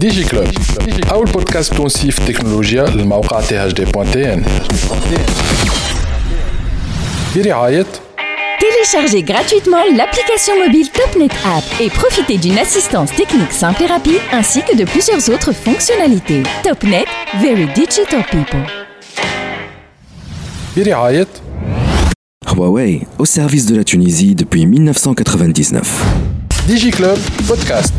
ديجي كلوب أول بودكاست تونسي في التكنولوجيا للموقع تي اش دي بوان تي ان برعاية Téléchargez gratuitement l'application mobile TopNet App et profitez d'une assistance technique simple et rapide ainsi que de plusieurs autres fonctionnalités. TopNet, very digital people. برعاية Huawei, au service de la Tunisie depuis 1999. ديجي كلوب بودكاست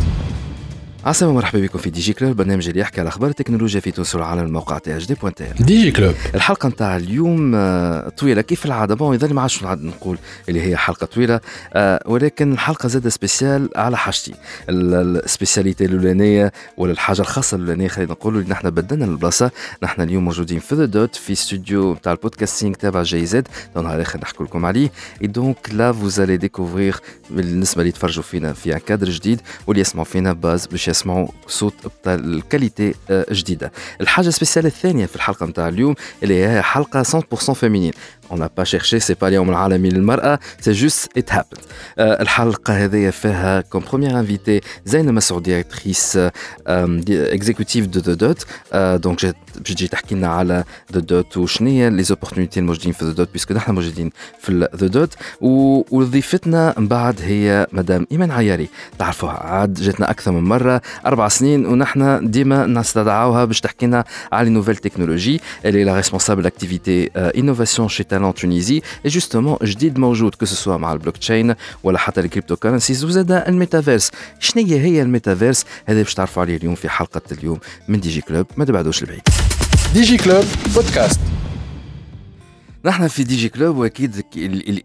عسلامة مرحبا بكم في دي جي كلوب برنامج اللي يحكي على أخبار التكنولوجيا في تونس والعالم الموقع تي اش دي بوان ديجي كلوب. الحلقة نتاع اليوم آه، طويلة كيف العادة؟ بون يظل ما عادش نقول اللي هي حلقة طويلة آه، ولكن الحلقة زاد سبيسيال على حاجتي. ال- السبيسياليتي الأولانية ولا الحاجة الخاصة الأولانية خلينا نقولوا اللي نحن بدلنا البلاصة. نحن اليوم موجودين في ذا دوت في استوديو نتاع البودكاستينغ تبع جي زد نهار الآخر نحكي لكم عليه. اي دونك لا فوزالي ديكوفريغ بالنسبة اللي يتفرجوا فينا في كادر جديد واللي يسمعوا فينا باز باش يسمعوا صوت الكاليتي آه، جديدة. الحاجة سبيسيال الثانية في الحلقة نتاع اليوم اللي هي حلقة 100% فيمينين on n'a pas cherché c'est pas اليوم العالمي للمرأة c'est juste it happened آه، الحلقة هذه فيها comme première invitée زينة مسعود ديريكتريس اكزيكوتيف دو ذا دوت دونك جات باش تجي تحكي لنا على ذا دوت وشنو هي لي زوبورتونيتي الموجودين في ذا دوت بيسكو نحن موجودين في ذا دوت وضيفتنا من بعد هي مدام ايمان عياري تعرفوها عاد جاتنا اكثر من مره اربع سنين ونحن ديما نستدعوها باش تحكي لنا على لي نوفيل تكنولوجي اللي لا ريسبونسابل اكتيفيتي انوفاسيون شي تالون تونيزي اي جوستومون جديد موجود كو سوا مع البلوك تشين ولا حتى الكريبتو كرنسيز وزاد الميتافيرس شنو هي هي الميتافيرس هذا باش تعرفوا عليه اليوم في حلقه اليوم من دي جي كلوب ما تبعدوش لبعيد ديجي كلوب بودكاست نحن في دي جي كلوب وأكيد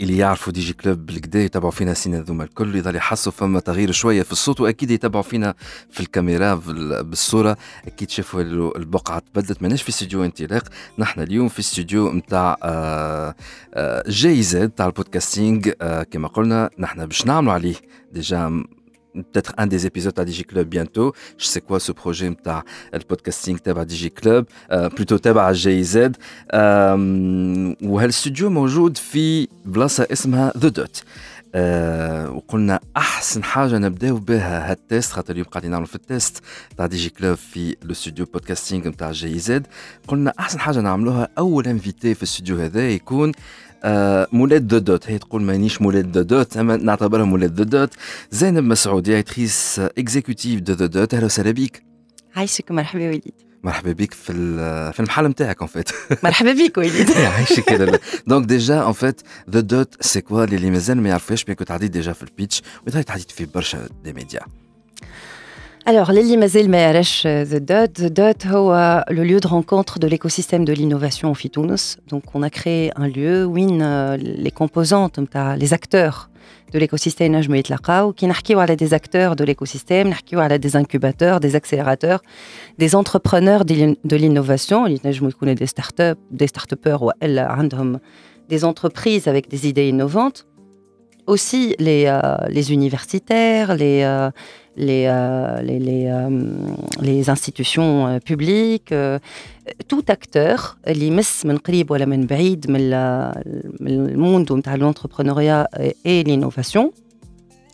اللي يعرفوا دي جي كلوب بالكدا يتابعوا فينا السنين ذوما الكل يظل يحسوا فما تغيير شوية في الصوت وأكيد يتابعوا فينا في الكاميرا بال- بالصورة. أكيد شافوا ال- البقعة تبدلت. ماناش في استوديو انطلاق. نحن اليوم في استوديو نتاع آه، آه، جي زد تاع البودكاستينغ. آه، كما قلنا نحن باش نعملوا عليه ديجا peut-être un des épisodes à DigiClub bientôt. Je sais quoi ce projet نتاع البودكاستينغ تبع دي جي كلوب بلوتو تبع جي زد وهالاستوديو موجود في بلاصه اسمها ذا دوت وقلنا احسن حاجه نبداو بها هالتيست خاطر اليوم قاعدين نعملوا في التيست تاع دي جي كلوب في الاستوديو بودكاستينغ نتاع جي زد قلنا احسن حاجه نعملوها اول انفيتي في الاستوديو هذا يكون آه، مولاد ذا دوت. هي تقول مانيش مولاد ذا دوت. أما نعتبرها مولاد ذا دوت. زينب مسعود ديريكتريس اكزيكوتيف دو ذا دوت. أهلا وسهلا بيك. عايشك. مرحبا وليد. مرحبا بك في في المحل نتاعك ان فيت مرحبا بك وليد. يعيشك لاله دونك ديجا ان فيت ذا دوت سي كوا اللي مازال ما يعرفوش بيان كنت عديت ديجا في البيتش وضيت عديت في برشا دي ميديا Alors, Lili Mazel Me'aresh euh, The Dot. The Dot, oh, euh, le lieu de rencontre de l'écosystème de l'innovation au Fitounos. Donc, on a créé un lieu où euh, les composantes, les acteurs de l'écosystème Najmoui Tlaqaou, qui parlent des acteurs de l'écosystème, parlent des incubateurs, des accélérateurs, des entrepreneurs de l'innovation. Najmoui connaît des startups, des start-upers ou des entreprises avec des idées innovantes. Aussi, les, les universitaires, les. les, euh, les, les, euh, les institutions euh, publiques, euh, tout acteur اللي يمس من قريب ولا من بعيد من ال- من الموند نتاع l'entrepreneuriat et l'innovation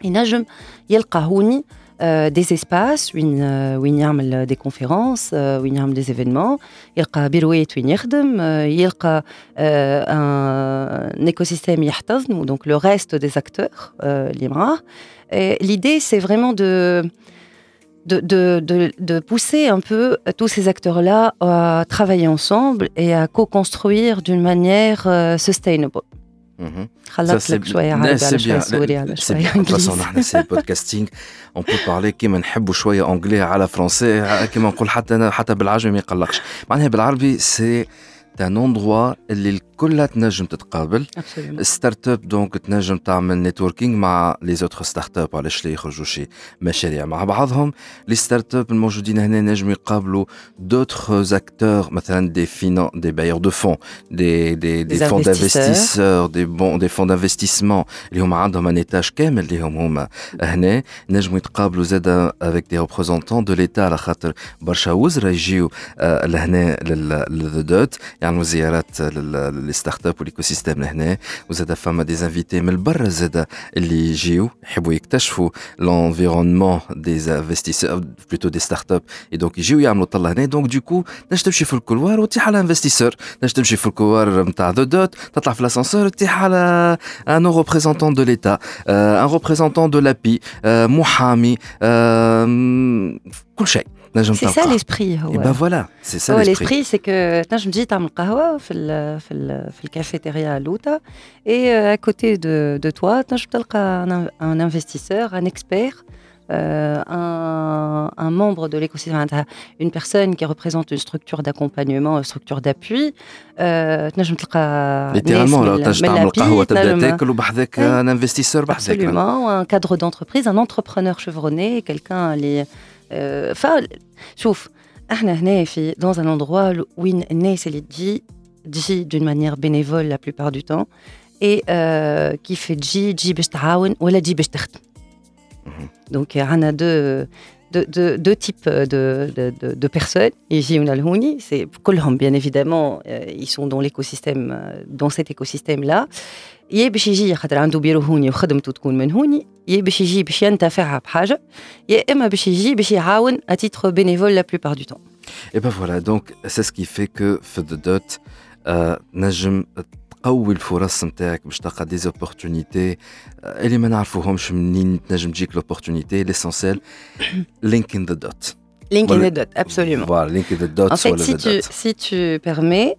ينجم يلقى هوني آه، des espaces وين آه، وين يعمل des conférences آه، وين يعمل des événements يلقى بيروات وين يخدم آه، يلقى آه، un écosystème يحتضن donc le reste des acteurs آه، اللي معاه Et L'idée, c'est vraiment de, de, de, de, de pousser un peu tous ces acteurs-là à travailler ensemble et à co-construire d'une manière euh, sustainable. مهم. خلطت c'est لك bien. شوية لا، عربي c'est على شوية bien. سوري على C'est شوية bien. De toute façon, إنجليزي نحن سي بودكاستينغ اون بو بارلي كيما نحبوا شويه انجلي على فرونسي كيما نقول حتى انا حتى بالعربي ما يقلقش معناها بالعربي سي ان اندروا اللي الكل تنجم تتقابل. ستارت اب دونك تنجم تعمل نيتوركينج مع لي زوتر ستارت اب علاش لا يخرجوا شي مشاريع مع بعضهم؟ لي ستارت اب الموجودين هنا نجموا يقابلوا دوتر اكتور مثلا دي فينان دي بايور دو فون دي دي دي فون. دانفستيسور دي بون دي فون دانفستيسمون اللي هما عندهم ان ايتاج كامل اللي هم هما هنا نجموا يتقابلوا زادا افيك دي ريبريزونتون دو ليتا على خاطر برشا وزراء يجيو آه، لهنا للذا دوت. يعملوا زيارات لل- les startups ou l'écosystème لهنا وزاد فما des invités من برا زاد اللي يجيو يحبوا يكتشفوا l'environnement des investisseurs plutôt des startups et donc يجيو يعملوا طلة هنا donc du coup نجم تمشي في الكولوار وتيح على انفستيسور نجم تمشي في الكولوار نتاع ذا دوت تطلع في l'ascenseur تيح على un représentant de l'État un représentant de l'API محامي كل شيء نجم C'est ça l'esprit. Et ben voilà, c'est ça l'esprit. L'esprit, c'est que تنجم تجي تعمل قهوة في ال في ال في الكافيتيريا لوتا et à côté de de toi تنجم تلقى un, un investisseur, un expert euh, un, un, membre de l'écosystème, une personne qui représente une structure d'accompagnement, une structure d'appui. Euh, Littéralement, un investisseur. Absolument, un cadre d'entreprise, un entrepreneur chevronné, quelqu'un شوف احنا هنا في dans un endroit وين الناس اللي تجي تجي d'une manière bénévole la plupart du temps et euh, qui fait تجي تجي باش تعاون ولا تجي باش تخدم donc on a deux deux, deux, deux types de, de, de, de personnes. Ici, on a le Houni, c'est bien évidemment, euh, ils sont dans l'écosystème, dans cet écosystème-là. يا باش يجي خاطر عنده بيرو هوني وخدمته تكون من هوني يا باش يجي باش ينتفع بحاجه يا اما باش يجي باش يعاون à titre bénévole la plupart du temps. Et ben voilà, donc c'est ce qui fait que في دوت نجم تقوي الفرص نتاعك باش تلقى دي زوبورتونيتي اللي ما نعرفوهمش منين تنجم تجيك لوبورتونيتي ليسونسيال لينك ان ذا دوت Link the dot, absolument. Voilà, link in the dot. En fait, si tu, si tu permets,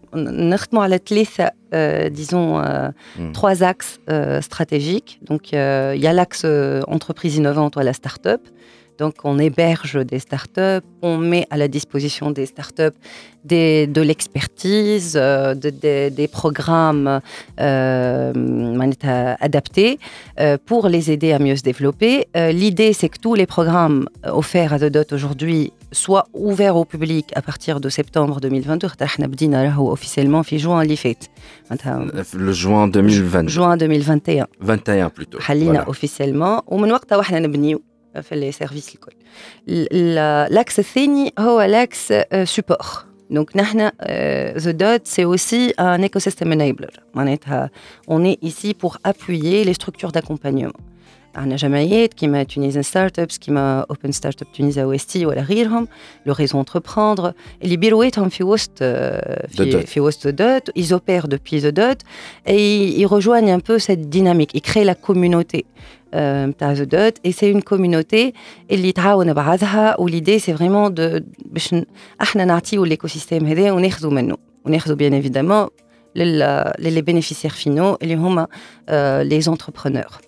euh, disons, euh, hmm. trois axes euh, stratégiques. Donc, euh, il y a l'axe entreprise innovante ou la start-up. Donc, on héberge des startups, on met à la disposition des startups de l'expertise, euh, des programmes euh, adaptés euh, pour les aider à mieux se développer. L'idée, c'est que tous les programmes offerts à The Dot aujourd'hui soient ouverts au public à partir de septembre 2022. Officiellement, juin Le juin 2020. Juin 2021. 21 plutôt. Voilà. officiellement. ومن وقتها واحنا نبنيو في les services الكل. L'axe الثاني هو l'axe support. Donc, euh, The Dot, c'est aussi un écosystème enabler. On est ici pour appuyer les structures d'accompagnement. أنا جمعيات كيما Tunisian Startups كيما Open Startup Tunisia OST ولا غيرهم le réseau entreprendre اللي بيرواتهم في وسط في, في وسط The Dot ils opèrent depuis The Dot et ils rejoignent un peu cette dynamique ils créent la communauté نتاع The Dot et c'est une communauté اللي تعاون بعضها l'idée c'est vraiment de باش احنا نعطيو l'écosystème هذا وناخذوا منه وناخذوا bien évidemment les bénéficiaires finaux اللي هما les entrepreneurs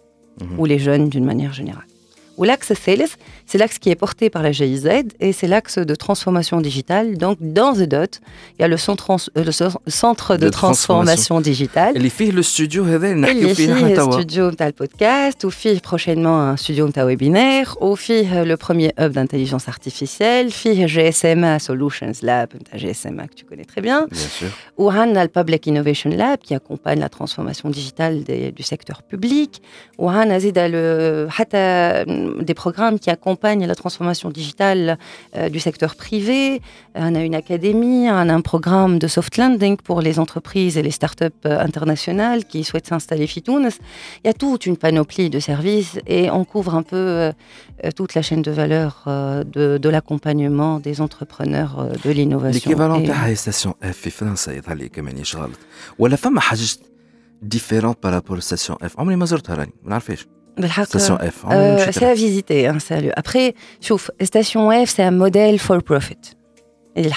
Mhm. ou les jeunes d'une manière générale. Ou l'axe Sales, c'est l'axe qui est porté par la GIZ et c'est l'axe de transformation digitale. Donc, dans The Dot, il y a le centre, euh, le centre de, de transformation, digitale. Et fait le studio, il le studio le podcast, ou fait prochainement un studio de webinaire, ou fait euh, le premier hub d'intelligence artificielle, fait GSMA Solutions Lab, GSMA que tu connais très bien. Bien sûr. Ou a le Public Innovation Lab qui accompagne la transformation digitale du secteur public. Ou a le des programmes qui accompagnent la transformation digitale euh, du secteur privé. On a une académie, on a un programme de soft landing pour les entreprises et les startups euh, internationales qui souhaitent s'installer Fitounes. Il y a toute une panoplie de services et on couvre un peu euh, toute la chaîne de valeur de, l'accompagnement des entrepreneurs de l'innovation. L'équivalent de la station F en France, différente par rapport à la station F. عمري ما زرتها راني ما نعرفش Station F. Euh, c'est à visiter. Hein, Après, chouf, Station F, c'est un modèle for profit. Et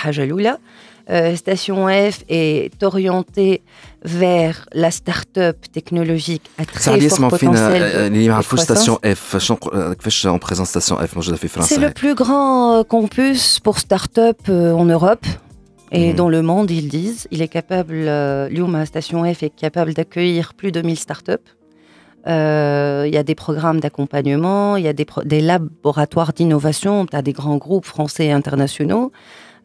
euh, Station F est orientée vers la start-up technologique à très fort potentiel de Station F, en présence Station F, C'est le plus grand campus pour start-up en Europe. Et mhm. dans le monde, ils disent, il est capable, euh, Station F est capable d'accueillir plus de 1000 startups. Euh, il y a des programmes d'accompagnement, il y a des, laboratoires d'innovation, tu as des grands groupes français et internationaux,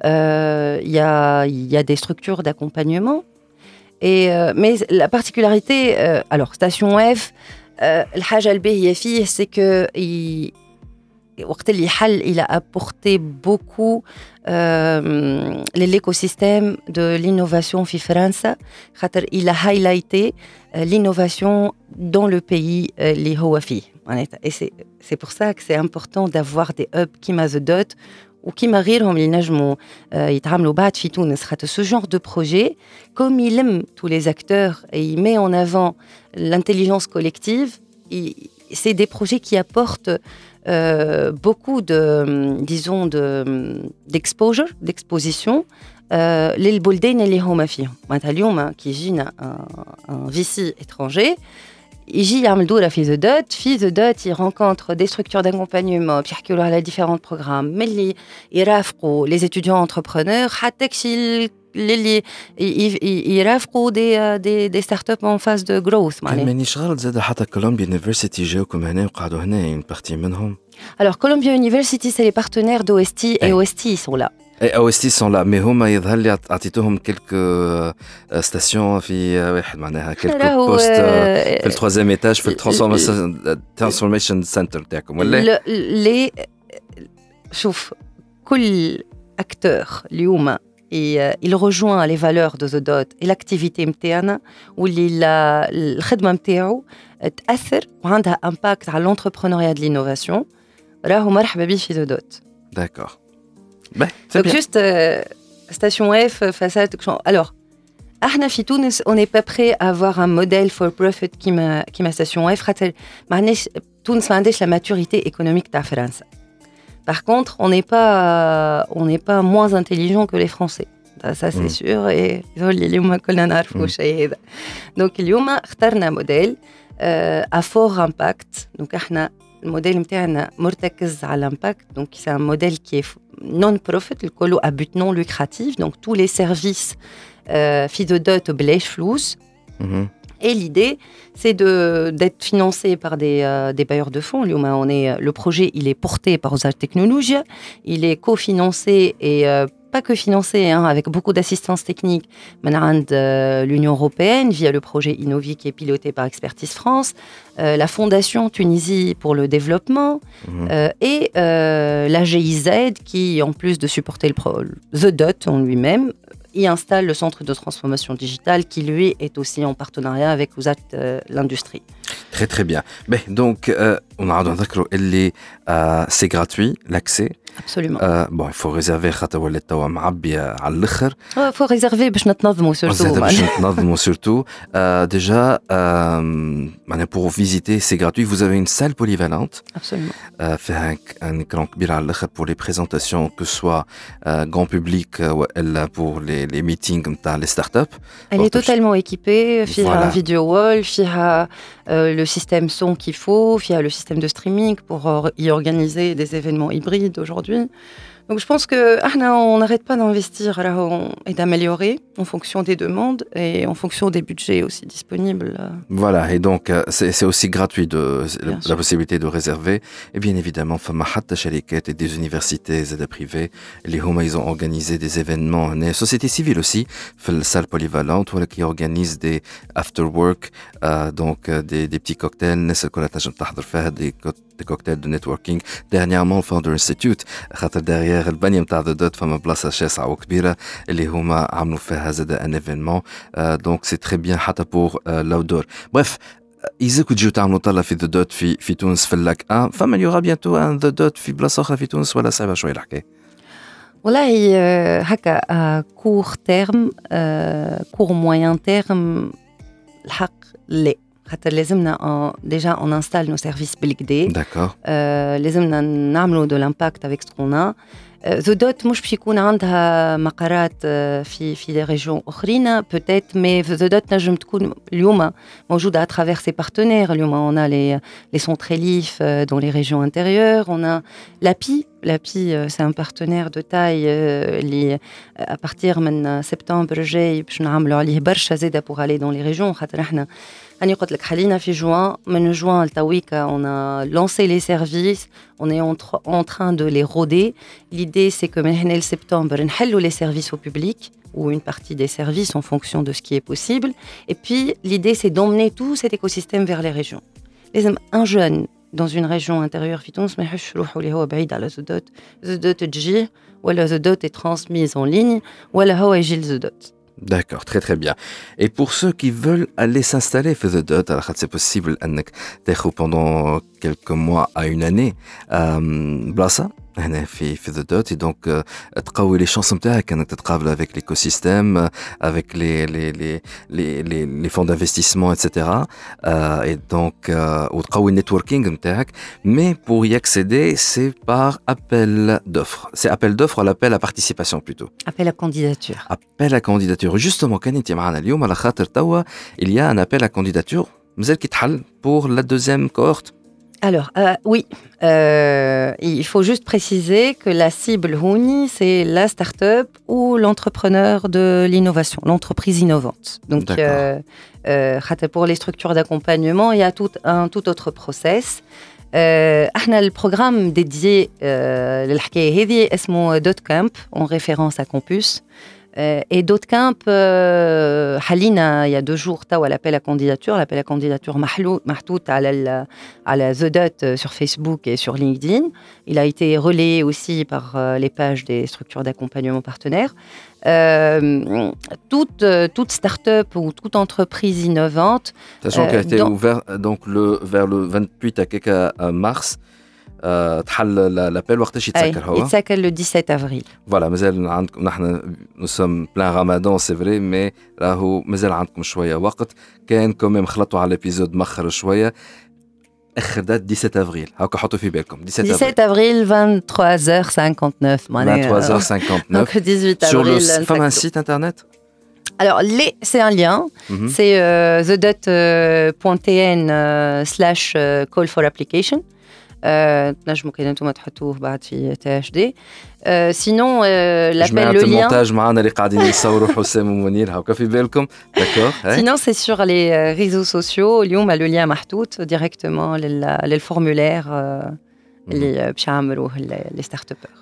euh, il, y a, il y a des structures d'accompagnement. Et, euh, mais la particularité, alors Station F, c'est que il a apporté beaucoup euh, l'écosystème de l'innovation en France. Il a highlighté euh, l'innovation dans le pays les euh, Et c'est pour ça que c'est important d'avoir des hubs qui m'a The Dot ou qui غيرهم اللي ينجموا يتعاملوا بعد في تونس خاطر ce genre de projet comme il aime tous les acteurs et il met en avant l'intelligence collective c'est des projets qui apportent euh, beaucoup de, disons, de, d'exposure, d'exposition. Euh, les Boldain et les Homafi. Maintenant, qui est un, un VC étranger, Iji Yarmdoula fils de Dot, fils de Dot, il rencontre des structures d'accompagnement, Pierre a différents programmes, Melli, Irafro, les étudiants entrepreneurs, Hatekshil كشي اللي يرافقوا دي دي دي ستارت اب اون فاز دو جروث معناها مانيش غلط زاد حتى كولومبيا يونيفرسيتي جاوكم هنا وقعدوا هنا اون بارتي منهم Alors, Columbia University, c'est les partenaires d'OST et OST sont là. Et OST sont là, mais هما يظهر لي اعطيتوهم quelques ستاسيون في واحد معناها quelques بوست في التروازيام ايتاج في الترانسفورميشن سنتر تاعكم ولا لي شوف كل اكتور اليوم et euh, il rejoint les valeurs de The Dot et l'activité متاعنا واللي الخدمه نتاعو تاثر وعندها امباكت على l'entrepreneuriat de l'innovation راهو مرحبا به في The Dot. D'accord. Ben, Donc bien. juste euh, station F façade alors احنا في تونس on n'est pas prêt à avoir un modèle for profit كيما كيما station F خاطر ما عندناش تونس ما عندهاش la maturité économique تاع فرنسا. Par contre, on n'est pas, on n'est pas moins intelligent que les Français. Ça, c'est mm. sûr. Et mm. donc, اليوم اخترنا موديل à fort impact. Donc, le modèle نتاعنا مرتكز على l'impact. Donc, c'est un modèle qui est non-profit, le à but non lucratif. Donc, tous les services euh, dot بلاش فلوس. et l'idée, c'est d'être financé par des, euh, des, bailleurs de fonds. On est, le projet, il est porté par Osage Technologies, il est cofinancé et euh, pas que financé, hein, avec beaucoup d'assistance technique, de l'Union européenne via le projet Innovi qui est piloté par Expertise France, euh, la Fondation Tunisie pour le développement mmh. et la GIZ qui, en plus de supporter le The Dot en lui-même, y installe le centre de transformation digitale qui, lui, est aussi en partenariat avec euh, l'industrie. Très, très bien. Mais, donc, euh, on a euh, c'est gratuit, l'accès. Absolument. Euh, bon, il faut réserver خاطر ولات توا معبيه على الاخر. Il faut réserver باش نتنظموا surtout. باش نتنظموا surtout. Euh, déjà, euh, pour visiter, c'est gratuit. Vous avez une salle polyvalente. Absolument. Euh, faire un, un écran كبير على الاخر pour les présentations, que ce soit euh, grand public ou elle pour les, les meetings نتاع les startups. Elle est totalement équipée. فيها voilà. video wall, فيها euh, le système son qu'il faut, via le système de streaming pour y organiser des événements hybrides aujourd'hui. Donc je pense que ah, on n'arrête pas d'investir et d'améliorer en fonction des demandes et en fonction des budgets aussi disponibles. Voilà, et donc euh, c'est aussi gratuit de la possibilité de réserver. Et bien évidemment, Famahat et des universités et privées, les Homa, ils ont organisé des événements, les sociétés civiles aussi, la salle polyvalente, qui organisent des after work, euh, donc euh, des, des petits cocktails, des des cocktails de networking dernièrement le Founder Institute خاطر derrière البنيه نتاع ذا دوت فما بلاصه شاسعه وكبيره اللي هما عملوا فيها زاد ان ايفينمون دونك سي تري بيان حتى بور لاودور بريف إذا كنت تجيو تعملوا طلة في ذا دوت في في تونس في اللاك ان فما يوغا بيانتو ان ذا دوت في بلاصه اخرى في تونس ولا صعبه شويه الحكايه والله هكا كور تيرم كور موين تيرم الحق لا déjà on installe nos services بالكدا D'accord. لازمنا نعملوا de l'impact avec ce qu'on a ذو دوت مش باش يكون عندها مقرات في في دي ريجيون اخرين بوتيت مي ذو دوت نجم تكون اليوم موجوده à travers ses partenaires اليوم on a les les centres Elif dans les régions intérieures on a l'API l'API c'est un partenaire de taille اللي à partir من septembre جاي باش نعملوا عليه برشا زاده pour aller dans les régions خاطر احنا راني قلت لك حلينا في جوان من جوان لتويكا on a lancé les services on est en, en train de les roder l'idée c'est que من هنا لسبتمبر نحلوا les services au public ou une partie des services en fonction de ce qui est possible et puis l'idée c'est d'emmener tout cet écosystème vers les régions un jeune dans une région intérieure في تونس ما يحبش يروحوا اللي هو بعيد على زودوت زودوت تجيه ولا زودوت est transmise en ligne ولا هو يجي لزودوت D'accord, très très bien. Et pour ceux qui veulent aller s'installer, alors c'est possible pendant quelques mois à une année, euh, هنا في في ذا دوت دونك تقوي لي شانس نتاعك انك تتقابل افيك ليكوسيستيم افيك لي لي لي لي لي لي فون دانفستيسمون اتسيتيرا اي دونك وتقوي النيتوركينغ نتاعك مي بور y accéder c'est par appel d'offres c'est appel d'offres ou l'appel à participation plutôt appel à candidature appel à candidature justement كان انت معنا اليوم على خاطر توا il y a un appel à candidature مازال كيتحل pour la deuxième cohorte Alors, euh, oui, euh, il faut juste préciser que la cible Houni, c'est la start-up ou l'entrepreneur de l'innovation, l'entreprise innovante. Donc, euh, pour les structures d'accompagnement, il y a tout un tout autre process. Euh, le programme dédié à euh, Dot Camp, en référence à Campus et d'autres camps, euh, Halina, il y a deux jours, tu as l'appel à candidature, l'appel à candidature Mahtout à la, à la The Dot euh, sur Facebook et sur LinkedIn. Il a été relayé aussi par les pages des structures d'accompagnement partenaires. toute, toute start-up ou toute entreprise innovante. Sachant qu'elle a été ouverte donc, le, vers le 28 à mars. L'appel وقتاش يتسكر هو يتسكر le 17 avril. Voilà, مازال عندكم نحن nous sommes plein ramadan c'est vrai mais راهو مازال عندكم شويه وقت كان كوميم خلطوا على الابيزود مخر شويه اخر دات 17 افريل هاكا حطوا في بالكم 17 افريل 23h59 معناها 23h59 donc 18 avril sur le femme un site internet alors, c'est un lien. Mm -hmm. C'est euh, thedot.tn euh, slash call for application. تنجموا كان أنتم تحطوه بعد في تي اش دي سينون لابيل لو لien المونتاج معنا اللي قاعدين يصوروا حسام ومنير هاكا في بالكم داكور سينون سي سور لي ريزو سوسيو اليوم لو لien محطوط ديريكتومون للفورمulaire اللي باش يعملوه لي ستارت ابر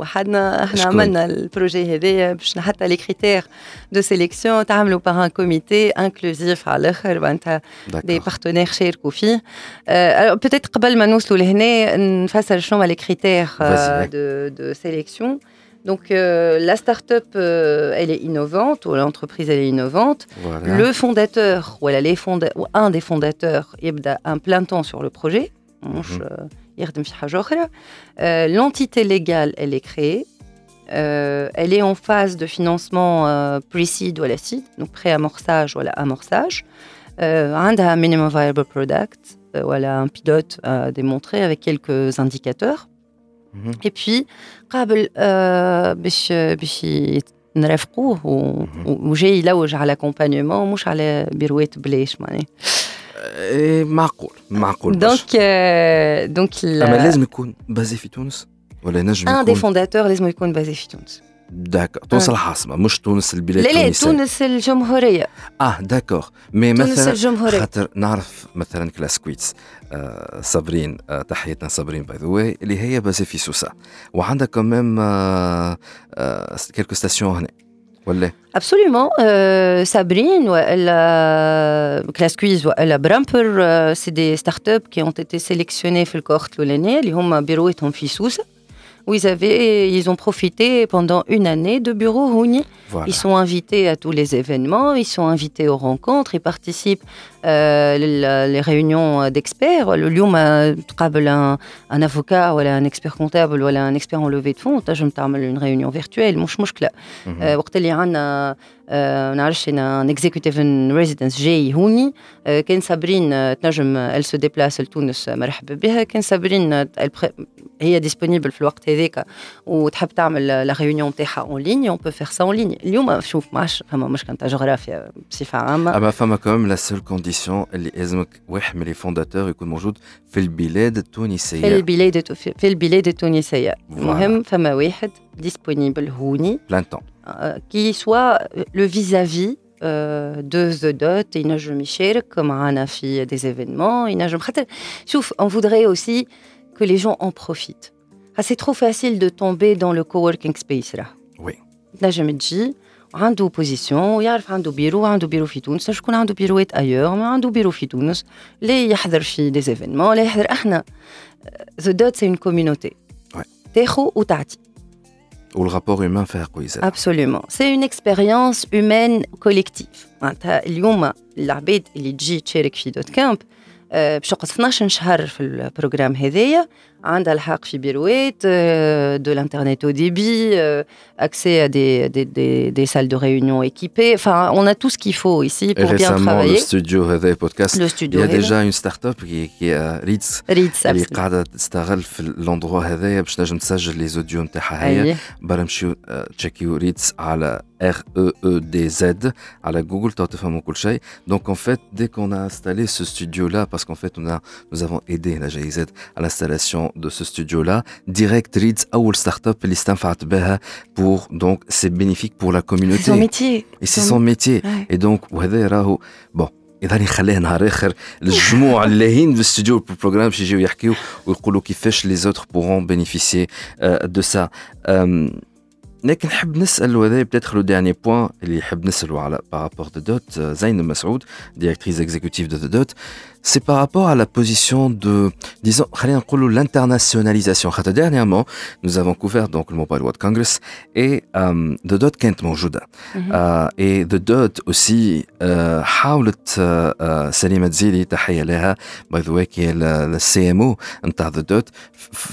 وحدنا احنا عملنا البروجي هذايا باش حتى لي كريتير دو سيليكسيون تعملوا باغ ان كوميتي انكلوزيف على الاخر معناتها دي بارتنير شاركوا فيه أه بوتيت قبل ما نوصلوا لهنا نفسر شنو هما لي كريتير دو دو سيليكسيون Donc euh, la start-up, euh, elle est innovante, ou l'entreprise, elle est innovante. Voilà. Le fondateur, ou, elle, les fonda ou un des fondateurs, il a un plein temps sur le projet. Mm -hmm. Euh, l'entité légale, elle est créée. Euh, elle est en phase de financement euh, pre-seed ou la seed, donc pré-amorçage ou amorçage. Euh, un minimum viable product, voilà un pilote à démontrer avec quelques indicateurs. Mhm. Et puis, قبل باش باش نرافقوه وجاي يلوج على l'accompagnement مش على بيروات بلاش معناها معقول معقول دونك دونك اما لازم يكون بازي في تونس ولا ينجم ان دي فونداتور لازم يكون بازي في تونس داكور تونس العاصمه مش تونس البلاد لا لا تونس الجمهوريه آه داكور مي مثلا تونس الجمهوريه خاطر نعرف مثلا كلاسكويتس آه صابرين آه تحياتنا صابرين باي ذا واي اللي هي بازي في سوسه وعندها كمان آه آه كيلكو ستاسيون هنا Absolument. Euh, Sabrine, elle a Class Quiz, elle a Bramper, euh, c'est des startups qui ont été sélectionnées dans le l'année. Ils ont un bureau et un fils où ils, avaient, ils ont profité pendant une année de bureau Rouni. Ils sont invités à tous les événements, ils sont invités aux rencontres, ils participent euh, les, réunions d'experts. Le Lyon m'a un, un avocat, ou un expert comptable, ou un expert en levée de fonds. Je me une réunion virtuelle. مش مشكلة. وقت اللي عندنا نعرفش un executive in residence جاي هوني كان سابرين تنجم elle se déplace لتونس مرحبا بها كان سابرين هي ديسپونيبل في الوقت هذاك وتحب تعمل لا ريونيون نتاعها اون ليني اون بو فير سا اون ليني اليوم شوف ما عادش فما مشكل نتاع جغرافيا بصفه عامه اما فما كمان لا سول كونديسيون اللي لازمك واحد من لي فونداتور يكون موجود في البلاد التونسيه في البلاد في البلاد التونسيه المهم فما واحد ديسپونيبل هوني بلان تون qui soit le vis-à-vis de The Dot ينجم يشارك معنا في des événements ينجم خاطر شوف on voudrait aussi que les gens en profitent ah, c'est trop facile de tomber dans le coworking space là oui نجم تجي عنده بوزيسيون يعرف عنده بيرو عنده بيرو في تونس شكون عنده بيروات ايور ما عنده بيرو في تونس لا يحضر في دي زيفينمون لا يحضر أحنا. ذا دوت سي اون كوميونيتي تاخو وتعطي والرابور هيومان فيها قوي زاد ابسوليومون سي اون اكسبيريونس هيومان كوليكتيف معناتها اليوم العباد اللي تجي تشارك في دوت كامب باش تقعد 12 شهر في البروغرام هذايا عندها الحق في بيروات de l'internet au débit, accès à des, des, des, des, salles de réunion équipées. Enfin, on a tout ce qu'il faut ici pour Et bien travailler. le studio هذا podcast, le studio il y a déjà une start-up qui, qui est Ritz Ritz اللي قاعده تستغل في الاندروا هذايا باش تنجم تسجل لي زوديو نتاعها هي برا نمشيو تشيكيو ريتس على R E E D Z على جوجل تو تفهموا كل شيء donc en fait dès qu'on a installé ce studio là parce qu'en fait on a nous avons aidé la GIZ à l'installation de ce studio-là. Direct Reads, أول start-up اللي استنفعت بها pour donc c'est bénéfique pour la communauté. C'est son métier. Et c'est son métier. Ouais. Et donc وهذا راهو bon اذا نخليه نهار اخر الجموع اللاهين في الاستوديو البروجرام باش يجيو يحكيو ويقولوا كيفاش لي زوتر بورون بينيفيسيي دو سا لكن نحب نسال وهذا بتاتخ لو ديرني بوين اللي نحب نسالو على بارابور دو دوت زين مسعود ديريكتريس اكزيكوتيف دو دوت c'est par rapport à la position de, disons, l'internationalisation. Dernièrement, nous avons couvert donc le Mobile World Congress et euh, The Dot Kent موجودة. euh, et The Dot aussi euh, حاولت euh, سليمة تزيلي تحية لها by the way qui est le, le CMO نتاع The Dot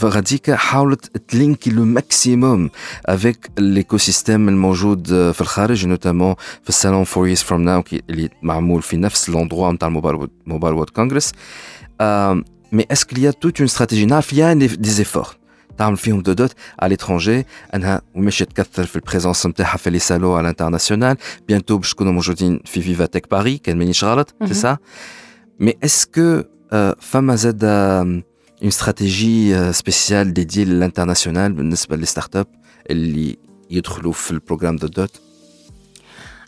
غاديكا حاولت تلينكي لو ماكسيموم avec l'écosystème الموجود في الخارج notamment في السالون فور years from now اللي معمول في نفس الاندروا نتاع الموبايل موبايل وورد Congress. Euh, mais est-ce qu'il y a toute une stratégie Il y a des efforts. تعمل فيهم دو دوت على l'étranger انها وماشيه تكثر في البريزونس نتاعها في لي سالو على الانترناسيونال بيانتو باش تكونوا موجودين في فيفا تك باري كان مانيش غلط سي سا مي اسكو فما زاد اون استراتيجي سبيسيال ديدي للانترناسيونال بالنسبه للستارت اب اللي يدخلوا في البروغرام دو دوت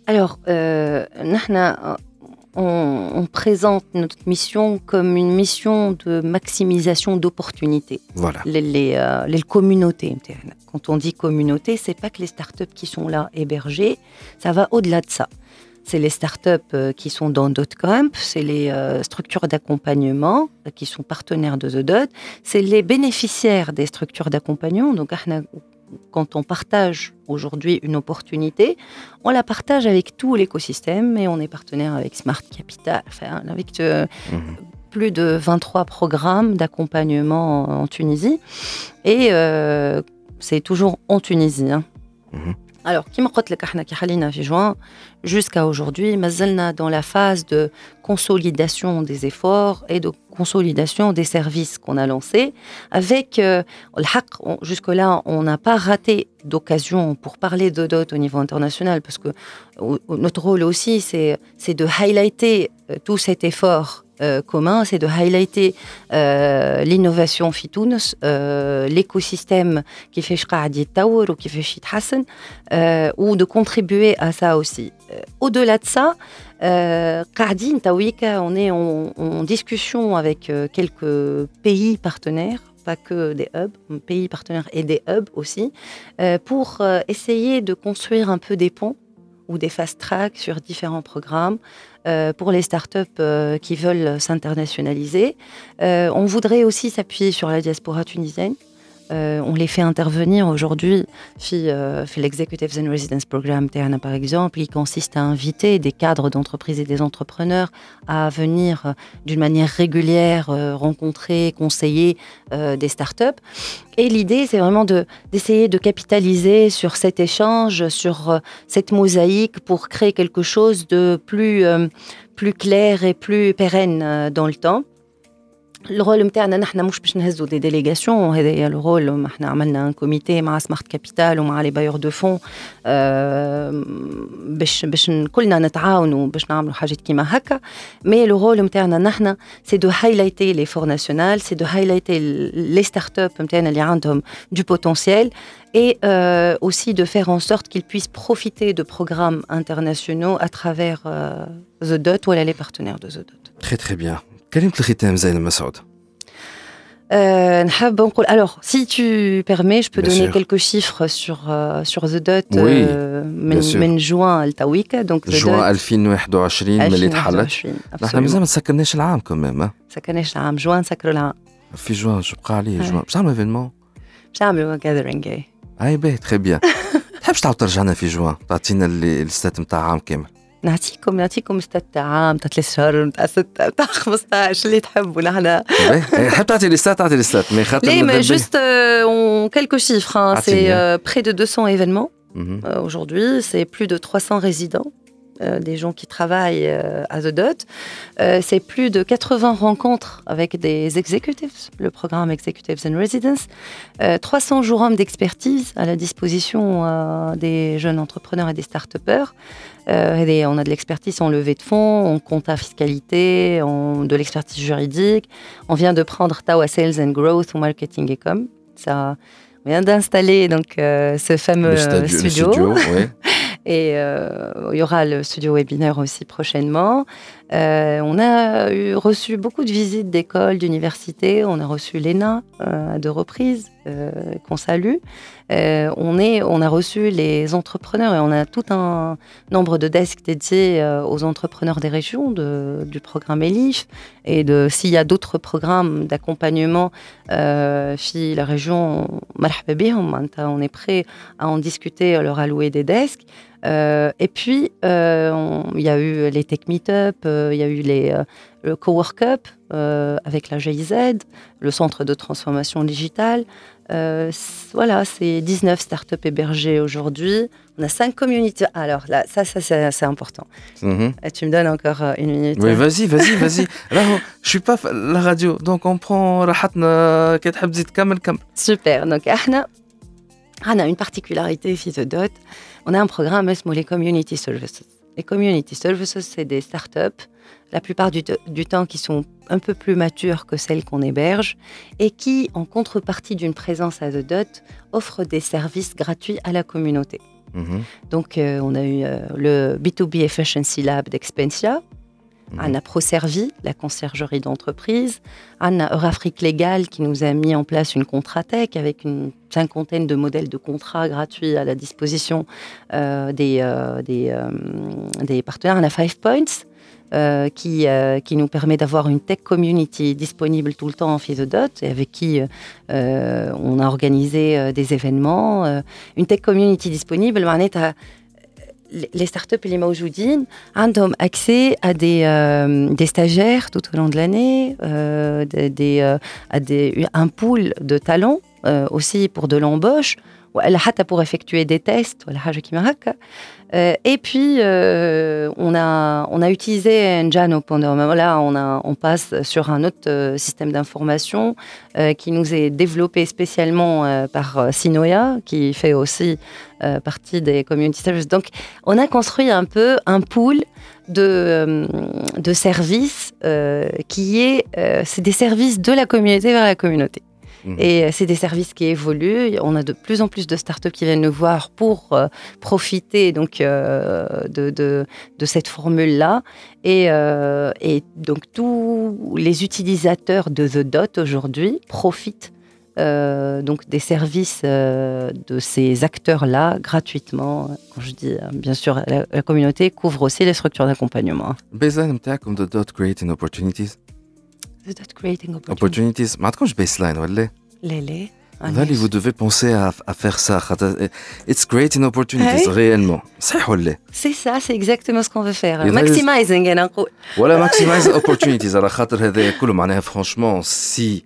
Alors, euh, نحنا on, on, présente notre mission comme une mission de maximisation d'opportunités. Voilà. Les, les, euh, les, communautés. Quand on dit communauté, c'est pas que les startups qui sont là hébergées, ça va au-delà de ça. C'est les startups qui sont dans DotCamp, c'est les euh, structures d'accompagnement qui sont partenaires de The Dot, c'est les bénéficiaires des structures d'accompagnement. Donc, quand on partage aujourd'hui une opportunité, on la partage avec tout l'écosystème et on est partenaire avec Smart Capital, enfin, avec euh, mmh. plus de 23 programmes d'accompagnement en, Tunisie. Et euh, c'est toujours en Tunisie. Hein. Mmh. Alors, jusqu'à aujourd'hui, mazalna dans la phase de consolidation des efforts et de consolidation des services qu'on a lancés. Avec euh, jusque-là, on n'a pas raté d'occasion pour parler de DOT au niveau international, parce que notre rôle aussi, c'est de highlighter tout cet effort euh, commun, c'est de highlighter euh, l'innovation Fitounes, euh, l'écosystème qui fait Shqaadi Tower ou qui fait Shit Hassan, ou de contribuer à ça aussi. Au-delà de ça, euh, on est en, en discussion avec quelques pays partenaires pas que des hubs, pays partenaires et des hubs aussi, euh, pour euh, essayer de construire un peu des ponts ou des fast tracks sur différents programmes euh, pour les startups euh, qui veulent s'internationaliser. Euh, on voudrait aussi s'appuyer sur la diaspora tunisienne. On les fait intervenir aujourd'hui, fait l'Executive and Residence Program Terna par exemple, qui consiste à inviter des cadres d'entreprises et des entrepreneurs à venir d'une manière régulière rencontrer, conseiller des startups. Et l'idée, c'est vraiment d'essayer de, capitaliser sur cet échange, sur euh, cette mosaïque pour créer quelque chose de plus, euh, plus clair et plus pérenne euh, dans le temps. Le rôle نتاعنا نحن مش باش نهزوا دي ديليغاسيون هذايا لو رول احنا عملنا ان كوميتي مع سمارت كابيتال ومع لي بايور دو فون باش باش كلنا نتعاونوا باش نعملوا حاجات كيما هكا مي لو رول نتاعنا نحن سي دو هايلايتي لي فور ناسيونال سي دو هايلايتي لي ستارت اب نتاعنا اللي عندهم du potentiel et euh, aussi de faire en sorte qu'ils puissent profiter de programmes internationaux à travers euh, The Dot ou les partenaires de The Dot. Très très bien. كلمة الختام زين مسعود. Euh, alors, si tu permets, je peux bien donner sûr. quelques chiffres sur, euh, sur The Dot oui, من جوان التويكا donc جوان 2021 ملي تحلت نحن مازال ما سكرناش العام كمان سكرناش العام جوان سكروا العام في جوان شو بقى عليه جوان باش نعملوا ايفينمون باش نعملوا جاذرينغ اي باهي تخي بيان تحبش تعاود ترجعنا في جوان تعطينا الستات نتاع عام كامل نعطيكم نعطيكم ستة عام تاع ثلاث شهور نتاع ستة نتاع 15 اللي تحبوا نحن حب تعطي لي ستات تعطي لي ستات مي خاطر لي mais juste euh, quelques chiffres hein. c'est euh, près de 200 événements mm -hmm. euh, aujourd'hui c'est plus de 300 résidents euh, des gens qui travaillent euh, à The Dot. Euh, c'est plus de 80 rencontres avec des executives, le programme Executives and Residence. 300 jours hommes d'expertise à la disposition des jeunes entrepreneurs et des start-upers. on a de l'expertise en levée de fonds, en compta fiscalité, en, de l'expertise juridique. On vient de prendre Tawa Sales and Growth ou Marketing et Com. Ça, on vient d'installer donc ce fameux studio. studio Et euh, il y aura le studio webinaire aussi prochainement. Euh, on a eu, reçu beaucoup de visites d'écoles, d'universités. On a reçu l'ENA euh, à deux reprises, qu'on salue. on, a reçu les entrepreneurs et on a tout un nombre de desks dédiés aux entrepreneurs des régions de, du programme ELIF. Et s'il y a d'autres programmes d'accompagnement, si la région, on est prêt à en discuter, à leur allouer des desks. Euh, et puis, euh, il y a eu les Tech Meetup, euh, il y a eu les, le Cowork Up avec la GIZ, le Centre de transformation digitale. voilà, c'est 19 startups hébergées aujourd'hui. On a 5 communautés. Alors là, ça, ça c'est important. Mhm. Tu me donnes encore une minute. Oui, vas-y, vas-y, vas-y. Là, je suis pas la radio, donc on prend Super. Donc, on a une particularité ici de Dot on a un programme les Community Services. Les Community Services, c'est des startups, la plupart du, temps qui sont un peu plus matures que celles qu'on héberge et qui, en contrepartie d'une présence à The Dot, offrent des services gratuits à la communauté. Mhm. Donc, euh, on a eu euh, le B2B Efficiency Lab d'Expensia, Anna mhm. ProServi, la conciergerie d'entreprise, Anna Eurafrique Légal qui nous a mis en place une Contratech avec une cinquantaine de modèles de contrats gratuits à la disposition euh, des, euh, euh, des, partenaires. Anna Five Points. qui, qui nous permet d'avoir une tech community disponible tout le temps en Dot et avec qui on a organisé des événements. une tech community disponible, les startups et les Maoujoudines ont accès à des, euh, des, stagiaires tout au long de l'année, euh, euh, à un pool de talents aussi pour de l'embauche, pour effectuer des tests. Euh, et puis, euh, on, a, on a utilisé Njano pendant. Là, on, a, on passe sur un autre euh, système d'information qui nous est développé spécialement par Sinoia, qui fait aussi partie des community services. Donc, on a construit un peu un pool de, de services qui est. c'est des services de la communauté vers la communauté. Mhm. Et euh, c'est des services qui évoluent. On a de plus en plus de startups qui viennent nous voir pour euh, profiter donc euh, de, de, de, cette formule-là. Et, et, donc tous les utilisateurs de The Dot aujourd'hui profitent donc des services de ces acteurs-là gratuitement. Quand je dis bien sûr la, communauté couvre aussi les structures d'accompagnement. The Dot Creating Opportunities Without creating opportunities. opportunities. ما عندكمش بيس لاين ولا؟ لا لا Vali, vous devez penser à, à faire ça. It's creating opportunities, hey. réellement. C'est ça, c'est exactement ce qu'on veut faire. Maximizing, Voilà, maximize opportunities. على خاطر هذا كله معناها franchement si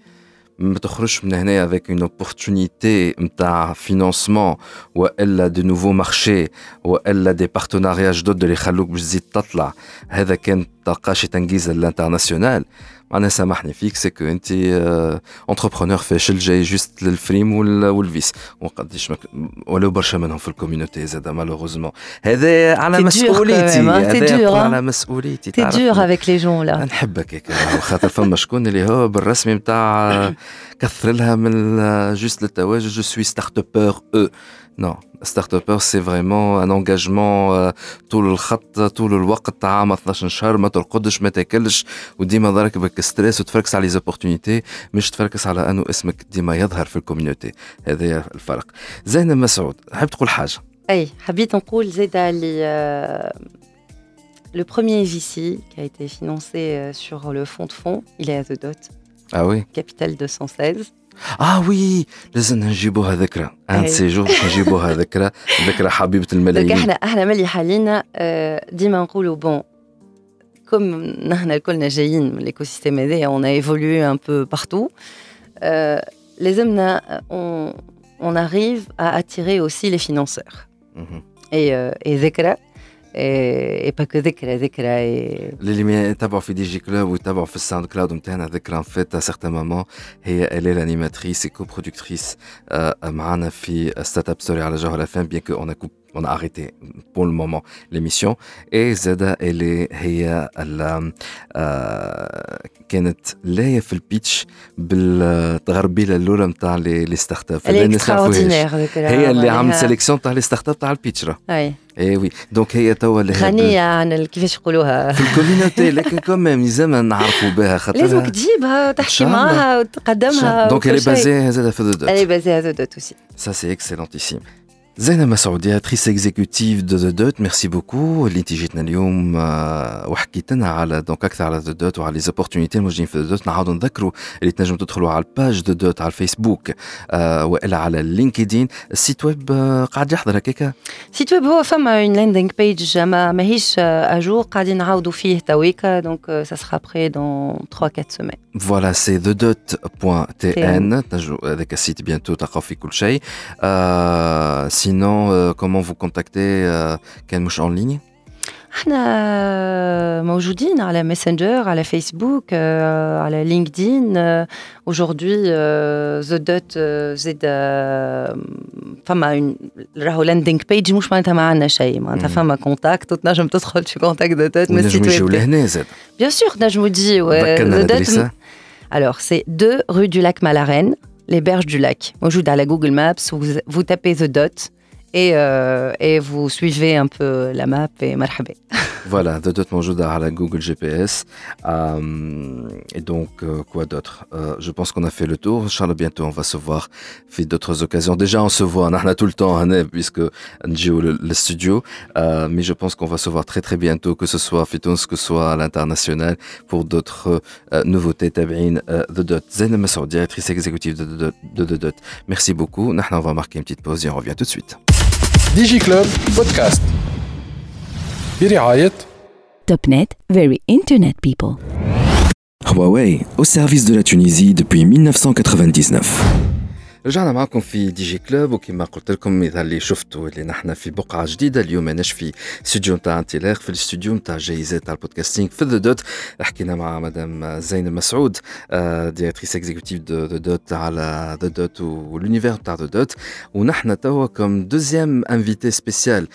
ما تخرجش من هنا avec une opportunité نتاع financement والا de nouveaux marchés والا des partenariats جدد اللي يخلوك باش تزيد تطلع هذا كان تلقاش تنجيز l'international معناها سامحني فيك سي كو انت انتربرونور فاشل جاي جوست للفريم والفيس. وقديش. ولو برشا منهم في الكوميونيتي زاد مالوغوزمون هذا على مسؤوليتي هذا على مسؤوليتي تي دور افيك لي جون لا نحبك هيك خاطر فما شكون اللي هو بالرسمي نتاع كثر لها من جوست للتواجد جو سوي ستارت ابور أو نو ستارت ابر سي فريمون ان انجاجمون طول الخط طول الوقت عام 12 شهر ما ترقدش ما تاكلش وديما ضرك بك ستريس وتفركس على لي زوبورتونيتي مش تفركس على انه اسمك ديما يظهر في الكوميونيتي هذا الفرق زينب مسعود حاب تقول حاجه اي حبيت نقول زيد اللي Le premier VC qui a été financé sur le fonds de fonds, il est à The Dot. Ah oui Capital 216. اه وي لازم نجيبوها ذكرى ان سي جور نجيبوها ذكرى ذكرى حبيبه الملايين احنا احنا ملي حالينا ديما نقولوا بون كوم نحن الكلنا جايين من l'écosystème هذايا on a évolué un peu partout لازمنا on, on arrive à attirer aussi les financeurs et, et ذكرى اي با كو ذكرى ذكرى اللي يتابعوا في دي جي كلوب ويتابعوا في الساوند كلاود نتاعنا ذكرى فات سيغتان مومون هي الي لانيماتريس كو برودكتريس معانا في ستارت اب ستوري على جوهر اف ام بيان كو اون on a arrêté pour le moment l'émission et Zeda elle est هي كانت لايه في البيتش بالتغربيله الاولى نتاع لي ستارت اب هي اللي عملت سيليكسيون تاع لي ستارت اب تاع البيتش راه اي اي وي دونك هي توا اللي غنية عن كيفاش يقولوها في الكوميونيتي لكن كوميم يلزم نعرفوا بها خاطر لازمك تجيبها وتحكي معاها وتقدمها دونك اللي بازي زاد في ذا دوت اللي بازي في ذا دوت aussi ça c'est excellentissime زينة مسعود ديريكتريس اكزيكوتيف دو ذا دوت ميرسي بوكو اللي انت جيتنا اليوم وحكيت لنا على دونك اكثر على ذا دوت وعلى لي زوبورتونيتي الموجودين في ذا دوت نعاودوا نذكروا اللي تنجموا تدخلوا على الباج ذا دوت على الفيسبوك والا على اللينكدين السيت ويب قاعد يحضر هكاك السيت ويب هو فما اون لاندينغ بيج ما ماهيش اجور قاعدين نعاودوا فيه تويكا دونك سا سرا بري دون 3 4 سيمين فوالا سي ذا دوت بوان تي ان تنجموا هذاك السيت بيانتو تلقاو فيه كل شيء sinon, euh, comment vous contacter كان مش en ligne احنا موجودين على ماسنجر على فيسبوك على لينكدين aujourd'hui ذا دوت زيد فما راهو لاندينغ بيج مش معناتها ما عندنا شيء معناتها فما كونتاكت وتنجم تدخل في كونتاكت ذا دوت من السيت ويب نجموا لهنا زاد بيان سور نجموا تجيو ذكرنا الادريسه Alors, c'est 2 rue du Lac Malarène, les berges du lac. On joue dans la Google Maps, vous, vous tapez The Dot euh, et, vous suivez un peu la map et marhabé. Voilà, d'autres Moujoud à la Google GPS. Euh, et donc, euh, quoi d'autre? Je pense qu'on a fait le tour. Charles, bientôt, on va se voir. Fait d'autres occasions. Déjà, on se voit. On a tout le temps, hein, puisque Njo le, studio. mais je pense qu'on va se voir très, très bientôt, que ce soit à Fitons, que ce soit à l'international, pour d'autres nouveautés. Tabine, The Dot. Zainab Massoudi, directrice exécutive de The Dot. Merci beaucoup. On va marquer une petite pause et on revient tout de suite. ديجي كلوب بودكاست برعاية Topnet, very internet people. Huawei, au service de la Tunisie depuis 1999. رجعنا معكم في دي جي كلوب وكما قلت لكم إذا اللي شفتوا اللي نحن في بقعة جديدة اليوم ماناش في استوديو نتاع انطلاق في الاستوديو نتاع جايزات تاع البودكاستينغ في ذا دوت حكينا مع مدام زينب مسعود ديريكتريس اكزيكوتيف دو ذا دوت على ذا دوت والونيفير نتاع ذا دوت ونحن توا كم دوزيام انفيتي سبيسيال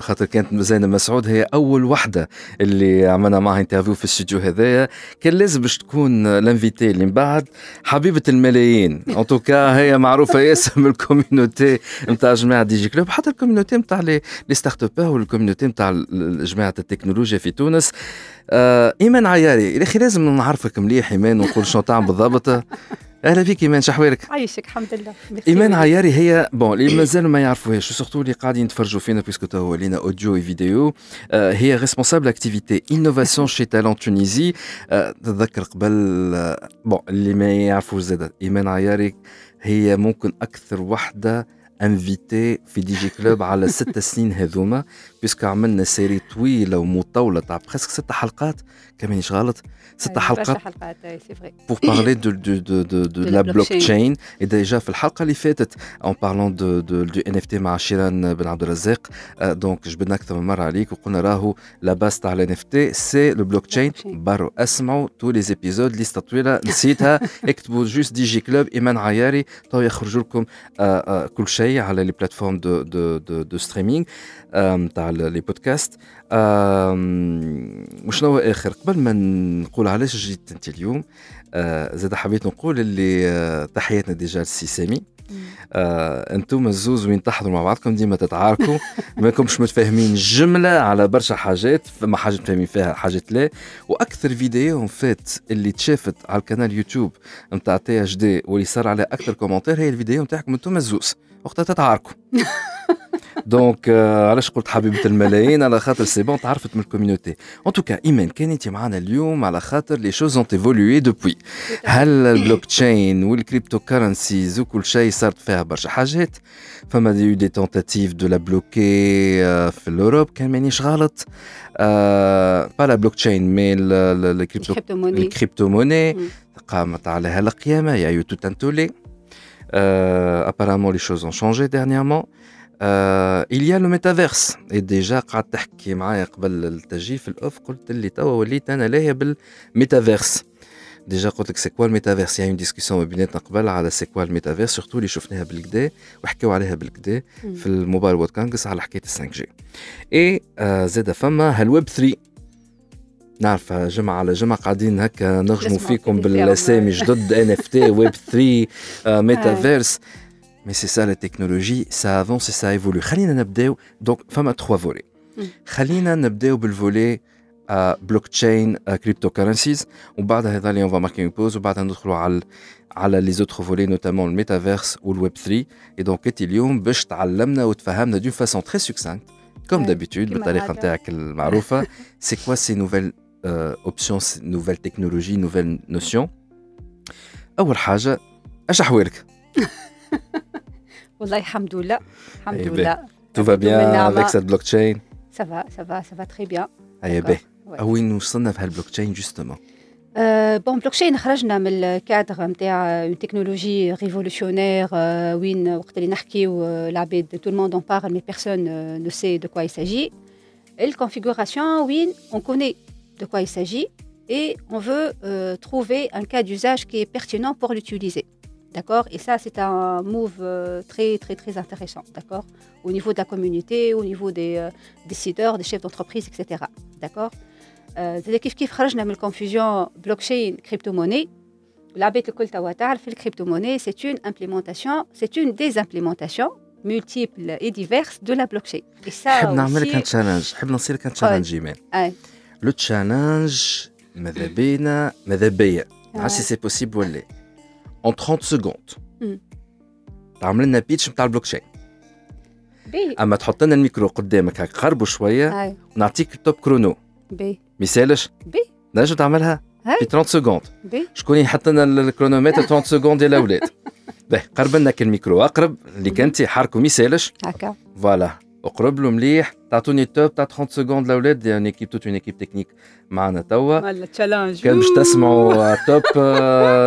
خاطر كانت زينب مسعود هي أول وحدة اللي عملنا معها انترفيو في الاستوديو هذايا. كان لازم باش تكون الانفيتي اللي من بعد حبيبة الملايين. ان توكا هي معروفة ياسر من الكوميونيتي نتاع جماعة دي جي كلوب حتى الكوميونيتي نتاع لي ستارت اب والكوميونيتي نتاع جماعة التكنولوجيا في تونس. آه إيمان عياري يا أخي لازم نعرفك مليح إيمان ونقول شنو تعمل بالضبط. أهلا بك إيمان شحوالك عايشك الحمد لله. إيمان عياري هي بون اللي مازالوا ما يعرفوهاش وسورتو اللي قاعدين يتفرجوا فينا بيسكو تو لينا اوديو اي فيديو آه هي ريسبونسابل اكتيفيتي انوفاسيون شي تالون تونيزي آه تتذكر قبل آه بون اللي ما يعرفوش زاد إيمان عياري. هي ممكن أكثر وحدة انفيتي في دي جي كلوب على ست سنين هذوما. بيسكو عملنا سيري طويلة ومطولة تاع بريسك ست حلقات. كمان غلط؟ ست حلقات pour parler de, de, de, de, de, de la blockchain. Et déjà, في الحلقة اللي فاتت en parlant de, de, du NFT مع شيران بن عبد الرزاق دونك جبنا أكثر من مرة عليك وقلنا راهو لا باس تاع ال NFT سي لو بلوكتشين برو اسمعوا تو لي زيبيزود ليست طويلة نسيتها. اكتبوا جوست دي جي كلوب إيمان عياري. تو يخرجوا لكم كل شيء على لي بلاتفورم دو دو دو, دو ستريمينغ تاع لي بودكاست. وشنو آخر؟ قبل ما نقول علاش جيت أنت اليوم آه زاد حبيت نقول اللي آه تحياتنا ديجا للسي سامي. آه أنتم الزوز وين تحضروا مع بعضكم؟ ديما تتعاركوا. ماكمش متفاهمين جملة على برشا حاجات فما حاجة متفاهمين فيها حاجات لا. وأكثر فيديو فات اللي تشافت على القناة يوتيوب نتاع تي اش دي واللي صار عليها أكثر كومنتير هي الفيديو نتاعكم أنتم الزوز. وقتها تتعاركوا. دونك علاش قلت حبيبة الملايين؟ على خاطر سي بون تعرفت من الكوميونيتي. ان توكا ايمان كان أنت معنا اليوم على خاطر لي شوز اونت ايفولوي دوبوي هل البلوك تشين والكريبتو كارنسيز وكل شيء صارت فيها برشا حاجات؟ فما دي دي تونتاتيف دو لا بلوكي في الأوروب كان مانيش غلط. با لا بلوك تشين مي الكريبتو موني قامت عليها القيامة يا يو توت ان تولي apparemment les choses ont changé dernièrement. آه il y a le metaverse et déjà قعدت تحكي معايا قبل التجي في الأوف قلت لي توا وليت أنا لاهيه بالميتافيرس. ديجا قلت لك سي كوا الميتافيرس؟ يعني ديسكسيون بيناتنا قبل على سي كوا الميتافيرس سورتو اللي شفناها بالكدا وحكيو عليها بالكدا في الموبايل وورد كونغرس على حكاية 5 جي إي آه زاد فما هالويب 3 نعرف جمعة على جمعة قاعدين هكا نغجموا فيكم بالأسامي جدد ان اف تي ويب 3 ميتافيرس. Mais c'est ça la technologie, ça avance et ça évolue. خلينا نبداو donc فما trois volets. خلينا نبداو بالفولي blockchain cryptocurrencies وبعد هذا اللي on va marquer une pause وبعدها ندخلوا على على لي زوتر فولي نوتامون الميتافيرس والويب 3 اي دونك انت اليوم باش تعلمنا وتفهمنا دون فاسون تري سوكسانت كوم دابيتود بالطريقه نتاعك المعروفه سي كوا سي نوفيل اوبسيون نوفيل تكنولوجي نوفيل نوسيون اول حاجه اش احوالك والله الحمد لله الحمد لله Tout va bien avec cette blockchain Ça va, ça va, ça va très bien. اي باهي وين وصلنا في هالبلوك تشين جوستومون بون بلوك تشين خرجنا من الكادر نتاع اون تكنولوجي ريفولوشنير وين وقت اللي نحكيو العباد تو الموند اون بارل مي بيرسون نو سي دو كوا يساجي الكونفيغوراسيون وين اون كوني de quoi il s'agit et on veut euh, trouver un cas d'usage qui est pertinent pour l'utiliser. D'accord Et ça, c'est un move euh, très, très, très intéressant. D'accord Au niveau de la communauté, au niveau des euh, décideurs, des chefs d'entreprise, etc. D'accord C'est كيف كيف خرجنا من الكونفوزيون blockchain crypto-monnaie. العباد الكل توا تعرف الكريبتو-monnaie, c'est une implémentation, c'est une des implémentations multiples et diverses de la blockchain. Et ça حب نعمل لك تشالنج حب نصير لك تشالنج ايمان لو تشالنج ماذا بينا ماذا بيا عرفت سي بوسيبل ولا en 30 secondes. تعمل لنا بيتش نتاع البلوك تشين بي. أما تحط لنا الميكرو قدامك هكا قربوا شوية ونعطيك التوب كرونو بي. ما يسالش بي. نجم تعملها؟ في 30 سكوند بي. شكون يحط لنا الكرونومتر 30 سكوند يا الأولاد؟ قرب لنا الميكرو. أقرب اللي كنتي حركوا ما يسالش هكا. فوالا. اقرب له مليح تعطوني التوب تاع 30 سكوند الاولاد يعني ايكيب توت اون ايكيب تكنيك معنا توا ولا تشالنج كان باش تسمعوا توب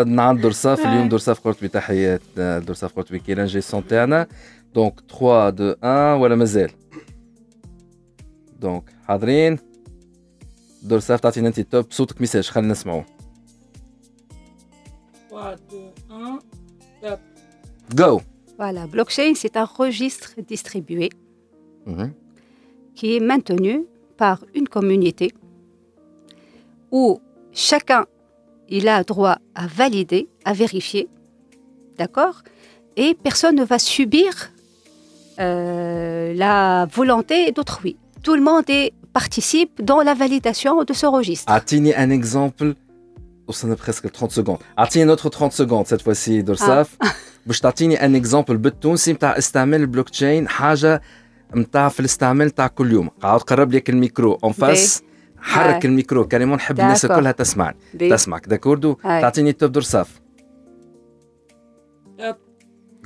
نعم درصاف اليوم درصاف قرطبي تحيات درصاف قرطبي كي لانجيسيون تاعنا دونك 3 2 1 ولا مازال دونك حاضرين درصاف تعطينا انت التوب صوتك ميساج خلينا نسمعوه 3 2 1 Go Voilà, blockchain, c'est un registre distribué Mhm. qui est maintenu par une communauté où chacun il a droit à valider, à vérifier, d'accord Et personne ne va subir euh, la volonté d'autrui. Tout le monde est- participe dans la validation de ce registre. اعطيني ان اكزامبل وصلنا بريسك 30 سكوند اعطيني نوتر 30 سكوند سيت فوسي درصاف باش تعطيني ان اكزامبل بالتونسي نتاع استعمال البلوك تشين حاجه نتاع في الاستعمال نتاع كل يوم. قاعد قرب لك الميكرو. اون فاس حرك. الميكرو. كريمون نحب الناس. كلها تسمعني. تسمعك. داكوردو. تعطيني التوب درصاف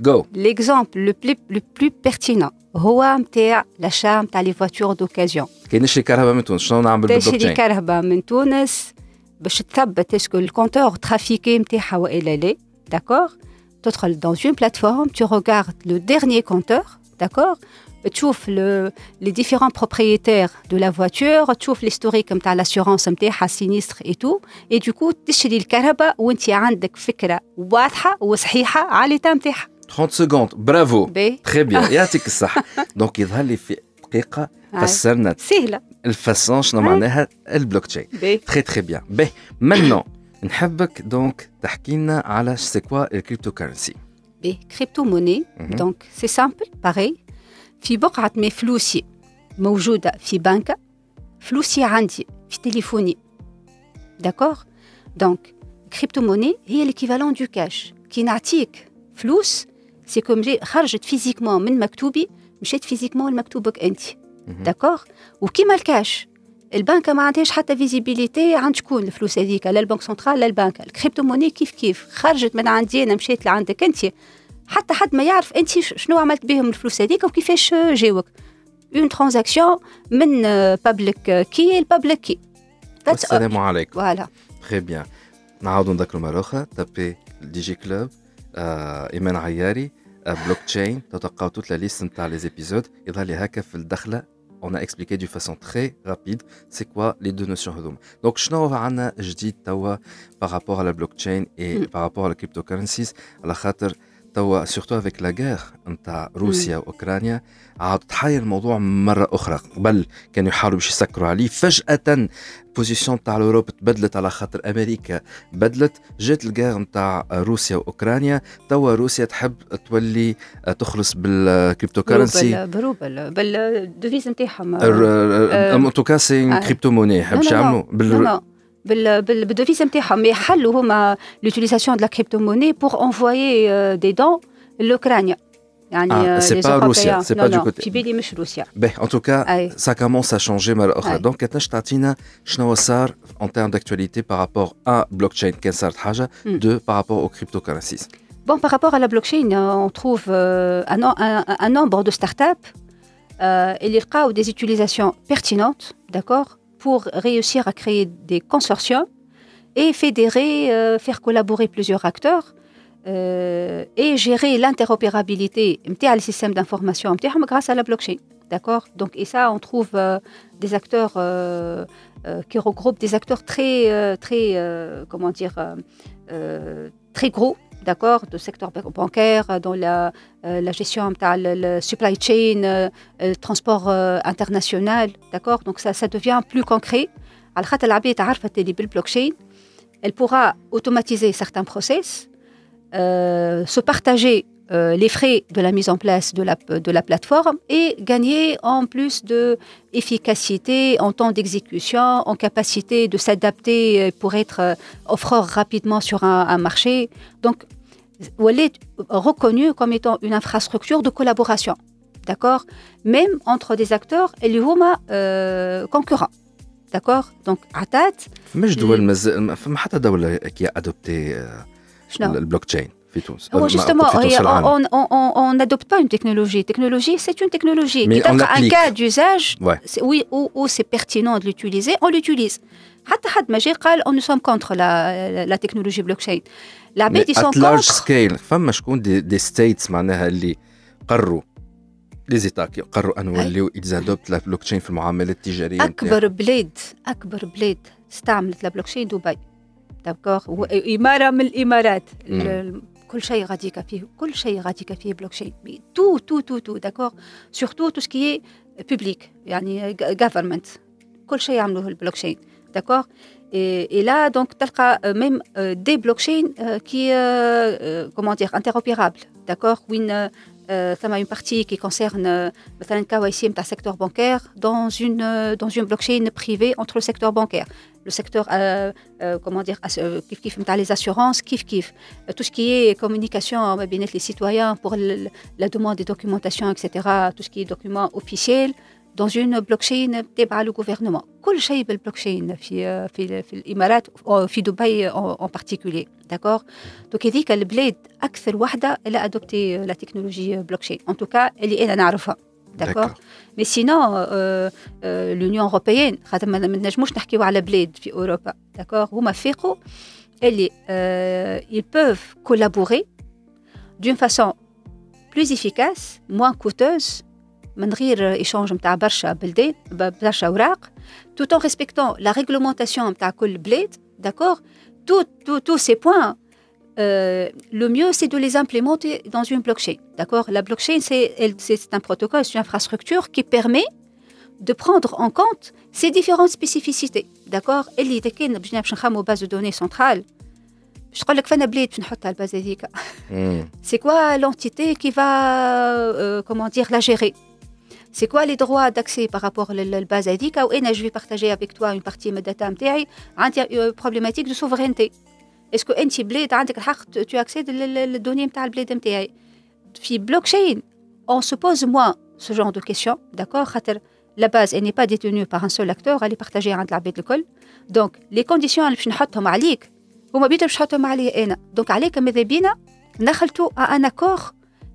Go. L'exemple le plus, le plus pertinent. هو نتاع l'achat نتاع les voitures d'occasion. كي نشري كهرباء من تونس شنو نعمل بالبلوك تشري؟ كهرباء من تونس باش تثبت اسكو الكونتور ترافيكي نتاعها والا لا داكور تدخل dans une plateforme tu regardes le dernier compteur. D'accord? تشوف le, les différents propriétaires de la voiture تشوف l'historique نتاع l'assurance نتاعها sinistre et tout et du coup تشري الكهرباء وانت عندك فكره واضحه وصحيحه على l'état نتاعها 30 سكوند برافو باهي تري بيان يعطيك الصحة دونك يظهر لي في دقيقة فسرنا سهله الفاسون شنو آه. معناها البلوك تشين باهي تري تري بيان باهي مانون نحبك دونك تحكي لنا على سي كوا الكريبتو كرنسي باهي كريبتو موني مهم. دونك سي سامبل باغي في بقعة مي فلوسي موجودة في بنكة فلوسي عندي في تليفوني. داكوغ دونك كريبتو موني هي ليكيفالون دو كاش كي نعطيك فلوس سي كوم خرجت فيزيكمون من مكتوبي مشيت فيزيكمون لمكتوبك أنت. داكوغ وكيما الكاش البنكة ما عندهاش حتى فيزيبيليتي عند شكون الفلوس هذيك؟ لا البنك سنترال لا البنكه الكريبتو موني كيف كيف؟ خرجت من عندي أنا مشيت لعندك أنت. حتى حد ما يعرف انت شنو عملت بهم الفلوس هذيك وكيفاش جاوك. اون ترانزاكسيون من بابليك كي لبابليك كي السلام عليكم. فوالا تري بيان نعاودوا نذكروا مرة أخرى. تابي دي جي كلوب آه إيمان عياري بلوك تشين تلقاو توت لا ليست نتاع لي زيبيزود يظهر لي هكا في الدخلة on a expliqué d'une façon très rapide c'est quoi les deux notions هذوما. Donc شنو عندنا جديد توا par rapport à la blockchain et Mm. par rapport à la cryptocurrencies على خاطر توا surtout avec la guerre نتاع روسيا وأوكرانيا عاد تحير الموضوع مرة أخرى. قبل كانوا يحاولوا باش يسكروا عليه. فجأة بوزيسيون تاع الأوروب تبدلت على خاطر أمريكا بدلت. جات الجير نتاع روسيا وأوكرانيا. توا روسيا تحب تولي تخلص بالكريبتو كرنسي بروبل بالديفيز نتاعهم ان توكا سي آه. كريبتو موني حب لا، لا، يعملوا Non, بال non. بال بال بالديفيز نتاعهم يحلوا هما l'utilisation de la crypto-monnaie pour envoyer euh, des dons l'Ukraine يعني Ah, euh, c'est les pas Russia, Européens. c'est Non, pas du non, côté- في بالي مش روسيا باهي ان توكا أي. ça commence à changer مرة أخرى أي. دونك كتنجم تعطينا شنو صار en termes d'actualité par rapport à blockchain كان صارت حاجة Mm. de par rapport aux cryptocurrencies Bon, par rapport à la blockchain, euh, on trouve euh, un, no- un- un nombre de startups euh, et les cas ou des utilisations pertinentes, d'accord, pour réussir à créer des consortiums et fédérer, euh, faire collaborer plusieurs acteurs euh, et gérer l'interopérabilité du système d'information grâce à la blockchain. D'accord? Donc, et ça, on trouve euh, des acteurs qui regroupent des acteurs très, très comment dire, très gros d'accord, de secteur ban- bancaire, dans la, euh, la gestion نتاع le, le supply chain, euh, le transport euh, international, d'accord Donc, ça, ça devient plus concret. على خاطر العباد عرفت اللي بالبلوكشين elle pourra automatiser certains process, euh, se partager euh, les frais de la mise en place de la, de la plateforme et gagner en plus de efficacité en temps d'exécution, en capacité de s'adapter euh, pour être euh, offreur rapidement sur un, un marché. Donc, elle est reconnue comme étant une infrastructure de collaboration, d'accord? Même entre des acteurs et les euh, concurrents. D'accord? Donc, Atat. Mais je dois le qui a adopté le blockchain. Justement, on n'adopte pas une technologie. Technologie, c'est une technologie. Mais on un cas d'usage, ouais. oui, où, c'est pertinent de l'utiliser, on l'utilise. On nous sommes contre la technologie blockchain. العباد large contre. scale فما شكون دي, دي ستيتس معناها اللي قرروا لي زيتا قرروا ان نوليو يزادوبت لا بلوك تشين في المعاملات التجارية. أكبر بلاد أكبر بلاد استعملت لا دبي. داكوغ واماره من الإمارات. كل شيء غاديكا فيه كل شيء غاديكا فيه بلوكشين تو تو تو تو داكوغ سورتو تو سكي بوبليك يعني جافرمنت كل شيء يعملوه البلوكشين داكوغ Et, là, donc, tu euh, même euh, des blockchains euh, qui, euh, comment dire, interopérables, d'accord ça a une partie qui concerne, le secteur bancaire dans une, dans une blockchain privée entre le secteur bancaire, le secteur, comment dire, kif kif, les assurances, kif kif, tout ce qui est communication avec les citoyens pour la demande des documentations, etc., tout ce qui est documents officiels, dans une blockchain تابعه le gouvernement كل شيء بالبلوكشين في في في الامارات في دبي en particulier d'accord donc هذيك البلاد اكثر وحده اللي ادوبتي لا تكنولوجي بلوكشين en tout cas اللي انا نعرفها d'accord mais sinon l'Union européenne خاطر ما نجموش نحكيو على بلاد في اوروبا d'accord هما فيقوا اللي ils peuvent collaborer d'une façon plus efficace moins coûteuse من غير ايشونج نتاع برشا بلدان برشا اوراق tout en respectant la réglementation نتاع كل بلاد d'accord tous ces points euh, le mieux c'est de les implémenter dans une blockchain d'accord la blockchain c'est un protocole c'est une infrastructure qui permet de prendre en compte ces différentes spécificités d'accord اللي اذا كان باش نخمو base de données centrale je تقول لك فانا بلاد باش نحطها الباز هذيك c'est quoi l'entité qui va euh, comment dire la gérer c'est quoi les droits d'accès par rapport à la base هذيك ou je vais partager avec toi une partie de data نتاعي عندي problématique de souveraineté est-ce que انت بلاد عندك الحق tu accèdes للدوني نتاع البلاد نتاعي في blockchain on se pose moins ce genre de questions d'accord خاطر la base elle n'est pas détenue par un seul acteur elle est partagée عند العباد الكل donc les conditions اللي باش نحطهم عليك هما بيتهم باش نحطهم عليا انا donc عليك ماذا بينا نخلطوا ان اكور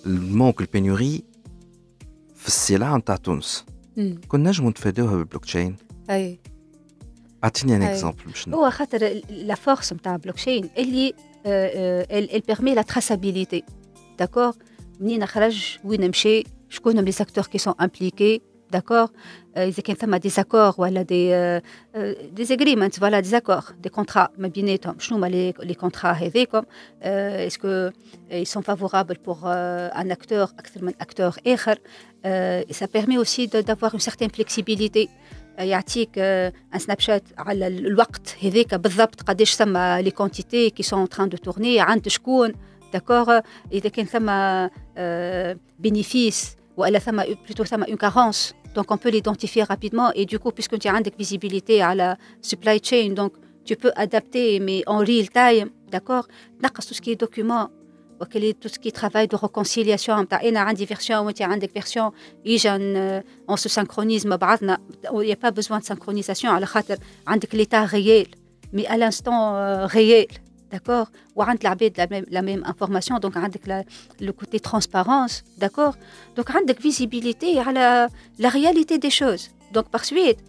نتاع المونك البينوري في السلع نتاع تونس كنا نجمو نتفاداوها بالبلوك تشين اي اعطيني ان اكزومبل باش هو خاطر لا فورس نتاع البلوك تشين اللي elle permet la traçabilité d'accord منين خرج وين مشى شكون هم لي ساكتور كي سون امبليكي داكور اذا كان ثم دي زاكور ولا دي دي اغريمنت فوالا دي زاكور دي كونترا ما بيناتهم شنو هما لي لي كونترا هذيكم اسكو ils sont favorables pour euh, un acteur اكثر من اكتور اخر uh, ça permet aussi d'avoir une certaine flexibilité يعطيك ان سناب شات على الوقت هذاك بالضبط قداش ثم لي كونتيتي كي سون تران دو تورني عند شكون داكور اذا كان ثم bénéfice والا ثم plutôt ثم une carence donc, on peut l'identifier rapidement. Et du coup, puisque tu as une visibilité à la supply chain, donc tu peux adapter, mais en real time, d'accord? Tout ce qui est documents, tout ce qui est travail de réconciliation. Tu as une version, tu as une version, on se synchronise, il bah, n'y a pas besoin de synchronisation, à l'état réel, mais à l'instant euh, réel d'accord? Ou la même, la même information donc la, le côté transparence d'accord? Donc la visibilité à la, réalité des choses. Donc par suite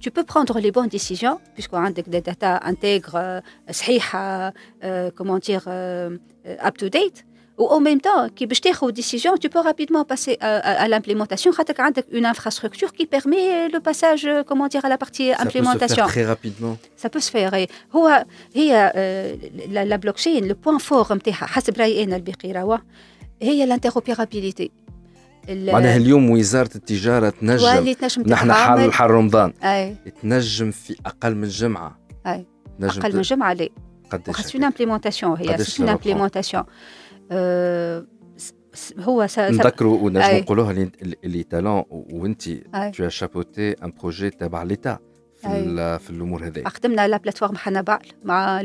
tu peux prendre les bonnes décisions puisqu'on a des data intègres euh, comment dire euh, up to date ou en même temps, qui une décision, tu peux rapidement passer à, à, à l'implémentation. une infrastructure qui permet le passage, comment dire, à la partie Ça implémentation. Peut se faire très rapidement. Ça peut se faire. Et, هو هي la, la blockchain, le point fort نتاعها حسب رايي انا البقيراوه هي الانتروبيرابيليتي معناها اليوم وزاره التجاره تنجم نحن حال حال رمضان اي تنجم في اقل من جمعه اي اقل من جمعه لا قداش خاص اون امبليمونتاسيون هي سي اون امبليمونتاسيون هو نذكروا ونجموا نقولوها اللي تالون وانت تو شابوتي ان بروجي تبع ليتا في, في الامور هذه خدمنا لا بلاتفورم حنبال مع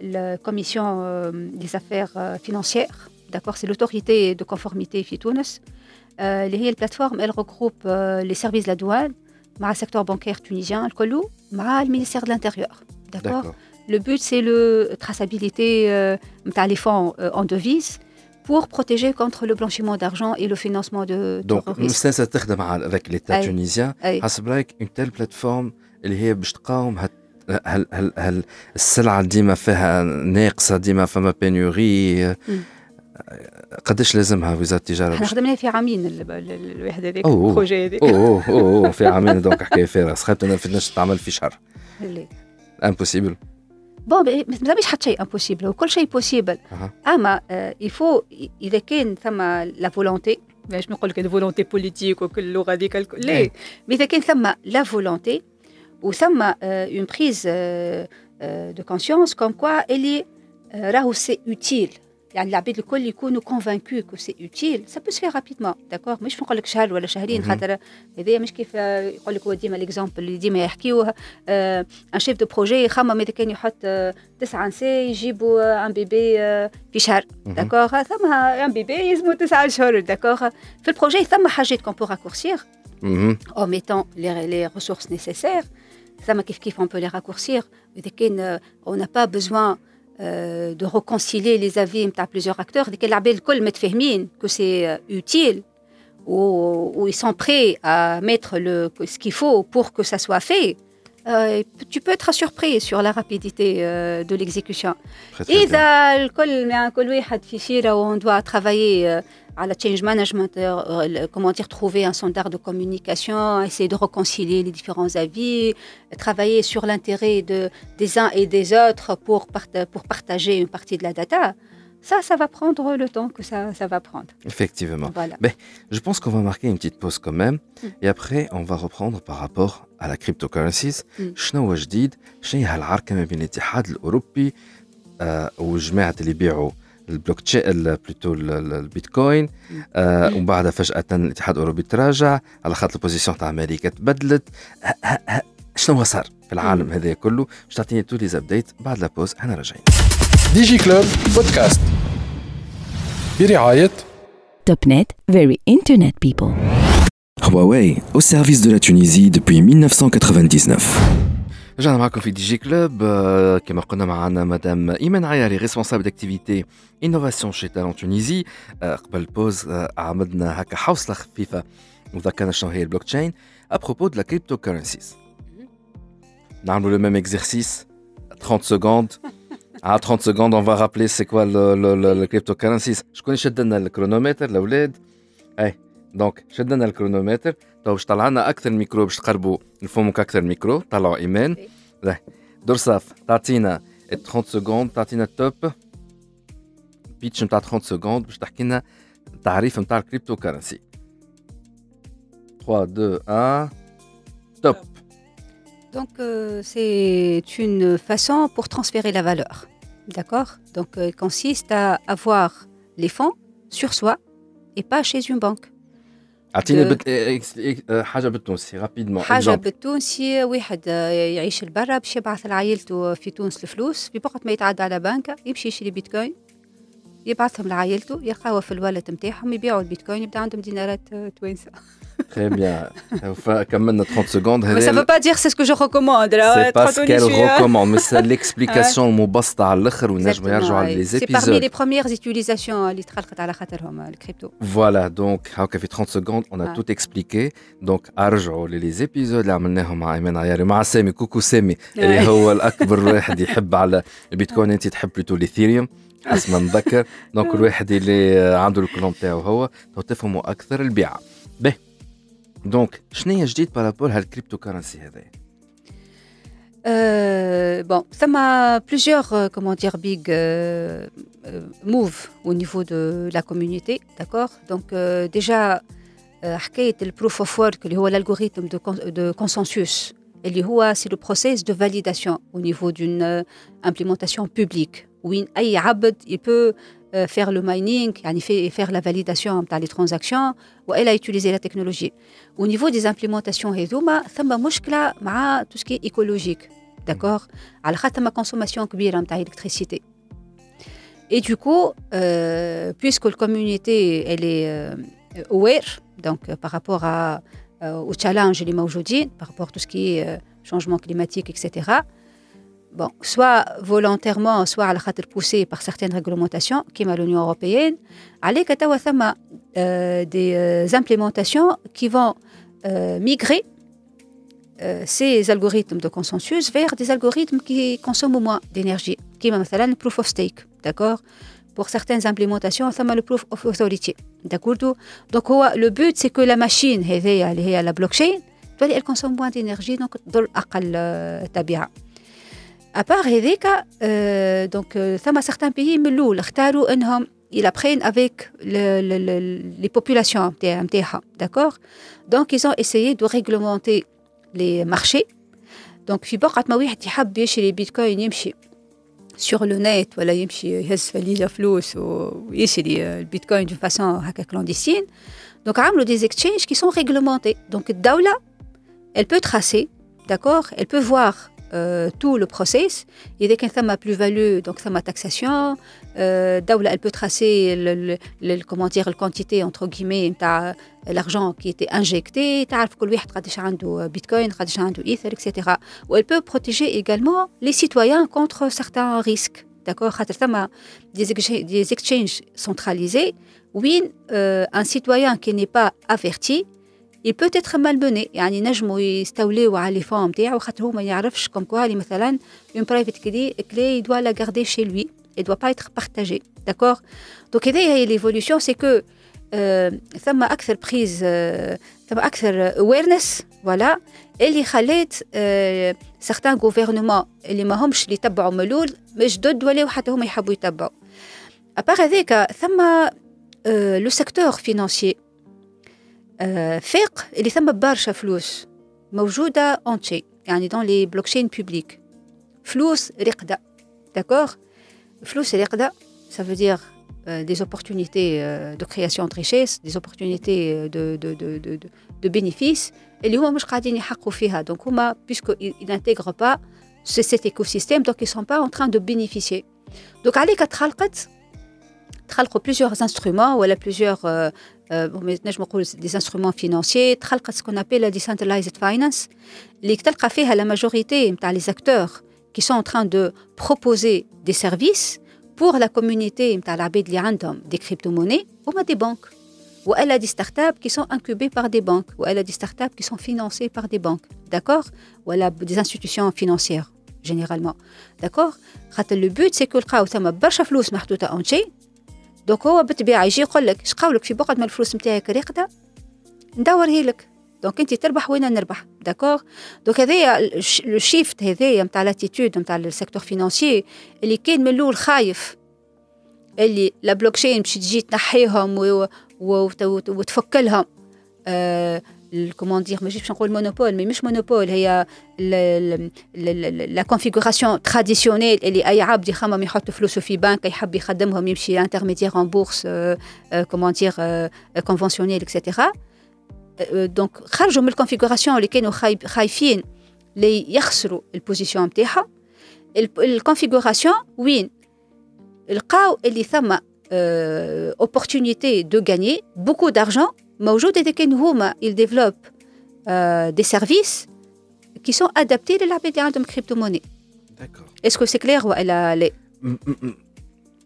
الكوميسيون دي افير فينانسيير داكور سي لوتوريتي دو كونفورميتي في تونس اللي هي البلاتفورم ال regroupe لي سيرفيس لا دوان مع السيكتور بانكير تونيزيان الكلو مع المينيستير دو لانتيريور داكور Le but, c'est la traçabilité euh, les fonds euh, en devises pour protéger contre le blanchiment d'argent et le financement de Donc, مستانسة تخدم avec l'État tunisien حسب رايك une telle plateforme اللي هي باش تقاوم هال هل هل هل السلعة ديما فيها ناقصة ديما فما بينوري قداش لازمها وزاره التجاره؟ احنا خدمنا في عامين الواحد هذاك البروجي هذاك اوه اوه في عامين دونك حكايه فارغه سخيت ما فيناش تعمل في شهر امبوسيبل بون مش حتى شيء امبوسيبل وكل شيء بوسيبل اما il faut اذا كان ثم لا فولونتي باش نقول لك فولونتي بوليتيك وكل اللغه هذيك الكل لا مي اذا كان ثم لا فولونتي وثم اون بريز دو كونسيونس كوم كوا اللي راهو سي اوتيل يعني العباد الكل يكونوا كونفانكو كو سي اوتيل سا بو سفير رابيدمون داكور مش نقول لك شهر ولا شهرين خاطر هذايا مش كيف يقول لك هو ديما ليكزومبل اللي ديما يحكيوه ان شيف دو بروجي يخمم اذا كان يحط تسعة نساء يجيبوا ان بيبي في شهر داكور ثم ان بيبي يلزموا تسعة شهور داكور في البروجي ثم حاجات كون بو راكورسير en mettant les, les ressources nécessaires. Ça, kif kif, on peut les raccourcir. On n'a pas besoin euh, de réconcilier les avis de plusieurs acteurs, que c'est euh, utile ou, ils sont prêts à mettre le, ce qu'il faut pour que ça soit fait, euh, tu peux être surpris sur la rapidité de l'exécution. Et on doit travailler à la change management, euh, comment dire, trouver un standard de communication, essayer de réconcilier les différents avis, travailler sur l'intérêt de, des uns et des autres pour, pour partager une partie de la data. Ça, ça va prendre le temps que ça, ça va prendre. Effectivement. Voilà. Mais je pense qu'on va marquer une petite pause quand même. Mm. Et après, on va reprendre par rapport à la cryptocurrencies. شنو جديد؟ شنو هي العركة ما بين الاتحاد الأوروبي وجماعة اللي يبيعوا البلوك تشين بلوتو البيتكوين آه ومن بعد فجأة الاتحاد الأوروبي تراجع على خاطر البوزيسيون تاع أمريكا تبدلت. شنو صار في العالم هذا كله؟ باش تعطيني تو لي ابديت بعد لا بوز إحنا راجعين. دي جي كلوب بودكاست. برعاية توب نت فيري انترنت بيبل Huawei, au service de la Tunisie depuis 1999. رجعنا معكم في دي جي كلوب كما قلنا معنا مدام ايمان عياري ريسبونسابل داكتيفيتي انوفاسيون شي تالون تونيزي قبل البوز عملنا هكا حوصله خفيفه وذكرنا شنو هي البلوك تشين ابروبو دو لا كريبتو كورنسيز نعملوا لو ميم اكزرسيس 30 سكوند à 30 secondes, on va rappeler c'est quoi le, le, le, le cryptocurrencies. Je connais شدنا الكرونومتر الاولاد. اي دونك شدنا الكرونومتر تو باش طلع لنا اكثر ميكرو باش تقربوا نفهموك اكثر ميكرو طلعوا ايمان درصاف تعطينا 30 سكوند تعطينا التوب بيتش نتاع 30 سكوند باش تحكي لنا التعريف نتاع الكريبتو كارنسي 3 2 1 توب Donc, euh, c'est une façon pour transférer la valeur. D'accord Donc, euh, il consiste à avoir les fonds sur soi et pas chez une banque. أعطيني بت... حاجة بالتونسي رابيدمون حاجة بالتونسي واحد يعيش لبرا باش يبعث لعائلته في تونس الفلوس في وقت ما يتعدى على بنكه يمشي يشري بيتكوين يبعثهم لعائلته يلقاوها في الوالد نتاعهم يبيعوا البيتكوين يبدأ عندهم دينارات توانسة. Très bien. Comme 30 secondes. Mais ça ne veut pas dire c'est ce que je recommande. C'est pas ce qu'elle recommande, mais c'est l'explication مبسطة على الآخر ونجم يرجعوا على les épisodes. C'est parmi les premières utilisations اللي تخلقت على خاطرهم الكريبتو. Voilà, donc هاكا في 30 secondes on a tout expliqué. Donc ارجعوا les épisodes اللي عملناهم مع ايمان عياري مع سامي كوكو سامي اللي هو الأكبر واحد يحب على البيتكوين أنت تحب بلوتو الإيثيريوم. حسب ما نتذكر دونك الواحد اللي عنده الكلون تاعو هو تفهموا اكثر البيعه باهي دونك شنو هي جديد بارابور هالكريبتو كارنسي هذايا Euh, bon, ça m'a plusieurs, euh, comment dire, big euh, euh, moves au niveau de la communauté, d'accord Donc, euh, déjà, حكاية le proof of work اللي هو l'algorithme de, de consensus اللي هو c'est le process de validation au niveau d'une euh, implémentation publique où أي عبد il peut euh, faire le mining, faire la validation les transactions, ou elle a utilisé la technologie. Au niveau des implémentations, il y a tout ce qui est écologique. D'accord? À la consommation d'électricité. Et du coup, euh, puisque la communauté elle est euh, aware, donc par rapport à, au challenge aujourd'hui, par rapport à tout ce qui est changement climatique, etc., bon, soit volontairement, soit à la poussé par certaines réglementations, comme l'Union européenne, avec euh, des euh, implémentations qui vont euh, migrer euh, ces algorithmes de consensus vers des algorithmes qui consomment moins d'énergie, est le proof of stake, d'accord? Pour certaines implémentations, ça le proof of authority, d'accord? Donc, le but, c'est que la machine, la blockchain, elle consomme moins d'énergie, donc, elle tabia. ابار هذاك دونك ثم سارتان بيي من الاول اختاروا انهم ils apprennent avec les populations, d'accord Donc, ils ont essayé de réglementer les marchés. Donc, في بقعة ما واحد يحب يشري بيتكوين يمشي sur le net ولا يمشي يهز فليلة فلوس ويشري البيتكوين d'une façon هكا clandestine. Donc, عملوا des exchanges qui sont réglementés. Donc, الدولة, elle peut tracer, d'accord Elle peut voir euh, tout le process. Il y a ma plus-value, donc ça ma taxation. Euh, elle peut tracer le, le, comment dire, la quantité, entre guillemets, l'argent qui était injecté. Sais Bitcoin, Ether, etc. Ou elle peut protéger également les citoyens contre certains risques. D'accord? Des, exchanges centralisés. Euh, un citoyen qui n'est pas averti, peut être malmené. يعني نجموا يستوليوا على لي فون نتاعو خاطر هو ما يعرفش كوم كوا. مثلا اون برايفت كلي كلي دوا لا غاردي شي لوي et doit pas être partagé. D'accord? Donc هذه هي l'évolution c'est que ثم أكثر بريز ثم أكثر awareness. Voilà. اللي خلات سارتان غوفرنمون اللي ما همش اللي يتبعوا ملول مش ضد ولاو حتى هما يحبوا يتبعوا ابار هذاك ثم لو سيكتور فينانسيي فاق اللي ثم برشا فلوس موجودة اونتشي يعني دون لي بلوكشين بوبليك فلوس رقدة داكوغ فلوس رقدة ça veut dire euh, des opportunités euh, de création de richesse, des opportunités de, de, de, de, de bénéfices, اللي هما مش قاعدين يحققوا فيها. Donc هما, puisqu'ils n'intègrent pas cet écosystème, donc ils ne sont pas en train de bénéficier. Donc عليك تخلقت تخلقوا plusieurs instruments ولا plusieurs euh, نجم نقول des instruments financiers تخلقت ce qu'on appelle la decentralized finance اللي تلقى فيها la majorité نتاع les acteurs qui sont en train de proposer des services pour la communauté نتاع العباد اللي عندهم des crypto-monnaies هما des banques والا دي ستارت اب qui sont incubées par des banques والا دي ستارت اب qui sont financées par des banques d'accord ولا des institutions financières généralement d'accord خاطر le but c'est que لقاو ثم برشا فلوس محطوطه اون شيء دونك هو بالطبيعه يجي يقول لك اش قولك في بقعه من الفلوس نتاعك راقده ندورها لك. دونك أنت تربح وأنا نربح داكوغ؟ دونك هذايا لو شيفت هذايا نتاع لاتيتود نتاع السيكتور فينانسيي اللي كان من الأول خايف اللي لا بلوكشين باش تجي تنحيهم وتفك لهم. آه comment dire ماشي باش نقول مونوبول مي مش مونوبول هي لا كونفيغوراسيون تراديسيونيل اللي اي عبد يخمم يحط فلوسه في بنك يحب يخدمهم يمشي انترميديير ان بورس كومون دير كونفونسيونيل اكسيتيرا دونك خرجوا من الكونفيغوراسيون اللي كانوا خايفين اللي يخسروا البوزيسيون نتاعهم الكونفيغوراسيون وين لقاو اللي ثم opportunité de gagner beaucoup d'argent موجود إذا كان هما ils développent euh, des services qui sont adaptés للعباد اللي عندهم crypto monnaie. D'accord. Est-ce que c'est clair ولا لا؟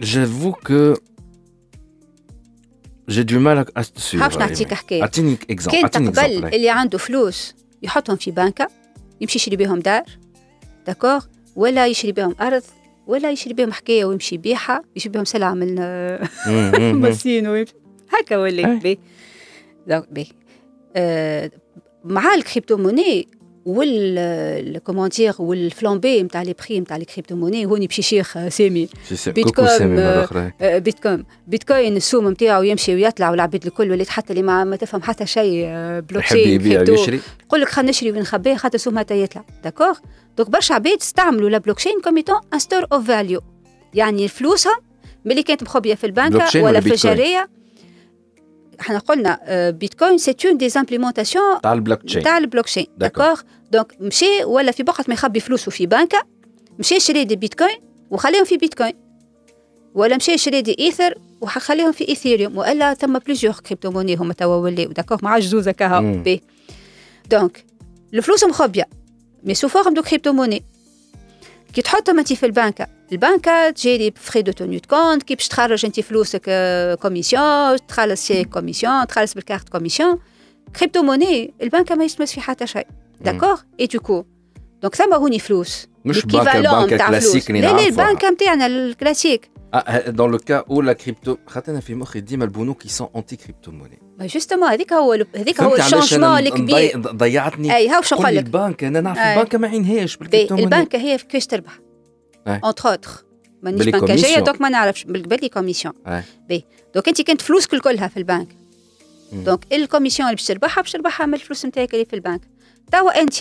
J'avoue que j'ai du mal à te suivre. حاش نعطيك حكاية. اعطيني اكزامبل. كان تقبل اللي عنده فلوس يحطهم في بنكة يمشي يشري بهم دار داكور ولا يشري بهم أرض ولا يشري بهم حكاية ويمشي يبيعها يشري بهم سلعة من ماسين ويمشي هكا ولا دونك باهي آه مع الكريبتو موني وال كومون دير والفلامبي نتاع لي بري نتاع لي كريبتو موني هوني بشي شيخ سامي. بيتكوين بيتكوين. بيتكوين السوم نتاعو يمشي ويطلع والعباد الكل ولات حتى اللي ما, ما تفهم حتى شيء بلوكشين كريبتو يقول لك خلينا نشري ونخبيه خاطر السوم حتى يطلع. داكوغ دونك برشا عباد استعملوا لا بلوكشين كوم ايتون ان ستور اوف فاليو يعني فلوسهم ملي كانت مخبية في البنكه ولا في الجارية. إحنا قلنا بيتكوين سي اون دي امبليمونتاسيون تاع البلوك تشين تاع البلوك تشين داكوغ دونك مشي ولا في بقعة ما يخبي فلوسه في بنكة مشي شري دي بيتكوين وخليهم في بيتكوين. ولا مشي شري دي إيثر وخليهم في إيثيريوم وإلا ثم بليزيور كريبتو موني هما توا ولاو داكوغ مع جوزه كها بي. دونك الفلوس مخبية مي سو فورم دو كريبتو موني كي تحطهم أنت في البنكة البنكه تجيري فري دو توني كونت كي باش تخرج انت فلوسك كوميسيون تخلص شي كوميسيون تخلص بالكارت كوميسيون. كريبتو موني البنكه ما يستمس في حتى شيء. داكوغ اي دوكو دونك ثم هوني فلوس مش بنكه البنكه الكلاسيك لا لا البنكه نتاعنا الكلاسيك dans le cas où la crypto خاطر في مخي ديما البنوك qui sont anti crypto monnaie جوستومون هذيك هو هذيك هو الشونجمون الكبير ضيعتني أي هاو شو نقول لك؟ البنك أنا نعرف البنك ما عينهاش بالكريبتو البنك هي كيفاش تربح. اونتر اوتر مانيش بنكاجيه دونك ما نعرفش بالقبل كوميسيون بي دونك انت كنت فلوسك كلها في البنك دونك الكوميسيون اللي باش تربحها باش تربحها من الفلوس نتاعك اللي في البنك توا انت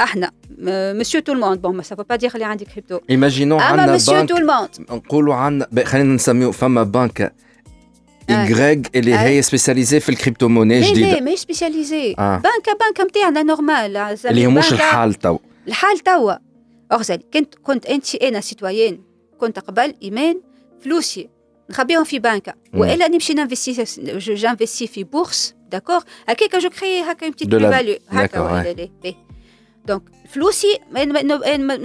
إحنا مسيو تو الموند بون ما سافا با دير اللي عندك كريبتو ايماجينو عندنا مسيو تو الموند نقولوا عندنا خلينا نسميو فما بنك إيغريغ اللي هي سبيسياليزي في الكريبتو موني جديده لا ماهيش سبيسياليزي آه. بنكه بنكه نتاعنا نورمال اللي مش الحال تو الحال توا اغزالي كنت كنت أنت أنا سيتويان كنت قبل إيمان فلوسي. نخبيهم في بنكة. وإلا نمشي ننفستي جانفستي في بورس داكور هكاك جو كري هكا اون بتيت فاليو هكا ولا دونك فلوسي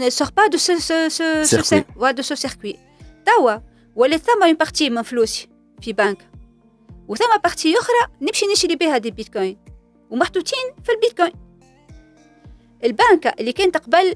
sort pas de ce, ce, ce, ce, ouais, de ce circuit. توا. ولا ثم اون بارتي من فلوسي في بنك. وثم بارتي أخرى نمشي نشري بها دي بيتكوين ومحطوطين في البيتكوين. البنكة اللي كانت قبل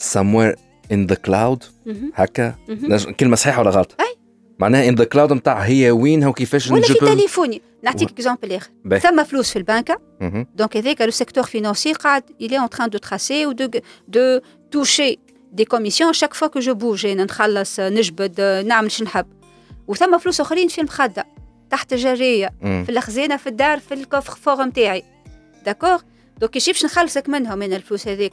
somewhere in the cloud. هكا. كلمة صحيحة ولا غلط؟ أي. معناها ان ذا كلاود نتاع هي وين هو كيفاش ولا في تليفوني. نعطيك اكزومبل آخر. ثم فلوس في البنكة. دونك هذاك لو سيكتور فينانسي قاعد il est en train de tracer ou de de toucher des commissions chaque fois que je bouge. أنا نخلص نجبد نعمل شنو نحب. وثم فلوس أخرين في المخده تحت جاريه في الخزانه في الدار في الكوفر فور نتاعي داكور دونك كيش باش نخلصك منهم من الفلوس هذيك.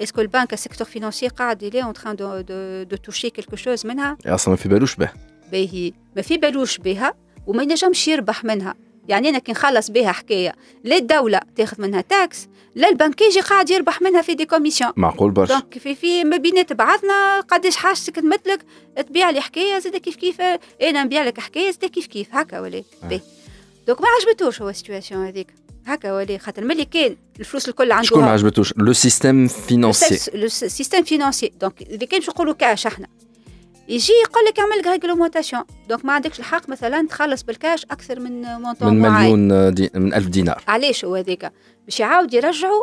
اسكو البنك السيكتور فينانسي قاعد il est en train de de de toucher quelque chose منها أصلا ما في بالوش به باهي ما في بالوش بها وما ينجمش يربح منها يعني أنا كي نخلص بها حكايه لا الدولة تاخذ منها تاكس لا البنك يجي قاعد يربح منها في دي كوميسيون معقول برشا دونك في في ما بينات بعضنا قداش حاجتك تمثلك تبيع لي حكايه زاد كيف كيف أنا نبيع لك حكايه زاد كيف كيف هكا ولا آه. دونك ما عجبتوش هو السيتواسيون هذيك هكا ولا خاطر. ملي كان الفلوس الكل عنده شكون ما عجبتوش؟ لو سيستيم فينانسي لو سيستيم فينانسي دونك اللي كان نقولوا كاش إحنا. يجي يقول لك اعمل ريغلومونتاسيون دونك ما عندكش الحق مثلا تخلص بالكاش أكثر من مونطون من مليون دي من ألف دينار. علاش هو هذاك باش يعاود يرجعوا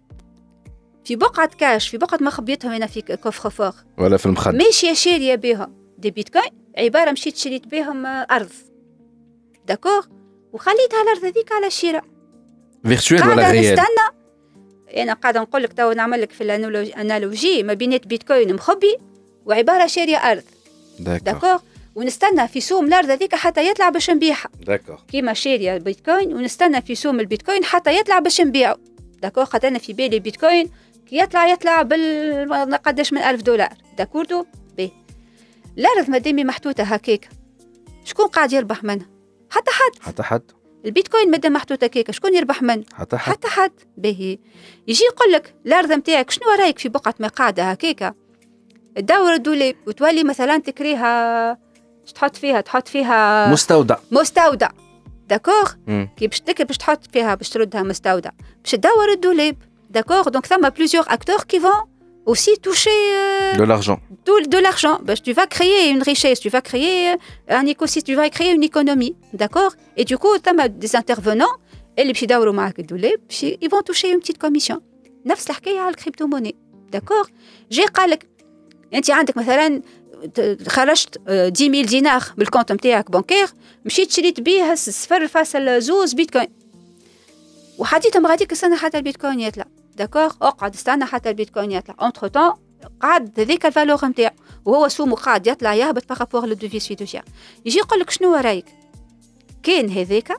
في بقعة كاش في بقعة ما خبيتهم هنا في كوفر فور ولا في المخد ماشية شارية بهم دي بيتكوين عبارة مشيت شريت بهم أرض. داكور؟ وخليتها الأرض هذيك على الشراء فيرتويل ولا ريال نستنى. أنا قاعدة نقول لك تو نعمل لك في الأنالوجي ما بينات بيتكوين مخبي وعبارة شارية أرض. داكور. ونستنى في سوم الأرض هذيك حتى يطلع باش نبيعها. داكور. كيما شاريه بيتكوين ونستنى في سوم البيتكوين حتى يطلع باش نبيعه. داكور؟ خاطر أنا في بالي بيتكوين يطلع يطلع بال قداش من ألف دولار. داكوردو بي. الأرض مادامي محطوطة هكاك شكون قاعد يربح منها حتى حد. حتى حد. البيتكوين مادام محطوطة هكاك شكون يربح منه حتى حد. حتى حد. باهي يجي يقول لك الأرض نتاعك شنو رايك في بقعة ما قاعدة هكاك تدور الدولاب وتولي مثلا تكريها تحط فيها؟ تحط فيها مستودع. مستودع. داكور كي باش باش تحط فيها باش تردها مستودع. باش تدور الدولاب داكور دونك ثما بليزيور اكتور كي فون aussi toucher euh, de l'argent. De, de l'argent. Ben, tu vas créer une richesse, tu vas créer un écosystème, tu vas créer une économie. D'accord Et du coup, tu as des intervenants, et les ils vont toucher une petite commission. نفس الحكاية على الكريبتو موني داكور جي قالك انت عندك مثلا خرجت 10000 دينار بالكونت نتاعك بانكير مشيت شريت بيه صفر فاصل زوز بيتكوين وحديتهم غاديك استنى حتى البيتكوين يطلع داكوغ اقعد استنى حتى البيتكوين يطلع اونتر تون قعد هذيك الفالور نتاعو وهو سومو قاعد يطلع يهبط بارابور لو دوفيس. فيدوسيير يجي يقول لك شنو رأيك؟ كان هذاك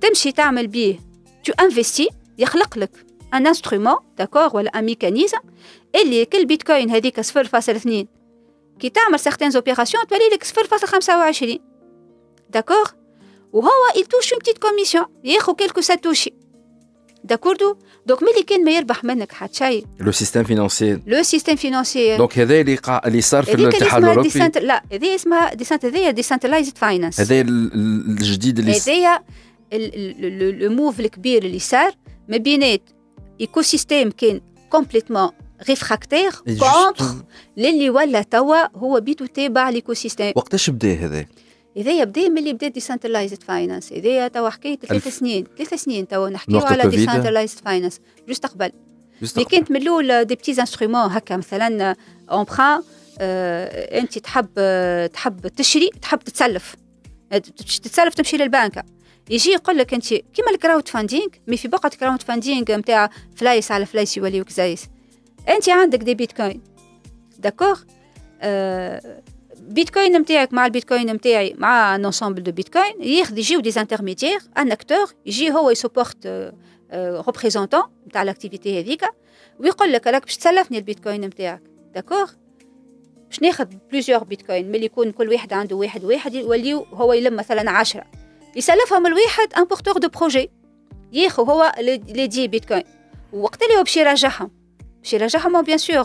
تمشي تعمل بيه تو انفستي يخلق لك ان انسترومون داكوغ ولا ان ميكانيزم اللي كل بيتكوين هذيك صفر فاصل اثنين. كي تعمل سيغتان اوبيراسيون تولي لك صفر فاصل خمسة وعشرين. داكوغ وهو touche une petite commission. ياخذ quelques satoshi داكوردو دونك ملي كان ما يربح منك حتى شيء لو سيستيم فينانسي لو سيستيم فينانسي دونك هذا اللي قا... اللي صار في الاتحاد الاوروبي ديسنت لا هذه اسمها ديسنت هذه ديسنتلايزد فاينانس هذا ال- ال- الجديد اللي هذايا لو موف الكبير اللي صار ما بينات ايكو سيستيم كان كومبليتمون ريفراكتير كونتر للي ولا توا هو بيتو تابع ليكو سيستيم وقتاش بدا هذا؟ هذايا بدا ملي بدا ديسنتلايزد فاينانس هذايا توا حكايه ثلاث. سنين ثلاث سنين توا نحكيو على الكوفيد. ديسنتلايزد فاينانس جوست قبل مي كانت من الأول دي بتيز انسترومون هكا مثلا امبران أنت تحب آه، تحب تشري تحب تتسلف. آه، تتسلف تمشي للبنك. يجي يقول لك أنت كيما الكراود فاندينغ مي في بقعة كراود فاندينغ نتاع فلايس على فلايس يوليوك زايس. أنت عندك دي بيتكوين داكوغ آه، بيتكوين نتاعك مع البيتكوين نتاعي مع ان دو بيتكوين ياخذ يجيو دي انترميديير ان اكتور يجي هو يسوبورت ريبريزونتون نتاع الاكتيفيتي هذيك ويقول لك راك باش تسلفني البيتكوين نتاعك داكوغ باش ناخذ بليزيور بيتكوين ملي يكون كل واحد عنده واحد واحد يوليو هو يلم مثلا عشرة يسلفهم الواحد ان بورتور دو بروجي ياخذ هو لي دي بيتكوين وقت اللي هو باش يراجعهم باش يراجعهم بيان سور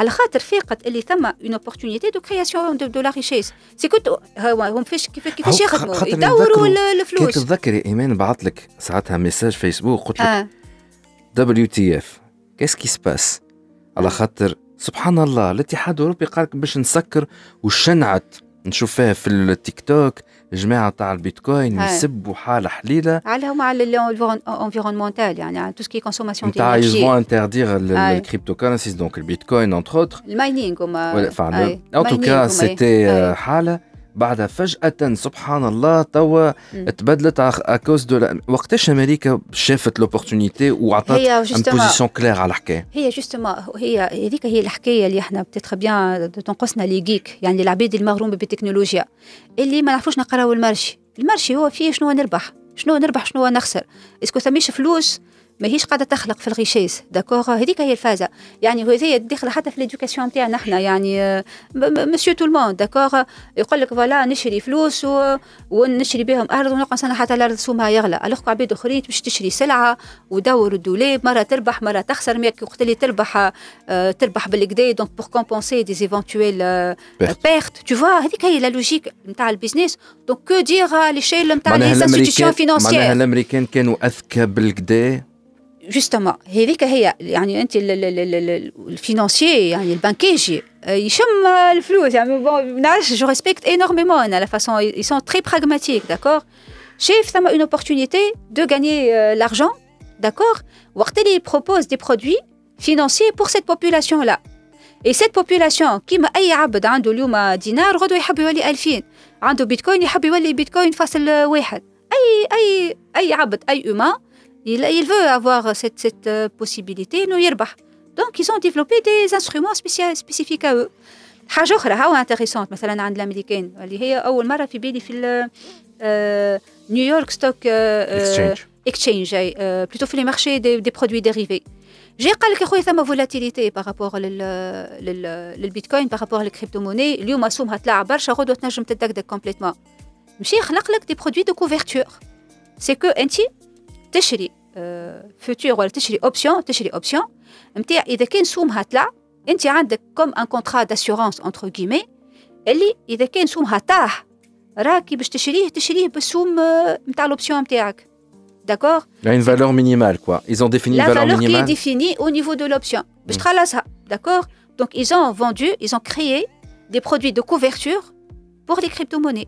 على خاطر فاقت اللي ثم اون opportunité دو كرياسيون دو, دو لا ريشيس سي كنت هو- هم فيش كيف كيفاش هو يخدموا؟ يدوروا الفلوس. تتذكر يا إيمان بعث لك ساعتها ميساج فيسبوك قلت لك دبليو تي اف كيس كي سباس على خاطر سبحان الله الاتحاد الأوروبي قال لك باش نسكر وشنعت. نشوف فيها في التيك توك جماعه تاع البيتكوين هاي. يسبوا حاله حليله على هما على الانفيرونمونتال يعني على تو سكي كونسوماسيون نتاع يزفون انتردير هاي. الكريبتو كورنسيز دونك البيتكوين انتر اوتر الماينينغ هما ولا فعلا أي. ان تو mining كا هما. سيتي أي. حاله بعدها فجأة سبحان الله توا. تبدلت اكوز دو وقتاش أمريكا شافت لوبورتونيتي وعطات ان بوزيسيون كلير على الحكاية؟ هي جوستومون هي هذيك هي الحكاية اللي إحنا بتتخ بيان تنقصنا لي جيك يعني العبيد المغرومه بالتكنولوجيا. اللي ما نعرفوش نقراو المارشي المارشي هو فيه شنو نربح؟ شنو نربح؟ شنو نخسر؟ إسكو ثميش فلوس ماهيش قاعدة تخلق في الغيشيس داكوغ هذيك هي الفازة. يعني هذه داخله حتى في ليدوكاسيون نتاعنا إحنا يعني مسيو تو الموند داكوغ يقول لك فوالا نشري فلوس و... ونشري بهم أرض ونبقى نستنى حتى الأرض سومها يغلى. الوغ عباد أخرين باش تشري سلعة ودور الدولاب مرة تربح مرة تخسر. مي وقت اللي تربح آه، تربح بالكدا دونك بور كومبونسي دي ايفونتويل. بيرت تو فوا هذيك هي لا لوجيك نتاع البيزنس دونك كو دير ليشيل نتاع معناها لي انستيتيوشن الامريكان معناها الأمريكان كانوا أذكى بالكدا جوستومون هذيك هي يعني انت ال- ال- ال- ال- الفينانسيي يعني البنكيجي آه، يشم آه، الفلوس يعني بون ما نعرفش جو ريسبكت انورميمون انا لا فاسون ils sont très pragmatiques d'accord شايف ثم une opportunité de gagner euh, l'argent d'accord وقت اللي propose des produits financiers pour cette population là et cette population كيما اي عبد عنده اليوم دينار غدوه يحب يولي 2000 عنده بيتكوين يحب يولي بيتكوين فاصل واحد اي اي اي عبد اي humain il, il veut avoir cette, cette euh, possibilité انه يربح donc ils ont développé des instruments spécia- spécifiques à eux حاجه اخرى هاو انتريسونت مثلا عند الامريكان اللي هي اول مره في بالي في ال- آه، نيويورك ستوك اكسشينج اكسشينج اي بلوتو في لي مارشي دي, دي برودوي ديريفي جي قال لك يا خويا ثم فولاتيليتي بارابور لل لل للبيتكوين بارابور للكريبتو موني اليوم اسهمها تلعب برشا غدوه تنجم تدقدق كومبليتمون مشي يخلق لك دي برودوي دو كوفرتور سي كو انت تشري فوتور ولا تشري اوبسيون تشري اوبسيون نتاع اذا كان سومها طلع انت عندك كوم ان كونترا داسيورونس انتر كيمي اللي اذا كان سومها طاح راكي باش تشريه تشريه بالسوم نتاع الاوبسيون نتاعك داكور Il y a une valeur minimale, quoi. Ils ont défini la une valeur valeur qui est minimale. définie au niveau de l'option. باش Mm. تخلصها d'accord donc ils ont vendu ils ont créé des produits de couverture pour les crypto-monnaies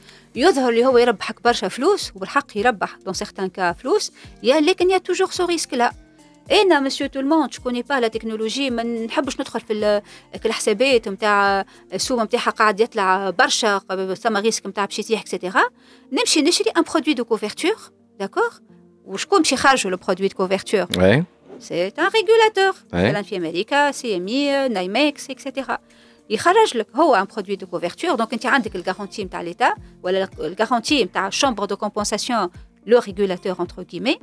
يظهر اللي هو يربحك برشا فلوس وبالحق يربح. دون سيغتان كا فلوس. يا لكن يا توجور سو ريسك لا أنا مسيو تو الموند جو كوني با لا تكنولوجي ما نحبش ندخل في الحسابات نتاع السوم نتاعها قاعد يطلع برشا ثم ريسك نتاع باش يطيح اكسيتيرا نمشي نشري ان برودوي دو كوفرتور داكور وشكون باش يخرجوا لو برودوي دو كوفرتور سي ان ريغولاتور مثلا في أمريكا سي ام اي نايمكس اكسيتيرا يخرج لك هو ان برودوي دو كوفرتور دونك انت عندك الغارونتي نتاع ليتا ولا الغارونتي نتاع الشامبر دو كومبونساسيون لو ريغولاتور انتر كيمي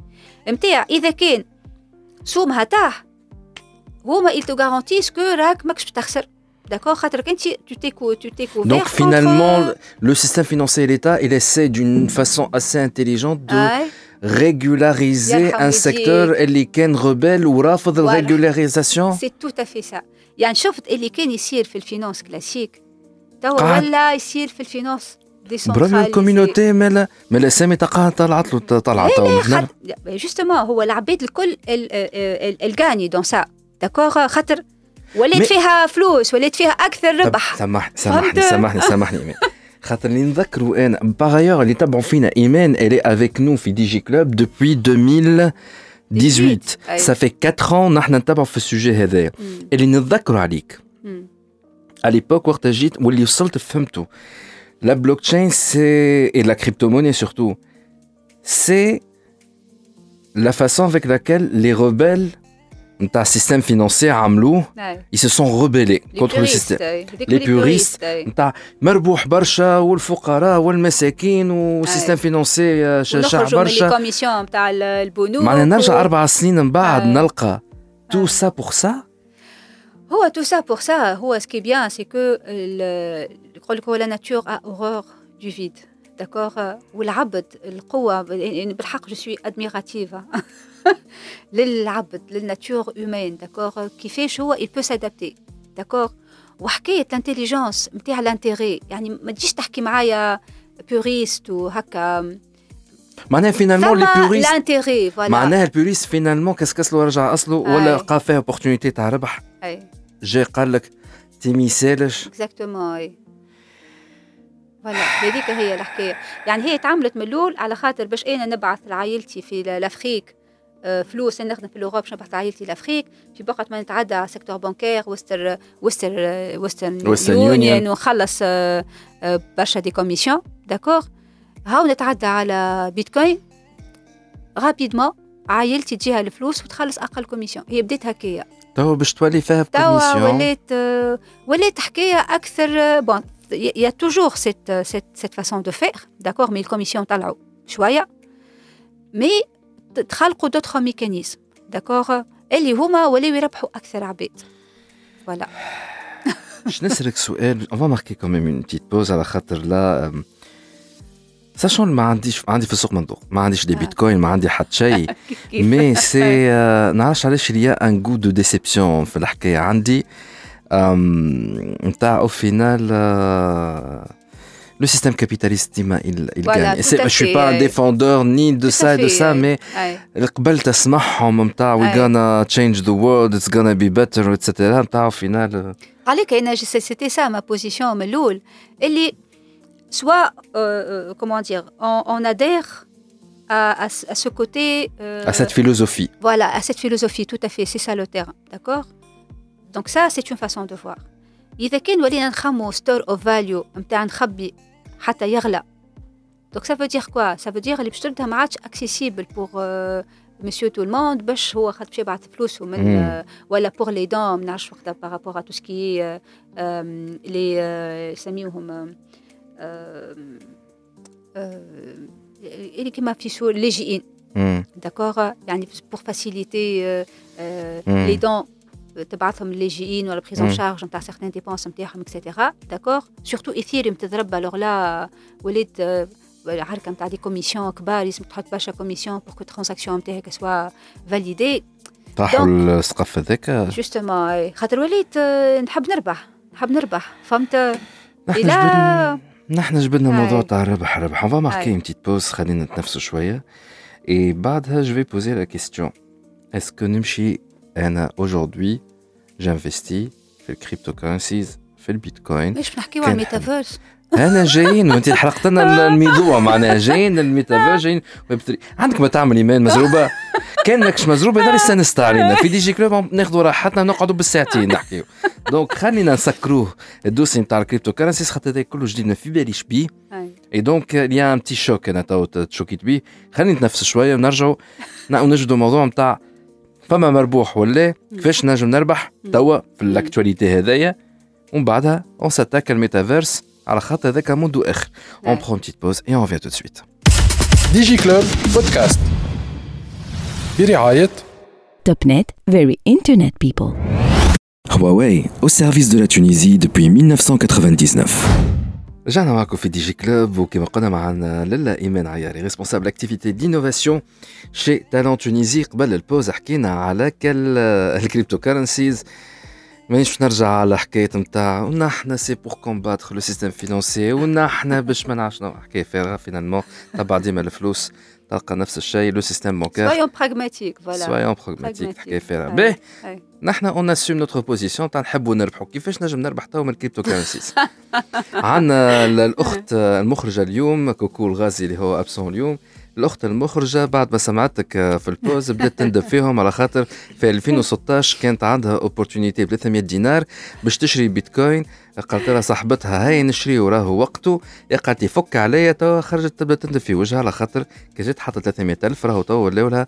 نتاع اذا كان سومها تاع هما ils te garantissent que راك ماكش تخسر D'accord tu t'es couvert. Donc finalement, le système financier et l'État, il essaie d'une façon assez intelligente de Régulariser un secteur اللي كان rebelle ورافض الرégularisation. C'est tout à fait ça. يعني شفت اللي كان يصير في الفينانس كلاسيك توا ولا يصير في الفينانس برافو الكوميونيتي مالا مالا الاسامي تاعها طلعت له طلعت تو جوستومون هو العباد الكل الكاني دون سا داكوغ خاطر؟ ولات فيها فلوس ولات فيها أكثر ربح. سامحني سامحني سامحني سامحني خاطر اللي نذكروا انا باغيور اللي تبعوا فينا ايمان الي افيك نو في دي جي كلوب دوبوي 2018 ça fait 4 ans نحن نتبعوا في السوجي هذايا اللي نتذكروا عليك à l'époque وقت جيت واللي وصلت فهمته La blockchain, c'est, et la crypto-monnaie surtout, c'est la façon avec laquelle les rebelles un système financier عملوه ils se sont rebellés contre le système les puristes نتاع مربوح برشا والفقراء والمساكين والسيستم فينانسي شاع برشا الكوميسيون نتاع البنوك معناها نرجع اربع سنين من بعد نلقى تو سا بور سا هو tout ça pour ça هو ce qui est bien c'est que يقول لك la nature a horreur du vide d'accord والعبد القوة يعني بالحق je suis admirative للعبد للناتور humaine d'accord كيفاش هو peut s'adapter d'accord وحكاية الانتليجنس نتاع الانتيغي يعني ما تجيش تحكي معايا بوريست وهكا معناها فينالمون لي بوريست لانتيغي فوالا معناها البوريست فينالمون كاس له رجع أصله؟ ولا لقى فيها اوبورتونيتي تاع ربح. جاي قال لك تي ميسالش اكزاكتومون أي. فوالا هذيك هي الحكاية. يعني هي تعاملت من الأول على خاطر باش أنا نبعث لعائلتي في لافريك فلوس. أنا نخدم في الأوروب باش نبعث لعائلتي لافريك في وقت ما نتعدى على سيكتور بانكير وستر وستر وستر يونيون ونخلص برشا دي كوميسيون. داكور. هاو نتعدى على بيتكوين. رابيدمون عائلتي تجيها الفلوس وتخلص أقل كوميسيون. هي بدات هكايا توا باش تولي فيها توا ولات ولات حكاية أكثر بون toujours cette, cette, cette façon de faire, d'accord, mais les commissions طلعوا شوية. Mais تخلقوا d'autres mécanismes, d'accord, اللي هما ولاو يربحوا أكثر عباد. Voilà. Je نسألك سؤال, marquer quand même une petite pause على خاطر لا ساشون ما عنديش عندي في السوق مندوق ما عنديش دي بيتكوين ما عندي حتى شيء. مي سي نعرفش علاش ليا ان جو دو ديسيبسيون في الحكاية عندي. نتاع au final le système capitaliste ديما il, il voilà, gagne. Je suis pas un défendeur ni de ça et de ça, mais قبل تسمعهم نتاع we gonna change the world, it's gonna be better, etc. نتاع au final عليك انا c'était ça ma position من الاول اللي soit euh, comment dire on, on adhère à, à, à ce côté euh, à cette philosophie. Voilà, à cette philosophie, tout à fait, c'est ça le terrain, d'accord Donc ça, c'est une façon de voir. إذا كان ولينا نخمو ستور اوف فاليو نتاع نخبي حتى يغلى دونك سا فو دير كوا سا فو دير اللي باش تردها ما عادش اكسيسيبل بور مسيو تو الموند باش هو خاطر باش يبعث فلوسه من ولا بور لي دون ما نعرفش وقتها بارابور ا تو سكي لي يسميوهم اللي كيما في سور لاجئين داكوغ يعني بور فاسيليتي لي دون تبعثهم اللاجئين ولا بريز ان شارج نتاع سيغتان ديبونس نتاعهم اكسيتيرا داكوغ سورتو ايثيريوم تضرب الوغ لا ولات حركه نتاع دي كوميسيون كبار لازم تحط برشا كوميسيون بور كو ترانزاكسيون نتاعك سوا فاليدي طاحوا السقف هذاك جوستومون خاطر وليت نحب نربح نحب نربح فهمت الى نحن جبنا هاي. موضوع تاع الربح ربح on va marquer هاي. une petite pause خلينا نتنفسوا شويه et بعدها je vais poser la question est-ce que نمشي انا aujourd'hui j'investis في الكريبتوكرنسيز في البيتكوين ليش بنحكيو على الميتافيرس؟ أنا جايين وأنت حرقت لنا الموضوع معناها جايين الميتافيرس جايين. ويب 3 عندك ما تعمل ايمان مزروبة؟ كان ماكش مزروبة يظل استانست علينا في دي جي كلوب ناخذوا راحتنا نقعدوا بالساعتين نحكيو. دونك خلينا نسكروه. الدوسي نتاع الكريبتو كرنسيز خاطر هذا كله جديد ما في باليش بيه. أي. دونك يا ان بتي شوك أنا تو تشوكيت بيه خلينا نتنفس شوية ونرجعوا. ونجدوا موضوع نتاع فما مربوح ولا كيفاش نجم نربح؟ توا في الاكtualité هذايا. ومن بعدها اون ساتاك الميتافيرس على خاطر هذاك موندو آخر. اون. برون بتيت بوز اي اون فيان تو سويت ديجي كلوب بودكاست برعاية Top Net, very internet people. Huawei, au service de la Tunisie depuis 1999. رجعنا معكم في دي جي كلوب وكما قلنا معنا لالا ايمان عياري ريسبونسابل اكتيفيتي دينوفاسيون شي تالون تونيزي قبل البوز حكينا على كل الكريبتو كرنسيز مانيش باش نرجع على حكايه نتاع ونحن سي بور كومباتر لو سيستيم فينانسي ونحن باش ما نعرفش شنو حكايه فارغه فينالمون تبع ديما الفلوس تلقى نفس الشيء لو سيستيم بانكير Soyons pragmatiques, voilà. سويون براغماتيك فارغه هاي. باهي. نحن اون اسيوم نوتر بوزيسيون تاع نحبوا نربحوا. كيفاش نجم نربح تو من الكريبتو كرنسيز عندنا الأخت المخرجة اليوم كوكو الغازي اللي هو ابسون اليوم. الأخت المخرجة بعد ما سمعتك في البوز بدأت تندب فيهم على خاطر في 2016 كانت عندها اوبورتونيتي ب 300 دينار باش تشري بيتكوين. قالت لها صاحبتها هاي نشري وراه وقته يا قالت لي فك عليا توا خرجت تبدأ تندب في وجهها على خاطر كي جات حطت 300 ألف راهو توا ولاو لها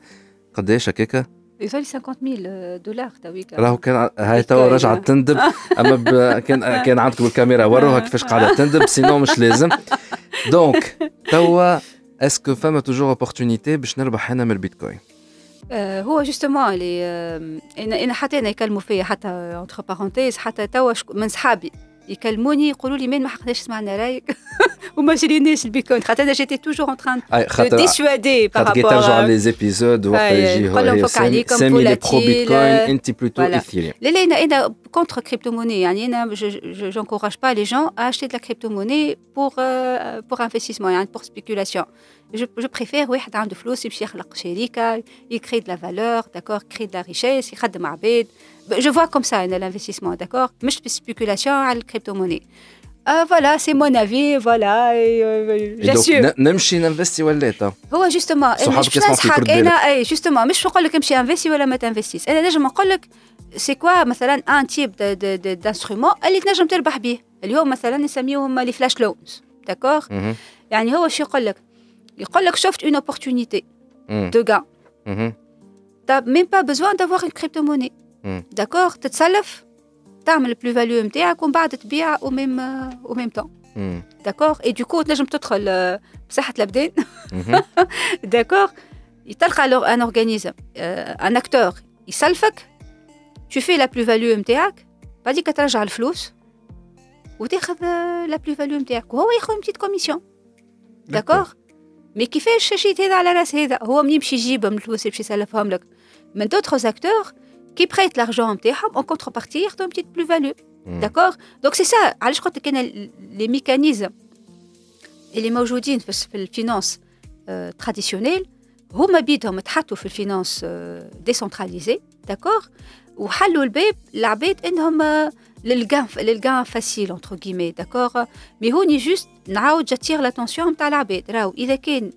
قداش هكاكا؟ يظل 50 000 دولار تويك راهو كان هاي توا آه. رجعت تندب. أما ب... كان كان عندكم الكاميرا وروها كيفاش قاعدة تندب سينو مش لازم. دونك توا اسكو فما توجور اوبورتونيتي باش نربح هنا من البيتكوين هو جوستومون اللي أنا أنا حتى أنا يكلموا فيا حتى اونتر بارونتيز حتى توا من صحابي. يكلموني يقولوا لي مين ما حقناش سمعنا رايك وما شريناش البيتكوين خاطر انا جيتي توجور اون تران اي دو خاطر ديسوادي خاطر كي ترجع لي زيبيزود وقت أي، يجي نقول لهم هو فك عليكم سامي لي برو فولاتيل، بيتكوين انت بلوتو فوالا. ايثيريوم لا لا انا انا كونتر كريبتو موني يعني انا جونكوراج با لي جون à acheter de la crypto-monnaie pour euh, pour investissement يعني pour spéculation je, je préfère واحد عنده فلوس يمشي يخلق شركه يكري de la valeur d'accord créer de la richesse يخدم عباد je vois comme ça انا l'investissement d'accord مش بالسبيكولاسيون على الكريبتو موني آه فوالا سي مون افي فوالا جاسيور نمشي ننفستي ولا تا هو جوستومون صحابك مش يسمعوا في ننصحك كرد انا اي جوستومون مش نقول لك امشي انفستي ولا ما تنفستيش انا نجم نقول لك سي كوا مثلا ان تيب دانسترومون اللي تنجم تربح به اليوم مثلا نسميهم لي فلاش لونز داكور مهم. يعني هو شو يقول لك يقول لك شفت اون اوبورتونيتي مم. دو غان مهم. t'as même pas besoin d'avoir une crypto-monnaie. Hmm. D'accord تتسلف تعمل البلو فاليو نتاعك ومن بعد تبيع au même au même temps. مم. D'accord Et du coup تنجم تدخل آه، بصحة الأبدان مهم. D'accord تلقى alors un organisme euh, un acteur يسلفك tu fais la plus-value نتاعك بعديك ترجع الفلوس وتاخذ آه، la plus-value نتاعك وهو ياخذ une petite commission. D'accord مي كيفاش شريت هذا على راس هذا هو من يمشي يجيب من الفلوس يمشي يسلفهم لك من دوتر اكتور كي بريت لارجون نتاعهم اون كونتر بارتي ياخذوا بتيت بلو فاليو مم. داكور دونك سي سا علاش قلت لك انا لي ميكانيزم اللي موجودين في في الفينانس تراديسيونيل هما بيدهم تحطوا في الفينانس ديسنتراليزي داكور وحلوا الباب للعباد انهم آه، للغان للغان فاسيل اونتر كيمي داكور مي هوني جوست نعاود جاتير لاتونسيون نتاع العباد راهو اذا كان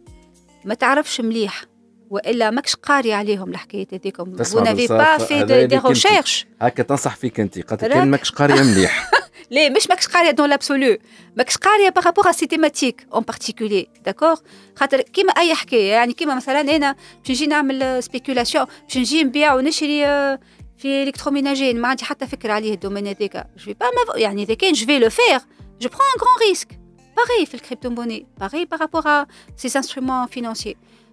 ما تعرفش مليح والا ماكش قاري عليهم الحكايات هذيكم تسمع vous n'avez بالصراحة، pas fait هذا de- اللي des كنتي. recherches هكا تنصح فيك انت قالت راك. كان ماكش قاريه مليح ليه مش ماكش قاريه دون لابسولو ماكش قاريه بارابور ا سي تيماتيك اون بارتيكولي داكور خاطر كيما اي حكايه يعني كيما مثلا انا باش نجي نعمل سبيكولاسيون باش نجي نبيع ونشري آه، في الكتروميناجي ما عندي حتى فكره عليه الدومين هذاك جو با يعني اذا كان جو في لو فير جو برون ان غران ريسك باغي في الكريبتو موني باغي بارابور ا سي انسترومون فينانسيي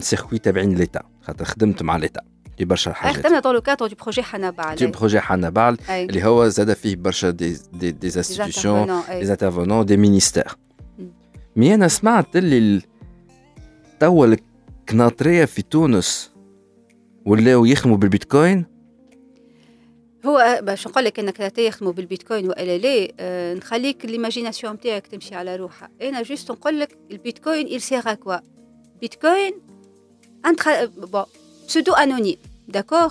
circuits تابعين ليتا. خاطر خدمت مع ليتا في برشا حاجات. خدمنا dans le cadre du projet Hannibal du projet Hannibal اللي هو زاد فيه برشا دي دي دي institutions des intervenants des ministères. مي أنا سمعت اللي توا الكناطريه في تونس ولاو يخدموا بالبيتكوين؟ هو باش نقول لك إنك يخدموا بالبيتكوين وإلا لا آه نخليك ليماجيناسيون نتاعك تمشي على روحها. أنا جوست نقول لك البيتكوين sert à quoi بيتكوين انت بون بسودو انونيم داكور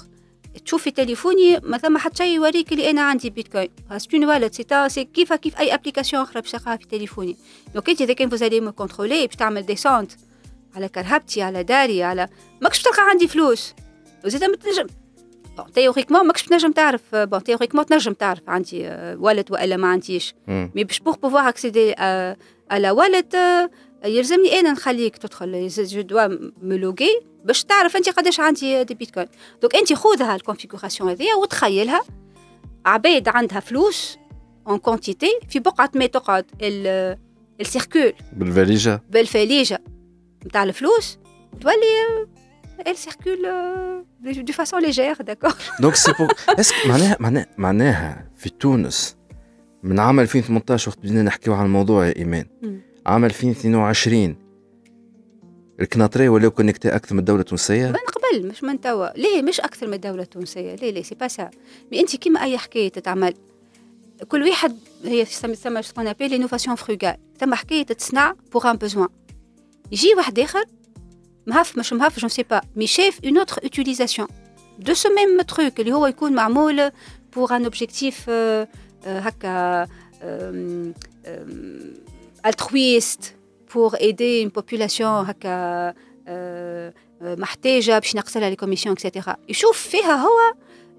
تشوف في تليفوني ما ثم حتى شيء يوريك اللي أنا عندي بيتكوين سي اون والت سي سي كيف كيف أي ابليكاسيون أخرى باش تلقاها في تليفوني دونك انت إذا كان فوزالي مو كونترولي باش تعمل ديسونت على كرهبتي على داري على ماكش تلقى عندي فلوس. وزيد ما تنجم بون تيوريكمون ماكش تنجم تعرف بون تيوريكمون تنجم تعرف عندي والد وإلا ما عنديش. مي باش بوغ بوفوار اكسيدي على والد يلزمني أنا نخليك تدخل. جو دوا ملوغي باش تعرف أنت قداش عندي دي بيتكوين. دونك أنت خذها الكونفيغوراسيون هذيا وتخيلها. عباد عندها فلوس اون كونتيتي في بقعة ما تقعد. السيركول بالفاليجه بالفاليجه نتاع الفلوس تولي elle circule euh, de façon légère, d'accord. Donc c'est pour. Est-ce معناها معناها معناها في تونس من عام 2018 وقت بدينا نحكيو على الموضوع يا إيمان. عام 2022 الكناطريه ولاو كونكتي أكثر من الدولة التونسية؟ من قبل مش من توا، ليه مش أكثر من الدولة التونسية، ليه ليه؟ سي با سا، مي انت كيما أي حكاية تتعمل. كل واحد هي تسمى سكون ابي لينوفاسيون فروغال، ثم حكاية تصنع بوغ ان بوزوان. يجي واحد آخر مهف مش مهف جو سي با مي شاف اون اوتر اوتيليزاسيون دو سو ميم تروك اللي هو يكون معمول بوغ ان اوبجيكتيف هكا الترويست بور ايدي اون بوبولاسيون هكا محتاجه باش نقصلها لي كوميسيون اكسيتيرا يشوف فيها هو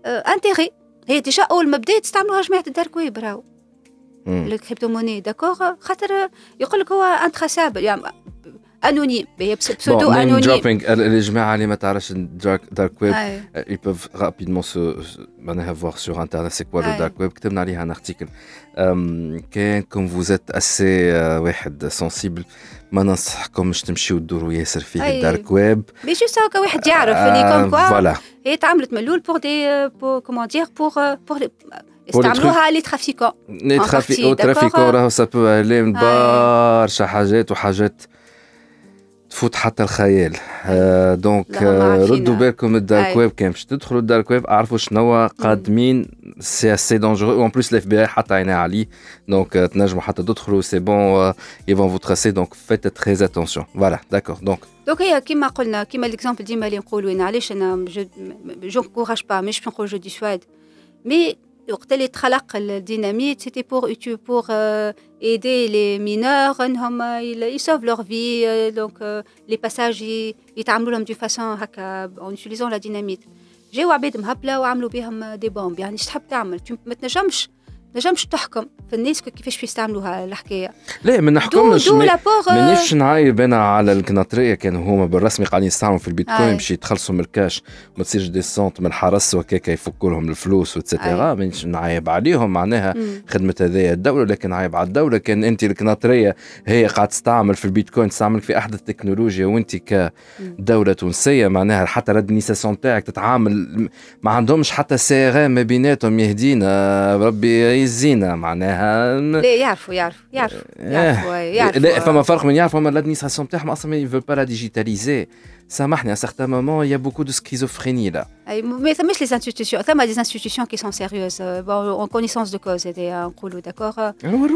انتيغي هي ديجا اول ما بدات استعملوها جماعة الدارك ويب راهو الكريبتو موني داكوغ خاطر يقول لك هو انتراسابل يعني انونيم هي بسودو انونيم dropping. الجماعه اللي ما تعرفش دارك دارك ويب ils peuvent rapidement se معناها voir sur internet c'est quoi le dark web. كتبنا عليها ان ارتيكل كان كوم فوز ات اسي واحد سنسيبل ما ننصحكمش تمشيو تدوروا ياسر فيه الدارك ويب مي جوست هكا واحد يعرف اللي كوم كوا فوالا هي تعملت من الأول بور دي كومون دير بور بور استعملوها لي ترافيكون لي ترافيكون راهو سابو عليه برشا حاجات وحاجات تفوت حتى الخيال آه دونك آه ردوا بالكم الدارك ويب كان باش تدخلوا الدارك ويب اعرفوا شنو قادمين سي اسي دونجورو اون بليس الاف بي اي حتى عينيه عليه دونك آه تنجموا حتى تدخلوا سي بون اي فون فو تراسي دونك فيت تري اتونسيون فوالا داكور دونك دونك هي كيما قلنا كيما ليكزومبل ديما اللي نقولوا انا علاش انا جو كوراج با مش باش نقول جو ديسواد مي وقت اللي تخلق الديناميت سيتي بور بور ايدي لي مينور انهم يسوف لور في دونك لي باساج يتعاملوا لهم دو فاسون هكا اون يوتيليزون لا ديناميت جاو عباد مهبله وعملوا بهم دي بومب يعني ايش تحب تعمل ما تنجمش نجمش تحكم. في الناس كيفاش يستعملوها الحكاية؟ لا ما نحكمش. مانيش نعايب أنا على الكناطريه كانوا هما بالرسمي قاعدين يستعملوا في البيتكوين باش يتخلصوا من الكاش وما تصيرش ديسونت من الحرس وكاكا يفكوا لهم الفلوس وتسيتيرا مانيش نعايب عليهم معناها. خدمة هذايا الدولة لكن عايب على الدولة. كان أنت الكناطريه هي قاعد تستعمل في البيتكوين تستعمل في أحدث التكنولوجيا وأنت كدوله تونسية معناها حتى الادمينستراسيون تاعك تتعامل ما عندهمش حتى سي آر ما بيناتهم يهدينا. ربي الزينه معناها لا يعرفوا يعرفوا يعرفوا يعرفوا يعرفوا لا فما فرق من يعرفوا اما الادمينستراسيون تاعهم اصلا ما يفو با لا ديجيتاليزي سامحني à certains moments il y a beaucoup de schizophrénie là mais ça les institutions ça des institutions qui sont sérieuses bon, en connaissance de cause نقولوا d'accord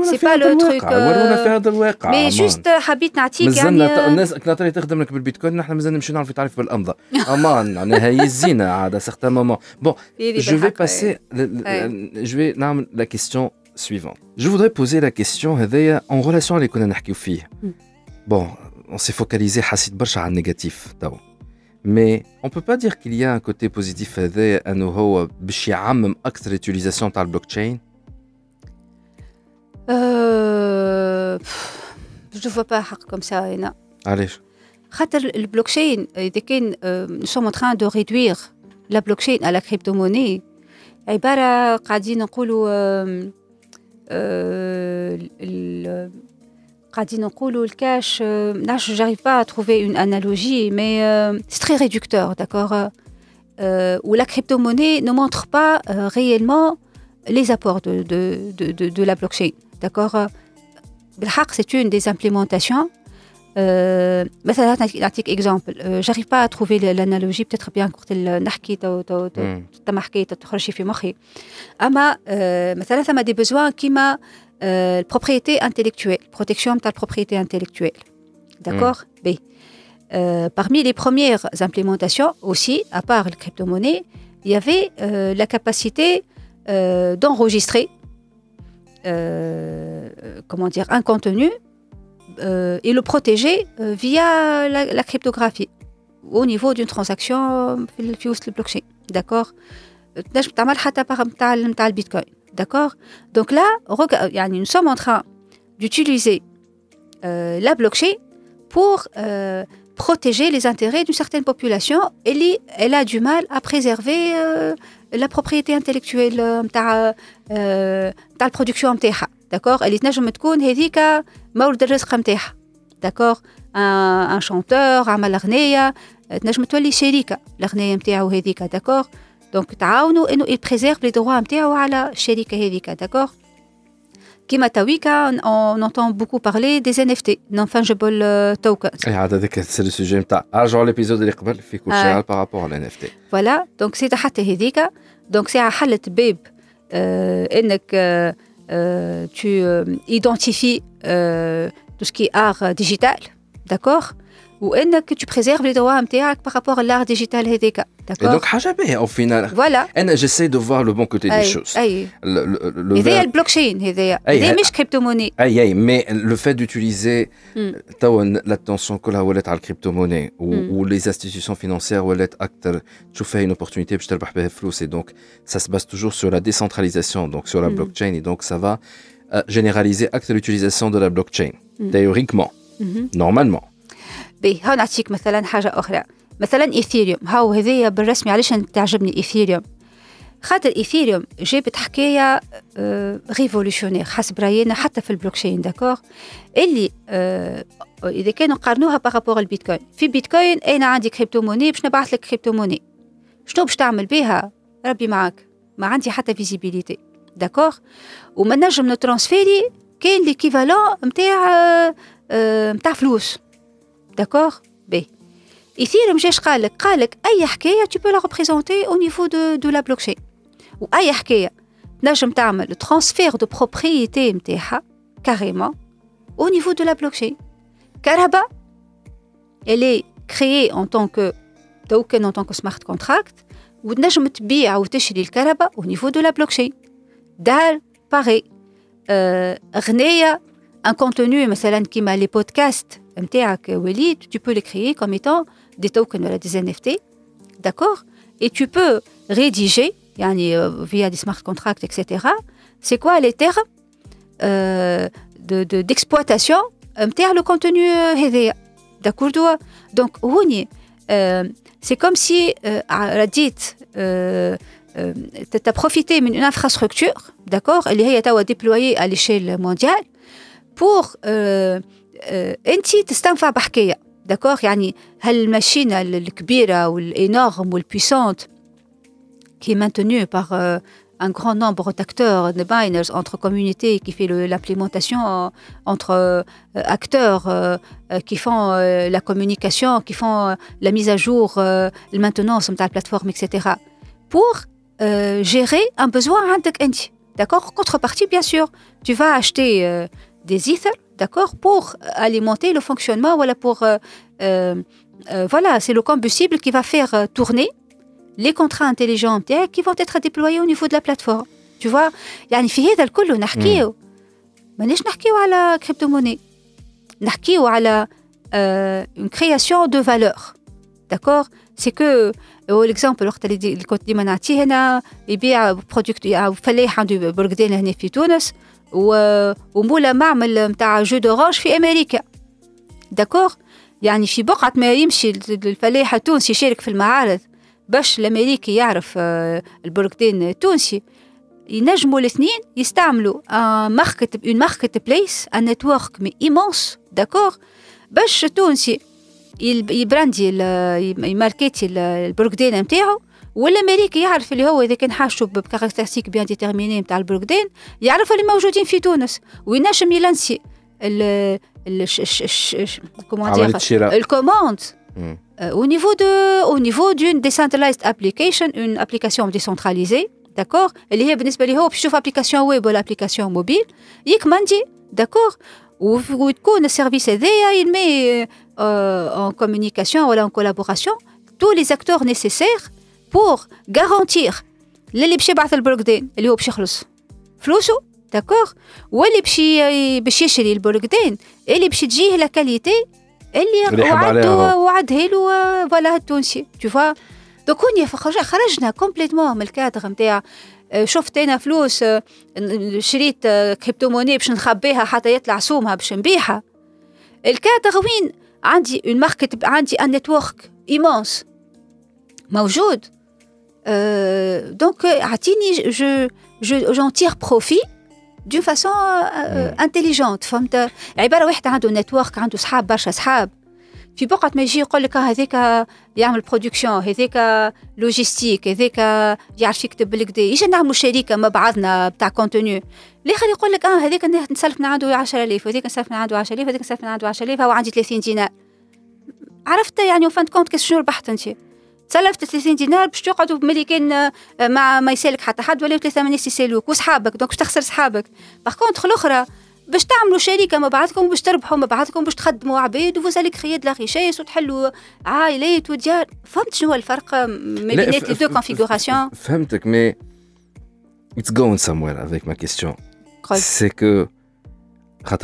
c'est pas le truc ورونا في هذا الواقع mais juste حبيت نعطيك يعني الناس كناطري تخدم لك بالبيتكوين نحن مازال نمشي نعرف تعرف بالامضه امان معناها هي الزينه عاد à certains moments bon je vais passer je vais نعمل la question suivante je voudrais poser la question هذايا en relation اللي كنا نحكيو فيه bon on s'est focalisé حسيت برشا على النيجاتيف تو مي on peut pas dire qu'il y a un côté positif هذا انه هو باش يعمم اكثر utilisation تاع البلوك تشين جو فوا با حق كوم سا هنا علاش خاطر البلوك تشين اذا كان نو سوم ان تران دو ريدوير لا بلوك تشين على كريبتو موني عباره قاعدين نقولوا le cash, euh, là, je n'arrive pas à trouver une analogie, mais euh, c'est très réducteur, d'accord euh, euh Où la crypto-monnaie ne montre pas euh, réellement les apports de, de, de, de la blockchain, d'accord euh, c'est une des implémentations. Mais ça un exemple. j'arrive pas à trouver l'analogie, peut-être bien quand tu as marqué, tu as marqué, tu as marqué, tu as des besoins qui m'a البروبريتي انتيليكتويل بروتيكسيون تاع البروبريتي انتيليكتويل داكور بي parmi les premières implémentations aussi, à part le crypto-monnaie, il y avait euh, la capacité euh, d'enregistrer euh, comment dire, un contenu euh, et le protéger euh, via la, cryptographie au niveau d'une transaction في blockchain d'accord bitcoin d'accord donc là nous sommes en train d'utiliser la blockchain pour protéger les intérêts d'une certaine population et elle a du mal à préserver la propriété intellectuelle de la production d'accord اللي تنجم تكون هذيك مورد الرزق نتاعها داكوغ ان شونتور عمل اغنيه تنجم تولي شريكه الاغنيه نتاعو هذيك داكوغ دونك تعاونوا انه يبريزيرف لي دروا نتاعو على الشركه هذيك داكوغ كيما تويكا اون entend beaucoup parler des NFT non fungible tokens اي عاد هذاك سي السوجي نتاع ارجعوا ليبيزود اللي قبل في كل شيء بارابور على NFT فوالا دونك سي حتى هذيك دونك ساعه حلت باب انك Euh, tu euh, identifies euh, tout ce qui est art digital, d'accord ou que tu préserves les droits par rapport à l'art digital d'accord et donc au final voilà j'essaie de voir le bon côté des choses le, le, le blockchain هذايا مش crypto-monnaie mais le fait d'utiliser hmm. l'attention que la wallet à la crypto-monnaie hmm. ou les institutions financières wallet acteur tu fais une opportunité pour تربح بها et donc ça se base toujours sur la décentralisation donc sur la hmm. blockchain et donc ça va euh, généraliser acte l'utilisation de la blockchain théoriquement normalement باهي هاو نعطيك مثلا حاجة أخرى. مثلا إيثيريوم. هاو هذيا بالرسمي علاش تعجبني إيثيريوم؟ خاطر إيثيريوم جابت حكاية آه ريفولوشونير حسب رأينا حتى في البلوكشين داكوغ اللي آه إذا كانوا قارنوها بارابور البيتكوين في بيتكوين أنا عندي كريبتو موني باش نبعث لك كريبتو موني شنو باش تعمل بها؟ ربي معاك. ما عندي حتى فيزيبيليتي داكوغ وما نجم نترانسفيري كان ليكيفالون نتاع نتاع فلوس. D'accord B. Ici, le مجاش قال لك قال لك أي حكاية tu peux la représenter au niveau de, de la blockchain. وأي حكاية تنجم تعمل le transfert de propriété نتاعها carrément au niveau de la blockchain. Karaba, elle est créée en tant que token en tant que smart contract وتنجم تبيع وتشري الكهرباء au niveau de la blockchain. دار pareil. Euh, غنية un contenu مثلا كيما les podcasts tu peux les créer comme étant des tokens des NFT d'accord? Et tu peux rédiger euh, via des smart contracts etc c'est quoi les termes euh, d'exploitation de, le contenu euh, d'accord donc c'est comme si Reddit tu as profité d'une infrastructure d'accord? Elle est déployée à l'échelle mondiale pour انت تستنفع بحكايه داكوغ يعني هالماشينه الكبيره والانورم والبويسونت qui est maintenue par euh, un grand nombre d'acteurs, de miners, entre communautés, qui fait l'implémentation, euh, entre euh, acteurs euh, qui font euh, la communication, qui font euh, la mise à jour, la maintenance de la plateforme, etc. Pour gérer un besoin D'accord Contrepartie, bien sûr, tu vas acheter des ethers d'accord, pour alimenter le fonctionnement, voilà, pour, euh, euh, euh, voilà, c'est le combustible qui va faire tourner les contrats intelligents qui vont être déployés au niveau de la plateforme. Tu vois, يعني في هذا الكل نحكيو مانيش نحكيو على كريبتو موني نحكيو على une création de valeur d'accord c'est que l'exemple وقت اللي كنت ديما نعطيه هنا يبيع برودكت فلاح عنده برقدين هنا في تونس ومولا معمل نتاع جو دورانج في أمريكا. داكوغ يعني في بقعة ما يمشي الفلاح التونسي يشارك في المعارض باش الأمريكي يعرف البركدين التونسي. ينجموا الاثنين يستعملوا ماركت اون ماركت بليس ان نتورك مي ايمونس داكور باش التونسي يبراندي يماركيتي البروكدين نتاعو والامريكي يعرف اللي هو اذا كان حاشو بكاركترستيك بيان ديتيرميني نتاع البروكدين يعرف اللي موجودين في تونس وينجم يلانسي ال عملية الشراء الكوموند au niveau de au niveau d'une decentralized application une application décentralisée d'accord اللي هي بالنسبه لي هو باش يشوف ابليكاسيون ويب ولا ابليكاسيون موبيل يكمندي داكور وتكون السيرفيس هذايا يلمي en communication ولا en collaboration tous les acteurs nécessaires pour garantir للي باش يبعث البروكدين اللي هو باش يخلص فلوسه داكور واللي باش باش يشري البروكدين اللي باش تجيه لا كاليتي اللي وعدوا وعدها له فوالا التونسي تو فوا دوك هوني خرجنا كومبليتمون من الكادر نتاع شفت أنا فلوس شريت كريبتو موني باش نخبيها حتى يطلع سومها باش نبيعها الكادر وين عندي اون ماركت عندي ان نتورك ايمونس موجود دونك اعطيني جو جو جون تير بروفي دون فاسون انتيليجونت فهمت عبارة واحدة عنده نتورك عنده صحاب برشا صحاب. في بقعة ما يجي يقول لك هذاك يعمل برودكسيون هذاك لوجيستيك هذاك يعرف يكتب بالكدا. يجي نعملوا شركة مع بعضنا بتاع كونتوني الآخر يقول لك آه هذاك نسلف من عنده 10000 وهذاك نسلف من عنده 10000 هذاك نسلف من عنده 10000 هو عندي 30 دينار عرفت يعني وفانت كونت كيس شنو ربحت أنت؟ تسلفت 30 دينار باش تقعدوا ملي كان مع ما يسالك حتى حد ولا ثلاثة من يسالوك وصحابك؟ دونك باش تخسر صحابك. باغ كونتخ الاخرى باش تعملوا شركة مع بعضكم باش تربحوا مع بعضكم باش تخدموا عباد وفوزالك خياد لا ريشيس وتحلوا عائلات وديار فهمت شنو الفرق؟ ما بين لي دو كونفيغوراسيون فهمتك مي It's going somewhere avec ma question. C'est que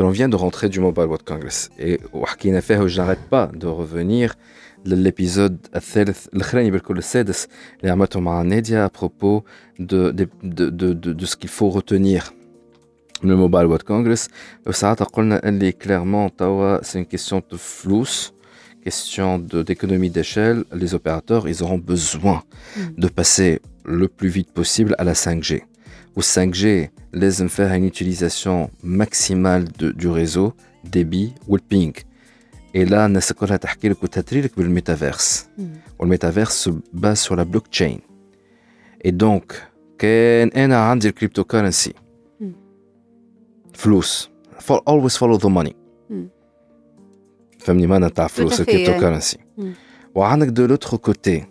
on vient de rentrer du Mobile World Congress. Et وحكينا فيها je n'arrête pas de revenir. للابيزود الثالث الاخراني بالكل السادس اللي عملته مع ناديا ابروبو دو دو دو دو دو سكيل فو روتونير من الموبايل وورد كونغرس وساعتها قلنا اللي كليرمون توا سي une question de flous question d'économie d'échelle les opérateurs ils auront besoin de passer le plus vite possible à la 5G ou 5G لازم faire une utilisation maximale de, du réseau débit ou le ping et là الناس كلها تحكي لك وتتري لك بالميتافيرس والميتافيرس se base sur la blockchain et donc كان انا عندي الكريبتو كرنسي فلوس for always follow the money فهمني معنى تاع فلوس الكريبتو كرنسي وعندك دو لوتر كوتي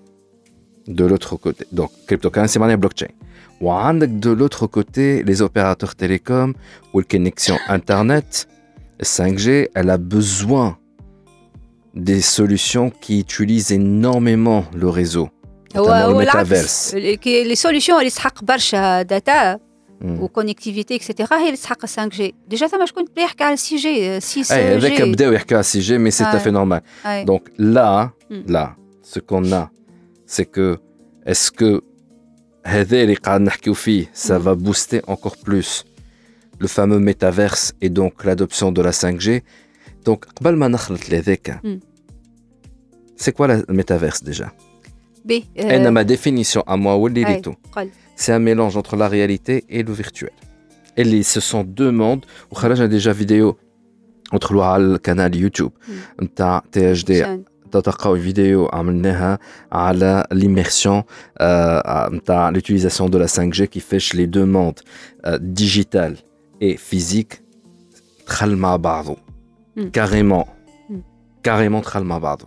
دو لوتر كوتي دونك كريبتو كرنسي معناها بلوك تشين وعندك دو لوتر كوتي les opérateurs télécom والكونيكسيون انترنت 5G elle a besoin des solutions qui utilisent énormément le réseau notamment le métaverse les solutions اللي تسحق برشا داتا وكونيكتيفيتي اكسيتيرا هي اللي تسحق 5 جي ديجا ثما شكون بدا يحكي على 6 جي 6 اي هذاك بداو يحكي على 6 جي مي سي tout à fait normal donc là là ce qu'on a c'est que est-ce que هذا اللي قاعد نحكيو فيه ça va booster encore plus le fameux métaverse et donc l'adoption de la 5G donc قبل ما نخلط لهذاك c'est quoi le métaverse déjà بي انا ما définition à moi وليتو قل c'est un mélange entre la réalité et le virtuel. Et les, ce sont deux mondes. J'ai déjà vidéo entre le canal YouTube, نتاع THD تلقاو فيديو عملناها على l'immersion نتاع l'utilisation de la 5G qui fait les deux mondes euh, digital et physique دخل مع بعضه carrément carrément دخل مع بعضه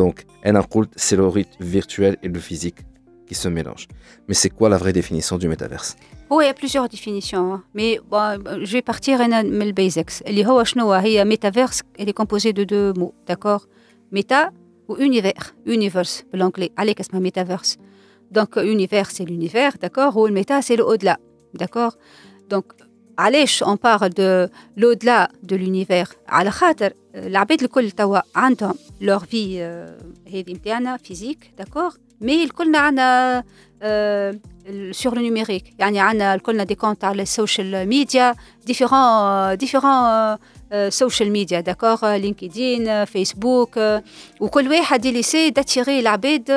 donc انا قلت c'est le rythme virtuel et le physique qui se mélangent. Mais c'est quoi la vraie définition du métaverse هو il y a plusieurs définitions mais bon, je vais partir انا من البيزكس اللي هو شنو هي ميتافيرس elle est composée de deux mots d'accord méta ou univers universe بالانجلي عليك اسمها ميتافيرس donc univers c'est l'univers d'accord ou le méta c'est le au-delà d'accord donc علاش on parle de l'au-delà de l'univers على خاطر العباد الكل توا عندهم leur vie هذه نتاعنا فيزيك d'accord مي الكلنا عندنا سور لو نيميريك يعني عندنا الكلنا دي كونت على السوشيال ميديا ديفيرون ديفيرون سوشيال ميديا داكور لينكدين فيسبوك وكل واحد يليسي داتيري العباد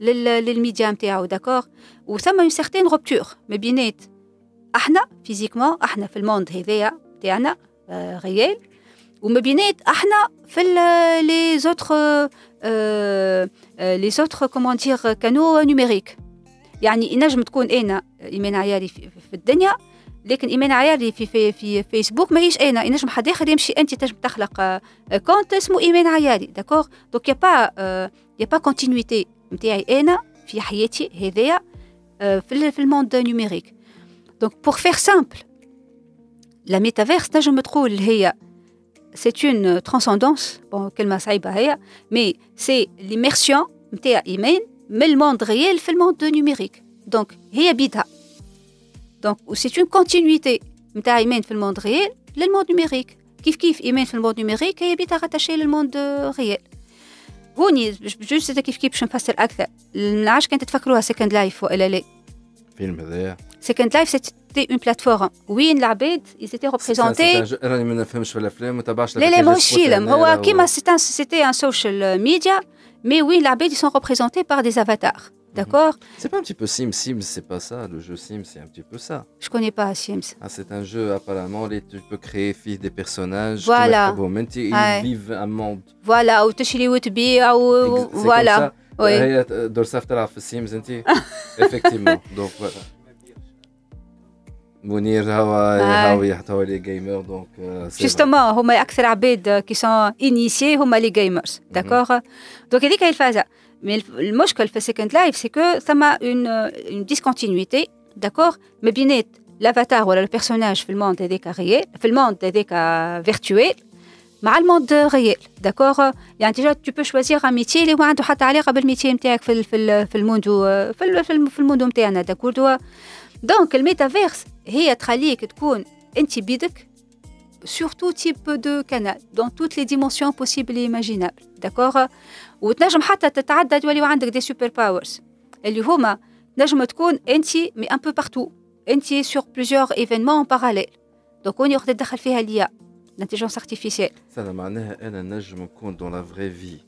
للميديا نتاعو داكور وثم اون سيغتين روبتور ما بينات إحنا فيزيكمون إحنا في الموند هذايا تاعنا ريال. وما بينات إحنا في لي زوتر لي زوتر كومون دير كانو نيميريك. يعني ينجم تكون أنا إيمان عياري في, في الدنيا لكن إيمان عياري في في في فيسبوك ماهيش أنا. ينجم حد آخر يمشي أنت تنجم تخلق كونت اسمه إيمان عياري داكوغ دونك يا با يا با كونتينيتي نتاعي أنا في حياتي هذايا في الموند نيميريك دونك بور فير سامبل لا ميتافيرس تنجم تقول هي c'est une transcendance bon كلمه صعيبه هي mais c'est l'immersion نتاع ايمان من الموند ريال في الموند نيميريك دونك هي بيدها دونك سي اون كونتينيتي نتاع ايمان في الموند ريال للموند نيميريك كيف كيف ايمان في الموند نيميريك هي بيتها راتاشي للموند ريال هوني جوست كيف كيف باش نفسر اكثر ما نعرفش كان تتفكروها سكند لايف والا لا فيلم هذايا Second Life, c'était une plateforme. Oui, ils étaient représentés. C'était un social media, mais oui, ils sont représentés par des avatars. Mhm. D'accord? C'est pas un petit peu Sims, Sims, c'est pas ça. Le jeu Sims, c'est un petit peu ça. Je connais pas Sims. Ah, c'est un jeu, apparemment, où tu peux créer des personnages. Voilà. Ils vivent un monde. Voilà, ou tu chez les Voilà. Oui. Euh, Effectivement. Donc voilà. منير هو هاوي حتى هو لي جيمر دونك جوستومون هما اكثر عباد كي سون انيسيي هما لي جيمرز داكوغ دونك هذيك هي الفازه مي المشكل في سيكند لايف سي كو ثم اون اون ديسكونتينيتي داكوغ ما بينات l'avatar ولا البيرسوناج في الموند هذاك ريال في الموند هذاك فيرتويل مع الموند ريال داكوغ يعني تيجا تو بو شوازيغ ان ميتي اللي ما عنده حتى علاقه بالميتي نتاعك في في في الموندو في في الموندو نتاعنا داكور دونك الميتافيرس هي تخليك تكون انت بيدك sur tout type de canal, dans toutes les dimensions possibles et imaginables. D'accord وتنجم حتى تتعدى تولي عندك دي سوبر باورز اللي هما نجم تكون انت مي ان بو بارتو انت سور بليزيور ايفينمون باراليل دونك هوني وقت تدخل فيها ليا l'intelligence artificielle. Ça معناها انا نجم نكون dans la vraie vie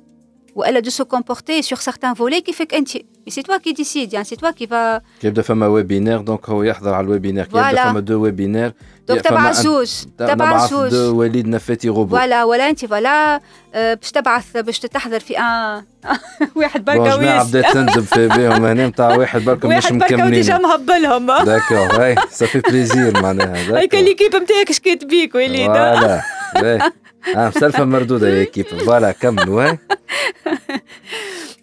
se comporter sur certains volets qui fait qu'entre mais c'est toi qui décides hein, c'est toi qui va كيبدا فما ويبينير دونك هو يحضر على الويبينير كيبدا فما دو ويبينير دونك تبع زوج تبع زوج دو وليد نفاتي روبو فوالا ولا انت فوالا باش تبعث باش تحضر في ان واحد بركة ويس. بدات تندب في بهم هنا نتاع واحد بركة مش مكملين. واحد ديجا مهبلهم داكور هاي صافي بليزير معناها هاي ليكيب نتاعك اش كاتبيك وليد. فوالا اه مسلفه مردوده يا كيب فوالا كملوا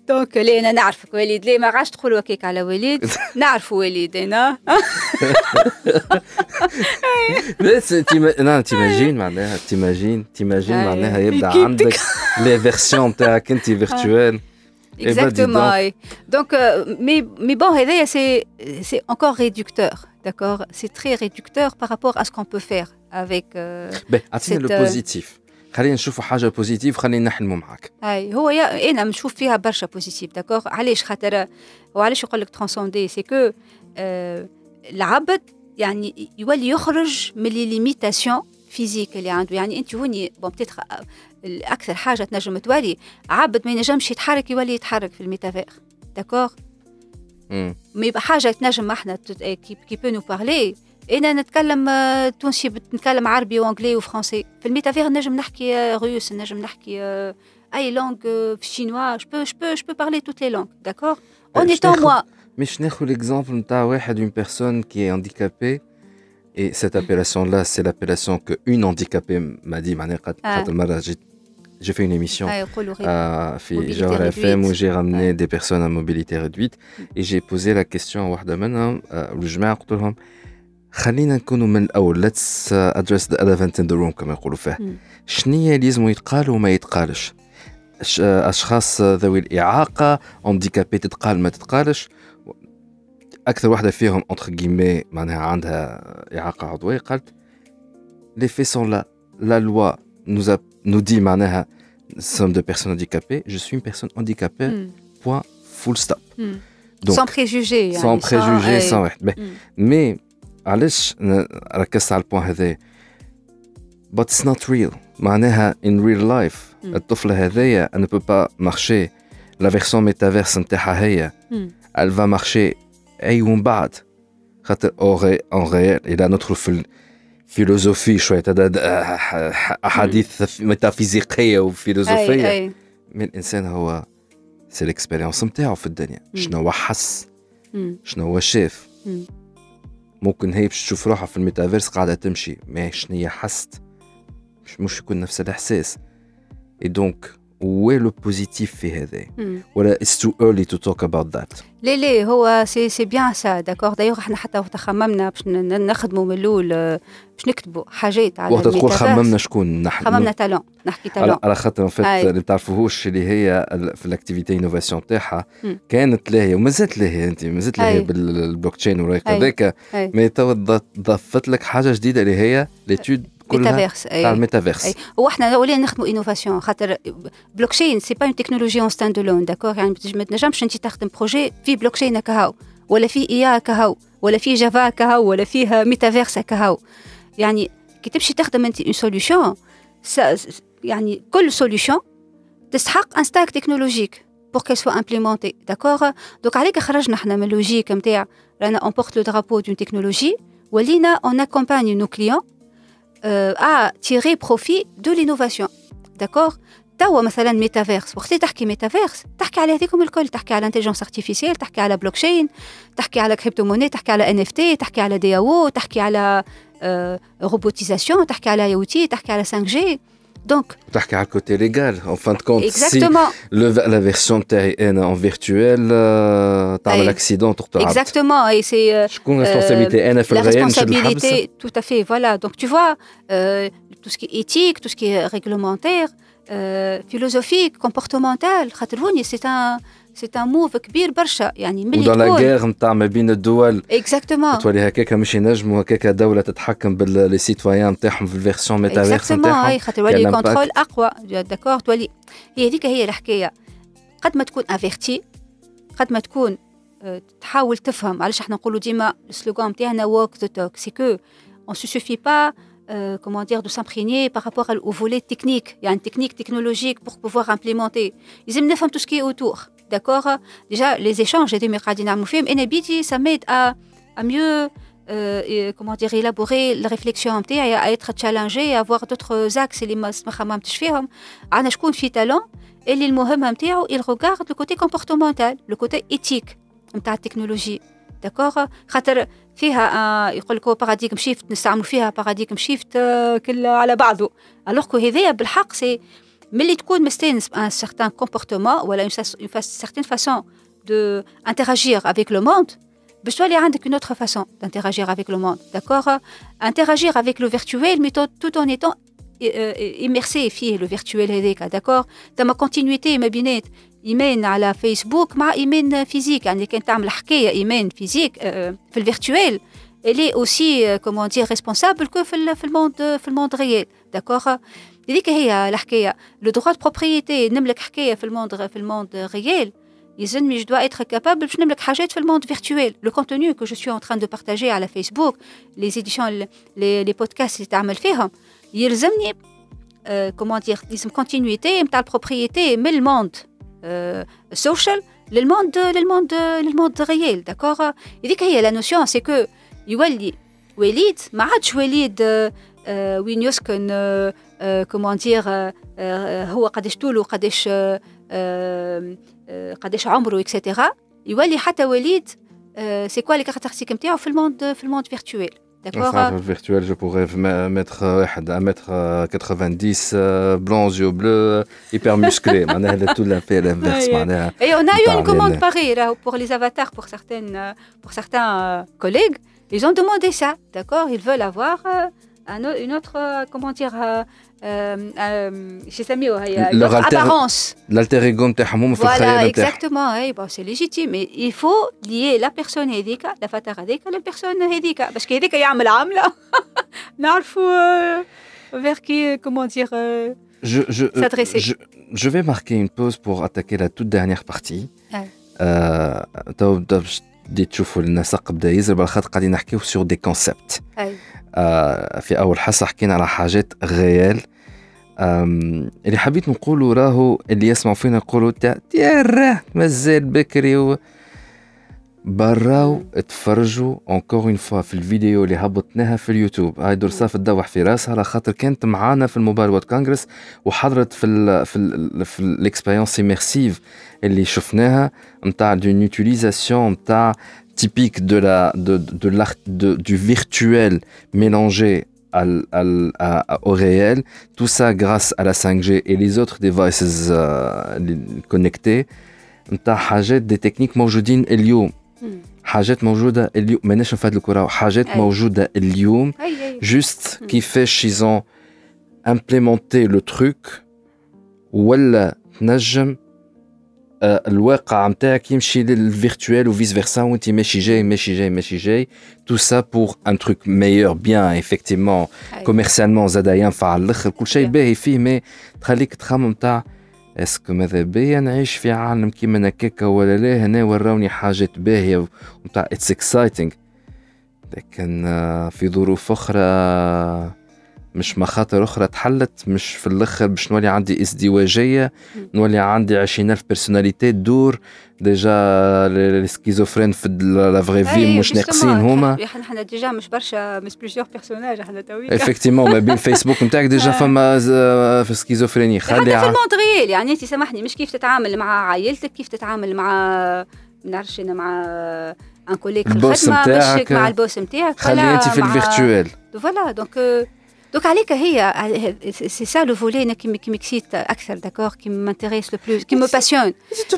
دونك لي انا نعرفك وليد ليه ما غاش تقول هكاك على وليد نعرف وليد انا بس لا تيماجين معناها تيماجين تيماجين معناها يبدا عندك لي فيرسيون تاعك انت فيرتوال Exactement. Donc, mais, mais bon, c'est encore réducteur, d'accord C'est très réducteur par rapport à ce qu'on peut faire avec. Euh, ben, cette, le positif. خلينا نشوفوا حاجة بوزيتيف خلينا نحلموا معاك. اي هو يا أنا نشوف فيها برشا بوزيتيف داكوغ علاش؟ خاطر وعلاش يقول لك ترانسوندي سي كو آه العبد يعني يولي يخرج من لي ليميتاسيون فيزيك اللي عنده. يعني أنت هوني بون بتيتر أكثر حاجة تنجم تولي عبد ما ينجمش يتحرك يولي يتحرك في الميتافير داكوغ مي حاجة تنجم إحنا كي بو نو بارلي انا نتكلم تونسي نتكلم عربي وانجلي وفرنسي في الميتافير نجم نحكي روس نجم نحكي اي لونغ في الشينوا جو بو جو بو جو بو بارلي توت لي لونغ داكور اون ايتون موا مش ناخذ l'exemple نتاع واحد une personne qui est handicapée et cette appellation là c'est l'appellation que une handicapée m'a dit معناها قد المره جيت j'ai fait une émission à Genre FM où j'ai ramené des personnes à mobilité réduite et j'ai posé la question à واحدة منهم الجماعة قلت لهم خلينا نكونوا من الاول ليتس ادريس ذا elephant ان ذا روم كما يقولوا فيه شنية لازم يتقال وما يتقالش اشخاص ذوي الاعاقه انديكابي تتقال ما تتقالش اكثر واحده فيهم انتر guillemets معناها عندها اعاقه عضويه قالت les faits sont là la loi nous a nous dit معناها sommes de personnes handicapées je suis une personne handicapée Hmm. point full stop Hmm. Donc, sans préjugés sans يعني، préjugés أي. sans واحد mais, Hmm. mais علاش ركزت على البوان هذا but it's not real. معناها in real life مم. الطفلة هذايا ne peut pas marcher. La version métaverse نتاعها هي. elle va marcher أي ومن بعد. خاطر اون ريال إلى ندخل في الفيلوزوفي شوية. هذا د- أح- أحاديث ميتافيزيقية أي وفيلوزوفية. أي. من الإنسان هو سي الاكسبيريونس نتاعو في الدنيا. شنو هو حس. شنو هو شاف. ممكن هي باش تشوف روحها في الميتافيرس قاعدة تمشي. ما هي حست. مش مش يكون نفس الإحساس. اي دونك وين لو بوزيتيف في هذا. ولا اتس تو early تو توك اباوت ذات لا لا هو سي سي بيان سا داكور دايوغ إحنا حتى وقت خممنا باش نخدموا من الأول باش نكتبوا حاجات على وقت تقول. خممنا شكون نحن خممنا تالون نحكي تالون على خاطر فات. اللي بتعرفوهوش اللي هي في الاكتيفيتي انوفاسيون تاعها. كانت لاهيه ومازالت لاهيه أنت مازالت لاهيه. بالبلوك تشين ورايك أي. هذاك. مي تو ضفت لك حاجة جديدة اللي هي ليتود ميتافيرس تاع اي الميتافيرس أي. هو احنا ولينا نخدموا انوفاسيون خاطر بلوكشين سي با اون تكنولوجي اون ستاند الون داكور يعني بتج- ما تنجمش انت تخدم بروجي في بلوكشين كهو ولا في اي كهو ولا في جافا كهو ولا فيه ميتافيرس كهو يعني كي تمشي تخدم انت اون سوليوشن يعني كل سوليوشن تستحق ان ستاك تكنولوجيك pour qu'elle soit implémentée d'accord donc عليك خرجنا احنا من اللوجيك نتاع رانا on porte le drapeau d'une technologie ولينا on accompagne nos clients euh, à tirer profit de l'innovation d'accord توا مثلا ميتافيرس وقت اللي تحكي ميتافيرس تحكي على هذيكم الكل تحكي على انتليجنس ارتيفيسيال تحكي على بلوكشين تحكي على كريبتو موني تحكي على ان اف تي تحكي على دي او تحكي على روبوتيزاسيون تحكي على اي او تي تحكي على 5 جي Donc, tu as côté légal, en fin de compte. Exactement. Si le, la version est en virtuel, euh, tu as l'accident. Exactement. Et c'est. Euh, la responsabilité, euh, la responsabilité tout à fait. Voilà. Donc, tu vois, euh, tout ce qui est éthique, tout ce qui est réglementaire, euh, philosophique, comportemental, c'est un. C'est un move كبير برشا يعني ملي ودون لا تقول. غير نتاع ما بين الدول. Exactement. تولي هكاك مش ينجموا هكاك دولة تتحكم باللي سيتويان نتاعهم في الفيرسيون ميتافيرس نتاعهم. أي خاطر كان كونترول. أقوى. داكور تولي هي هذيك هي الحكاية. قد ما تكون افيرتي قد ما تكون آه، تحاول تفهم. علاش إحنا نقولوا ديما السلوغان نتاعنا the talk. C'est que on se suffit pas euh, comment dire de s'imprégner par rapport au volet technique. il y a une technique technologique pour pouvoir implémenter. لازم نفهم tout ce qui est autour. d'accord déjà les échanges اللي قاعدين نعملوا فيهم انا بيدي ça m'aide à à mieux euh, et, comment dire élaborer la réflexion نتاعي à être challengé à avoir d'autres axes اللي ما ما خممتش فيهم عندنا شكون في talent اللي المهمه نتاعو il regarde le côté comportemental le côté éthique نتاع التكنولوجي داكوغ خاطر فيها آه يقول لك هو باراديغم شيفت نستعملوا فيها باراديغم شيفت آه كل على بعضه الوغ كو هذايا بالحق سي ملي تكون مستانس ان سيغتان كومبورتمون ولا اون سيغتين فاسون دو انتراجير افيك لو موند باش تولي عندك une autre façon d'interagir avec le monde d'accord interagir avec le virtuel mais tout, tout en étant euh, immersé فيه le virtuel هذاك d'accord تما continuité ما بينات ايمان على فيسبوك مع ايمان فيزيك يعني كان تعمل حكايه ايمان فيزيك آه، في الفيرتوال elle est aussi euh, comment dire responsable que في ال- في الموند في الموند ريال داكوغ هذيك هي الحكايه لو droit de propriété نملك حكايه في الموند في الموند ريال يلزمني je dois être capable باش نملك حاجات في الموند فيرتوال لو contenu que je suis en train de partager على فيسبوك les éditions les, les podcasts اللي تعمل فيهم يلزمني euh, comment dire لازم continuité نتاع البروبريتي من الموند سوشيال للموند للموند للموند ريال داكوغ هذيك هي لا نوسيون سي كو يولي وليد ما عادش وليد آه، آه، وين يسكن كومون دير هو قداش طوله قداش آه، آه، آه، قداش عمره اكسيتيرا يولي حتى وليد سي كوا لي كاركتيرستيك نتاعو في الموند في الموند فيرتوال داكوغ فيرتوال جو بوغي متر واحد 1 متر 90 بلون يو بلو هيبر مسكلي معناها لا تو لا في الانفيرس أي. معناها Et on a eu Parler, une commande là. pareille là, pour les avatars, pour, certaines, euh, pour certains euh, collègues. Ils ont demandé ça, d'accord Ils veulent avoir euh, une autre, euh, comment dire, euh, euh, leur apparence. L'alter ego Voilà, exactement. Bon, c'est légitime. Mais il faut lier la personne hédika, la fatara à la personne hédika. Parce que hédika يعمل عملة نعرفوا vers qui, comment dire, je, je, s'adresser. Je, je, vais marquer une pause pour attaquer la toute dernière partie. بديت تشوفوا النسق بدا يزرب على خاطر قاعدين نحكيو سور دي كونسيبت آه في أول حصة حكينا على حاجات غيال. اللي حبيت نقوله راهو اللي يسمعوا فينا يقولوا تيا مازال بكري و... براو تفرجوا اونكور اون فوا في الفيديو اللي هبطناها في اليوتيوب هاي درصاف تدوح في راسها على خاطر كانت معانا في الموبايل وورد كونغرس وحضرت في ال في ال في الاكسبيريونس اميرسيف اللي شفناها نتاع دون يوتيليزاسيون نتاع typique de la de de l'art de, du virtuel mélangé à, à, à, au réel tout ça grâce à la 5G et les autres devices euh, connectés نتاع حاجات دي تكنيك موجودين اليوم حاجات موجوده اليوم ماناش نفادلكوا راهو حاجات موجوده اليوم جوست كيفاش ايزون امبليمونتي لو تروك ولا تنجم الواقع نتاعك يمشي للفيرتوال وفيس فيرسا وانت ماشي جاي ماشي جاي ماشي جاي تو سا بور ان تروك ميور بيان ايفيكتيفمون كوميرسيالمون زاد ينفع على الاخر كل شيء باهي فيه مي تخليك تخمم تاع اسكو ماذا بيا؟ نعيش في عالم كيما هكاكا ولا لا هنا وراوني حاجات باهية وتاع اتس اكسايتنج لكن في ظروف أخرى مش مخاطر أخرى تحلت مش في الأخر باش نولي عندي ازدواجية نولي عندي عشرين ألف بيرسوناليتي تدور. ديجا السكيزوفرين في لا فري في مش ناقصين هما. إحنا ديجا مش برشا مش بليزيور بيرسوناج إحنا تويك افكتيمون ما بين فيسبوك نتاعك ديجا فما في سكيزوفريني خلي حتى في الموند ريال يعني انت سامحني مش كيف تتعامل مع عائلتك كيف تتعامل مع ما نعرفش أنا مع ان كوليك في الخدمة مش مع البوس نتاعك خلي انت في الفيرتوال فوالا دونك دوك عليك هي سي سا لو فولي كي كي مكسيت أكثر داكور كي مانتيريس لو بلوس كي مو باسيون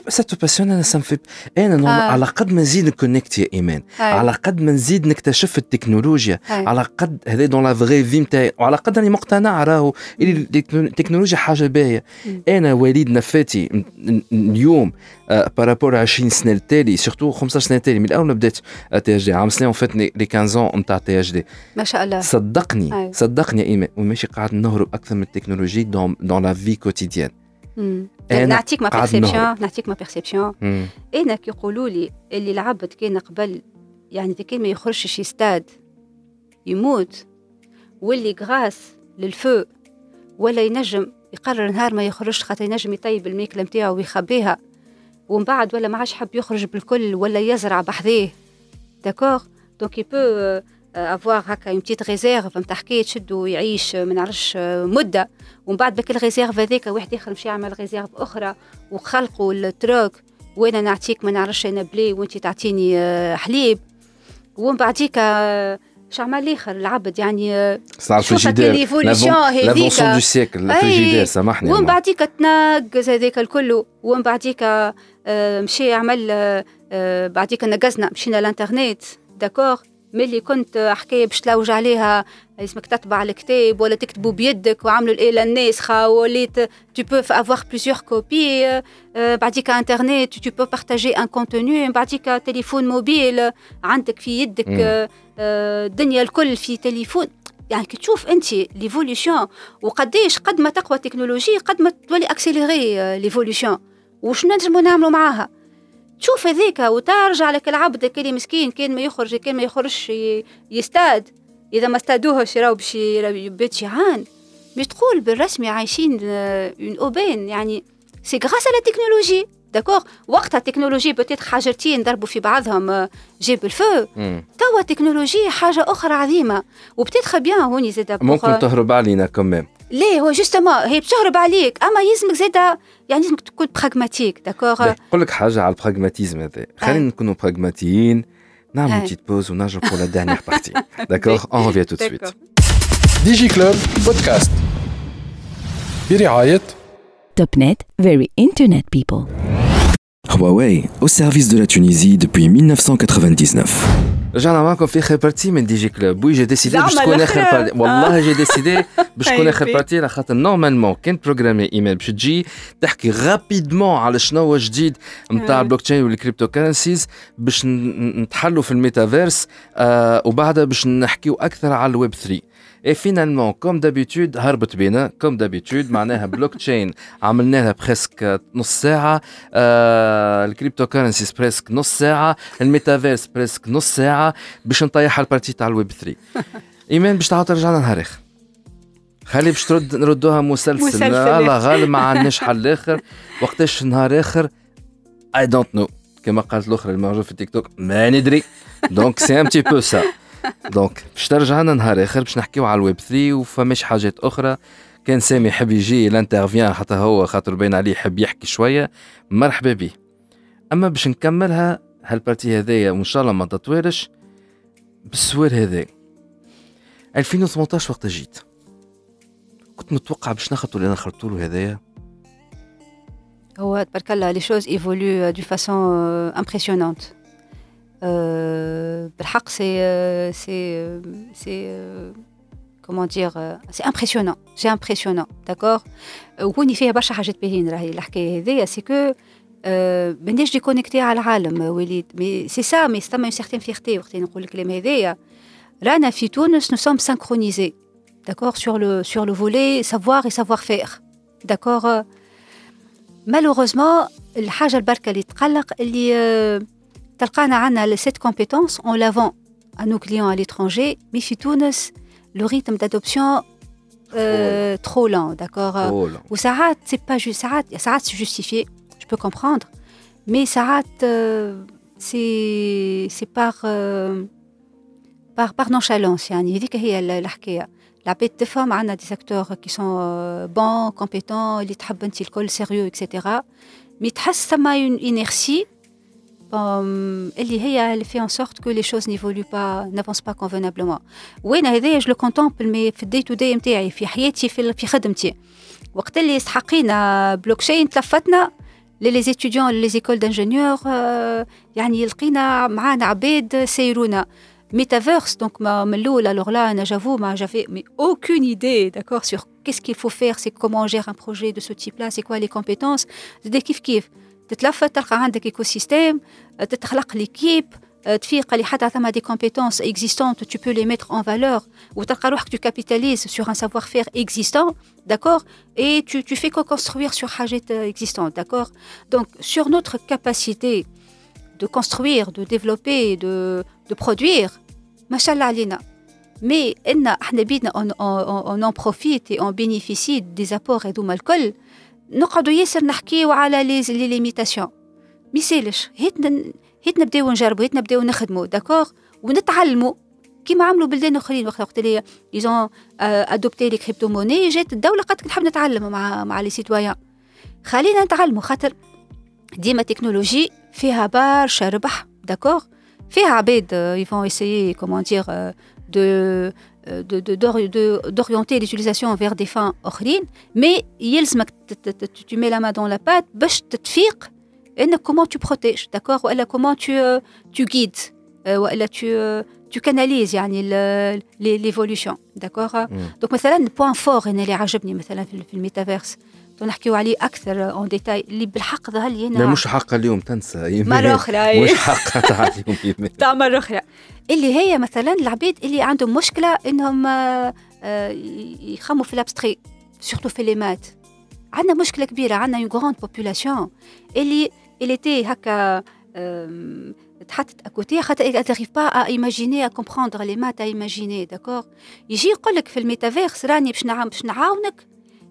سا تو باسيون أنا سا مفي أنا على قد ما نزيد نكونكت يا ايمان على قد ما نزيد نكتشف التكنولوجيا على قد هذا دون لا فغي في نتاعي وعلى قد راني مقتنع راهو التكنولوجيا حاجة باهيه أنا وليد نفاتي اليوم بارابور 20 سنه التالي سورتو 15 سنه التالي من الأول ما بدات تي اش دي عام سنه فات لي 15 نتاع تي اش دي ما شاء الله صدقني صدقني يا ايمان وماشي قاعد نهرب أكثر من التكنولوجي دون دون لا في كوتيديان نعطيك ما بيرسيبسيون نعطيك ما بيرسيبسيون أنا كي يقولوا لي اللي العبد كان قبل يعني كان ما يخرجش يستاد يموت واللي غراس للفو ولا ينجم يقرر نهار ما يخرجش خاطر ينجم يطيب الماكله نتاعو ويخبيها ومن بعد ولا ما عادش حب يخرج بالكل ولا يزرع بحذاه. داكوغ دونك يبو افواغ هكا اون بتيت ريزيرف نتاع حكاية تشدو يعيش ما نعرفش مدة. ومن بعد بك الريزيرف هذاك واحد اخر مشى يعمل ريزيرف أخرى وخلقوا التروك وأنا نعطيك ما نعرفش أنا بلي وانت تعطيني حليب. ومن بعديك عمل الآخر العبد يعني صار الفريجيدير ليفولوسيون هذيك. لافونسون دو سيكل الفريجيدير سامحني ومن بعديك تنقز هذاك الكل ومن بعديك مشي عمل بعديك نقزنا مشينا الانترنت داكوغ ملي كنت حكايه باش تلوج عليها اسمك تطبع الكتاب ولا تكتبوا بيدك وعملوا الاله الناسخه وليت tu peux avoir plusieurs copies بعديك إنترنت tu peux partager un contenu بعديك تليفون موبيل عندك في يدك الدنيا الكل في تليفون. يعني كي تشوف انت ليفوليسيون وقديش قد ما تقوى التكنولوجيا قد ما تولي اكسيليري ليفوليسيون وش نجموا نعملوا معاها؟ تشوف هذيك وترجع لك العبد اللي مسكين كان ما يخرج كان ما يخرجش يستاد. إذا ما استادوهش راهو باش يبات شيعان مش تقول بالرسمي عايشين اون اوبين يعني سي غراس على التكنولوجي داكوغ وقتها التكنولوجي بتيت حاجتين ضربوا في بعضهم جيب الفو توا التكنولوجيا حاجة أخرى عظيمه وبتيت بيان هوني زاد ممكن تهرب علينا كمان ليه هو جوستومون هي بتهرب عليك اما يلزمك زاد يعني لازمك تكون براغماتيك داكوغ نقول لك حاجة على البراغماتيزم هذا خلينا نكونوا براغماتيين نعملوا بتيت بوز ونرجعوا pour la dernière partie. D'accord on revient tout de suite. ديجي كلوب بودكاست برعايه Topnet, very internet people. Huawei, au service de la Tunisie depuis 1999. رجعنا معكم في اخر بارتي من دي جي كلوب وي جي ديسيدي باش تكون اخر بارتي والله جي ديسيدي باش تكون اخر بارتي على خاطر نورمالمون كان بروغرامي ايميل باش تجي تحكي غابيدمون على شنو هو جديد نتاع البلوك تشين والكريبتو كرنسيز باش نتحلوا في الميتافيرس آه وبعدها باش نحكيو أكثر على الويب 3 اي فينالمون كوم دابيتود هربت بينا كوم دابيتود معناها بلوك تشين عملنا لها بريسك نص ساعه آه الكريبتو كرنسيز بريسك نص ساعه الميتافيرس بريسك نص ساعه باش نطيح البارتي تاع الويب 3 ايمان باش تعاود ترجعنا نهار اخر خلي باش ترد نردوها مسلسل الله غالب ما عندناش حل اخر وقتاش نهار اخر اي دونت نو كما قالت الاخرى الموجود في التيك توك ما ندري دونك سي ان بتي بو سا دونك باش ترجع لنا نهار آخر باش نحكيو على الويب 3 وفماش حاجات أخرى. كان سامي يحب يجي لانترفيان حتى هو خاطر باين عليه يحب يحكي شوية. مرحبا به أما باش نكملها هالبارتي هذايا وإن شاء الله ما تطويرش بالسوار هذا. 2018 وقت جيت. كنت متوقع باش نخطو اللي نخرطو له هذايا؟ هو تبارك الله لي شوز ايفولو دو فاسون امبرسيونونت بالحق سي سي سي comment dire c'est impressionnant c'est impressionnant d'accord وكوني فيها برشا حاجات باهين راهي الحكايه هذيا سي كو مانيش ديكونيكتي على العالم وليد مي سي سا مي ستما اون سيغتين فيغتي وقت نقول الكلام هذايا رانا في تونس نو سوم سانكرونيزي d'accord sur le sur le volet savoir et savoir faire d'accord malheureusement الحاجه البركه اللي تقلق اللي تلقانا عندنا cette compétence on la vend à nos clients à l'étranger mais في تونس le rythme d'adoption euh, trop lent d'accord وساعات c'est pas juste ساعات ساعات c'est justifié je peux comprendre mais ساعات euh, c'est c'est par euh, par par nonchalance يعني هذيك هي الحكايه العباد تفهم عندنا دي اكتور كي سون بون كومبيتون اللي تحب انت الكل سيريو اكسيتيرا مي تحس ثم اون انيرسي اللي هي اللي في ان سورت كو لي شوز نيفولو با نافونس با كونفينابلومون وين هذايا جو لو كونتومبل مي في الدي تو دي نتاعي في حياتي في في خدمتي وقت اللي استحقينا بلوك تشين تلفتنا لي زيتيديون لي زيكول دانجينيور يعني لقينا معانا عباد سيرونا Metaverse, donc alors là, j'avais mais aucune idée, d'accord, sur qu'est-ce qu'il faut faire, c'est comment on gère un projet de ce type-là, c'est quoi les compétences. Dès kiff kiff, تتلفت تلقى عندك écosystème, تتخلق l'équipe, تفيق اللي حتى ثم des compétences existantes, tu peux les mettre en valeur, ou que tu capitalises sur un savoir-faire existant, d'accord, et tu, tu fais co-construire sur حاجات existantes, d'accord. Donc sur notre capacité de construire, de développer, de, de produire, machallah alina. Mais on, on, on en profite et on bénéficie des apports et الكل نقعدوا ياسر نحكيو على لي لي ليميتاسيون. ميسالش هيت هيت نبداو نجربوا هيت نبداو نخدموا داكوغ ونتعلموا كيما عملوا بلدان أخرين وقت وقت اللي ايزون ادوبتي لي كريبتو موني جات الدولة قالت نحب نتعلم مع مع لي سيتويان خلينا نتعلموا خاطر ديما تكنولوجي فيها برشا ربح داكوغ فيها عباد يفون اسيي كومون دير دو d'orienter l'utilisation vers des fins اخرين mais يلزمك tu mets la main dans la pâte باش تتفيق انك comment tu protèges d'accord ولا comment tu tu guides ولا tu tu canalises يعني l'évolution d'accord donc مثلا البوان فور انا اللي عجبني مثلا في الميتافيرس نحكيو عليه أكثر اون ديتاي اللي بالحق ظهر لي هنا مش حق اليوم تنسى. مرة أخرى مش حق تاع اليوم تاع مرة أخرى. اللي هي مثلا العبيد اللي عندهم مشكلة إنهم يخموا في الابستري سورتو في لي مات عندنا مشكلة كبيرة عندنا اون غراند بوبولاسيون اللي اللي تي هكا تحطت اكوتي خاطر elle n'arrive pas à imaginer à comprendre les maths à imaginer d'accord. يجي يقول لك في الميتافيرس راني باش باش نعاونك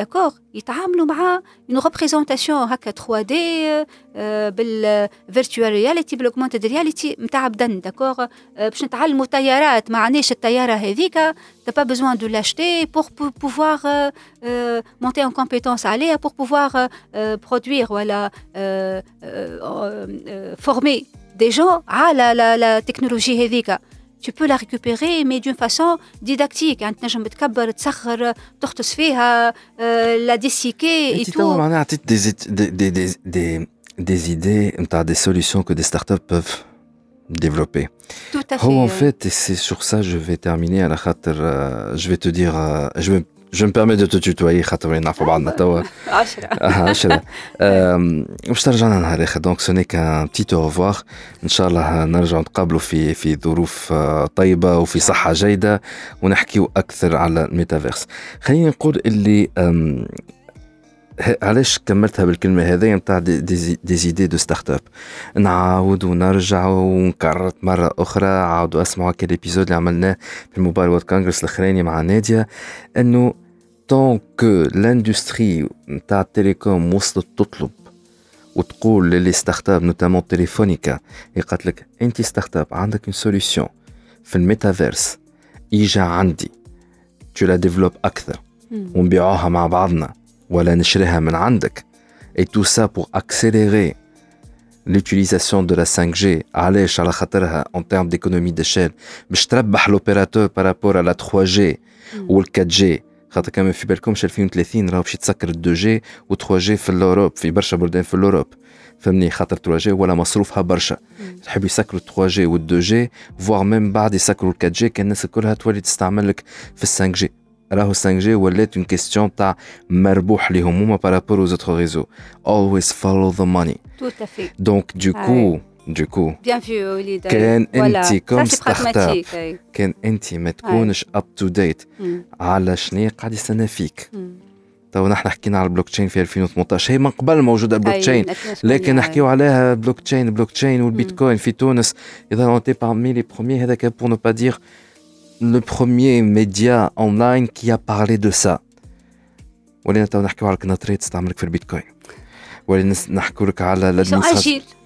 داكوغ يتعاملوا مع اون ريبريزونتاسيون هكا 3 دي بالفيرتوال رياليتي بالاوغمونتد رياليتي نتاع بدن داكوغ باش نتعلموا طيارات. ما عندناش الطيارة هذيك. تا با بيزوان دو لاشتي بور بوفوار مونتي اون كومبيتونس عليها بور بوفوار برودوير ولا فورمي دي جون على لا تكنولوجي هذيك. tu peux la récupérer, mais d'une façon didactique. Hein, euh, la dessicquer et tout. des, des, des, des idées, des solutions que des startups peuvent développer. Tout à oh, fait. En fait, et c'est sur ça que je vais terminer. Euh, je vais te dire, euh, je vais je me permets de te tutoyer خاطر نعرفوا بعضنا توا 10 10 باش ترجعنا نهار آخر. دونك سوني كان بتيت اوفوار ان شاء الله نرجعوا نتقابلوا في في ظروف طيبة وفي صحة جيدة ونحكيو أكثر على الميتافيرس. خليني نقول اللي علاش كملتها بالكلمة هذه نتاع دي زيدي دو ستارت اب نعاود ونرجع ونكررت مرة أخرى. عاودوا أسمعوا هكا الابيزود اللي عملناه في الموبايل وورد كونغرس الأخراني مع نادية. إنه طون كو لاندستري نتاع التليكوم وصلت تطلب وتقول للي ستارت اب نوتامون تليفونيكا قالت لك انت ستارت اب عندك اون سوليسيون في الميتافيرس اجا عندي. تو لا ديفلوب أكثر. ونبيعوها مع بعضنا. ولا نشريها من عندك. Et tout ça pour accélérer l'utilisation de la 5G علاش؟ على خاطرها en termes d'économie d'échelle. باش تربح l'opérateur par rapport à la 3G ou le 4G خاطر كما في بالكمش 2030 راهو باش يتسكر ال 2G و 3G في الأوروب في برشا بلدان في الأوروب. فهمني خاطر 3G ولا مصروفها برشا. تحب يسكروا 3G و 2G فوار ميم بعد يسكروا ال 4G كان الناس كلها تولي تستعمل لك في ال 5G راهو 5G ولات اون كيستيون تاع مربوح ليهم هما بارابور aux autres réseaux. Always follow the money. Tout à fait. Donc du coup du coup bien vu وليد كان انت كوم ستارت اب كان انت ما تكونش اب تو ديت على شنو قاعد يستنى فيك تو نحن حكينا على البلوك تشين في 2018 هي من قبل موجوده البلوك تشين لكن نحكيو عليها بلوك تشين بلوك تشين والبيتكوين في تونس اذا اونتي parmi les premiers هذاك pour ne pas dire le premier média online qui a parlé de ça ولينا تو نحكيو على الكناتريت تستعملك في البيتكوين ولينا نحكوا لك على l'administration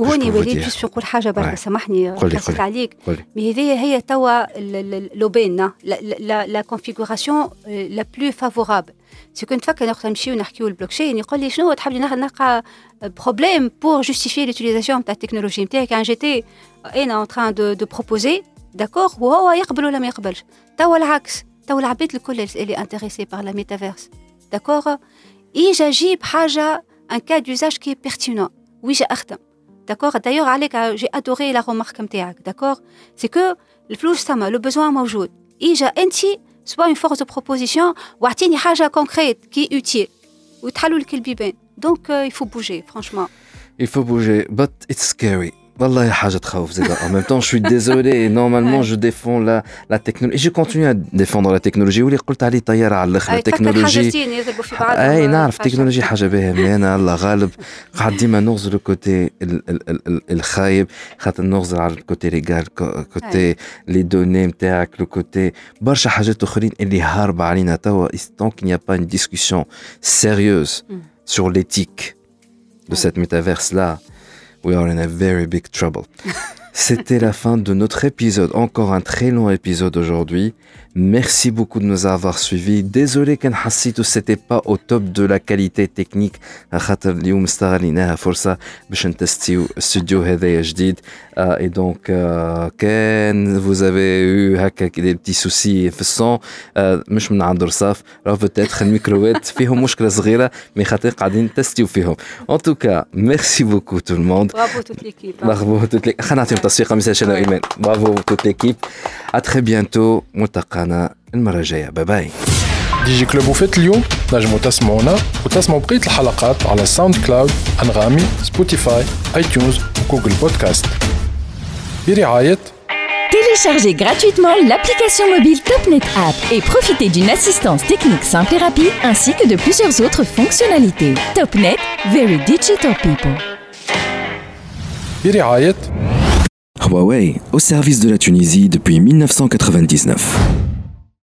هوني وليد باش نقول حاجه برك سامحني قصت عليك مي هذه هي توا لوبين لا كونفيغوراسيون لا بلو فافورابل سي كنت فكر ناخذ نمشيو نحكيو البلوك تشين يقول لي شنو تحب نلقى بروبليم بور جوستيفي لوتيليزاسيون تاع التكنولوجي نتاعك كان جيتي انا اون تران دو دو بروبوزي داكور وهو يقبل ولا ما يقبلش توا العكس توا العباد الكل اللي انتريسي بار لا ميتافيرس داكور اجا جيب حاجه ان كا دوزاج كي بيرتينون ويجا اخدم D'accord D'ailleurs, j'ai adoré la remarque D'accord? C'est que le flouche, le besoin est Ija enti, soit une force de proposition, ou une haja concrète qui est utile. Ou Donc, euh, il faut bouger, franchement. Il faut bouger, but it's scary. Wallah, حاجة تخوف زيدا. En même temps, je suis désolé. Normalement, je défends la, la technologie. Et je continue à défendre la technologie. واللي قلت عليه طيارة على الآخر. التكنولوجي. أي نعرف التكنولوجي حاجة باهية مليانة الله غالب. قاعد ديما نغزر الكوتي الخايب خاطر نغزر على الكوتي ليغال كوتي لي دوني نتاعك لو كوتي برشا حاجات أخرين اللي هاربة علينا توا. Tant qu'il n'y a pas une discussion sérieuse sur l'éthique de cette métaverse-là, we are in a very big trouble. C'était la fin de notre épisode, encore un très long épisode aujourd'hui. Merci beaucoup de nous avoir suivis. Désolé qu'un hassitou c'était pas au top de la qualité technique. خاطر اليوم استغليناها فرصة باش نتستيو استوديو هذايا جديد Euh, et donc, euh, quand vous avez eu des petits soucis في الصون مش من عند رصاف راه peut-être الميكروات فيهم مشكله صغيره مي خاطر قاعدين تستيو فيهم en tout cas merci beaucoup tout le monde bravo toute l'équipe bravo toute l'équipe خلينا نعطيهم تصفيقه مثل شنو ايمان bravo toute l'équipe à très bientôt ملتقانا المره الجايه باي باي دي جي كلوب وفات اليوم نجموا تسمعونا وتسمعوا بقية الحلقات على ساوند كلاود أنغامي سبوتيفاي اي تيونز وجوجل بودكاست برعاية Téléchargez gratuitement l'application mobile TopNet App et profitez d'une assistance technique simple et rapide ainsi que de plusieurs autres fonctionnalités. TopNet, very digital people. برعاية Huawei, au service de la Tunisie depuis 1999.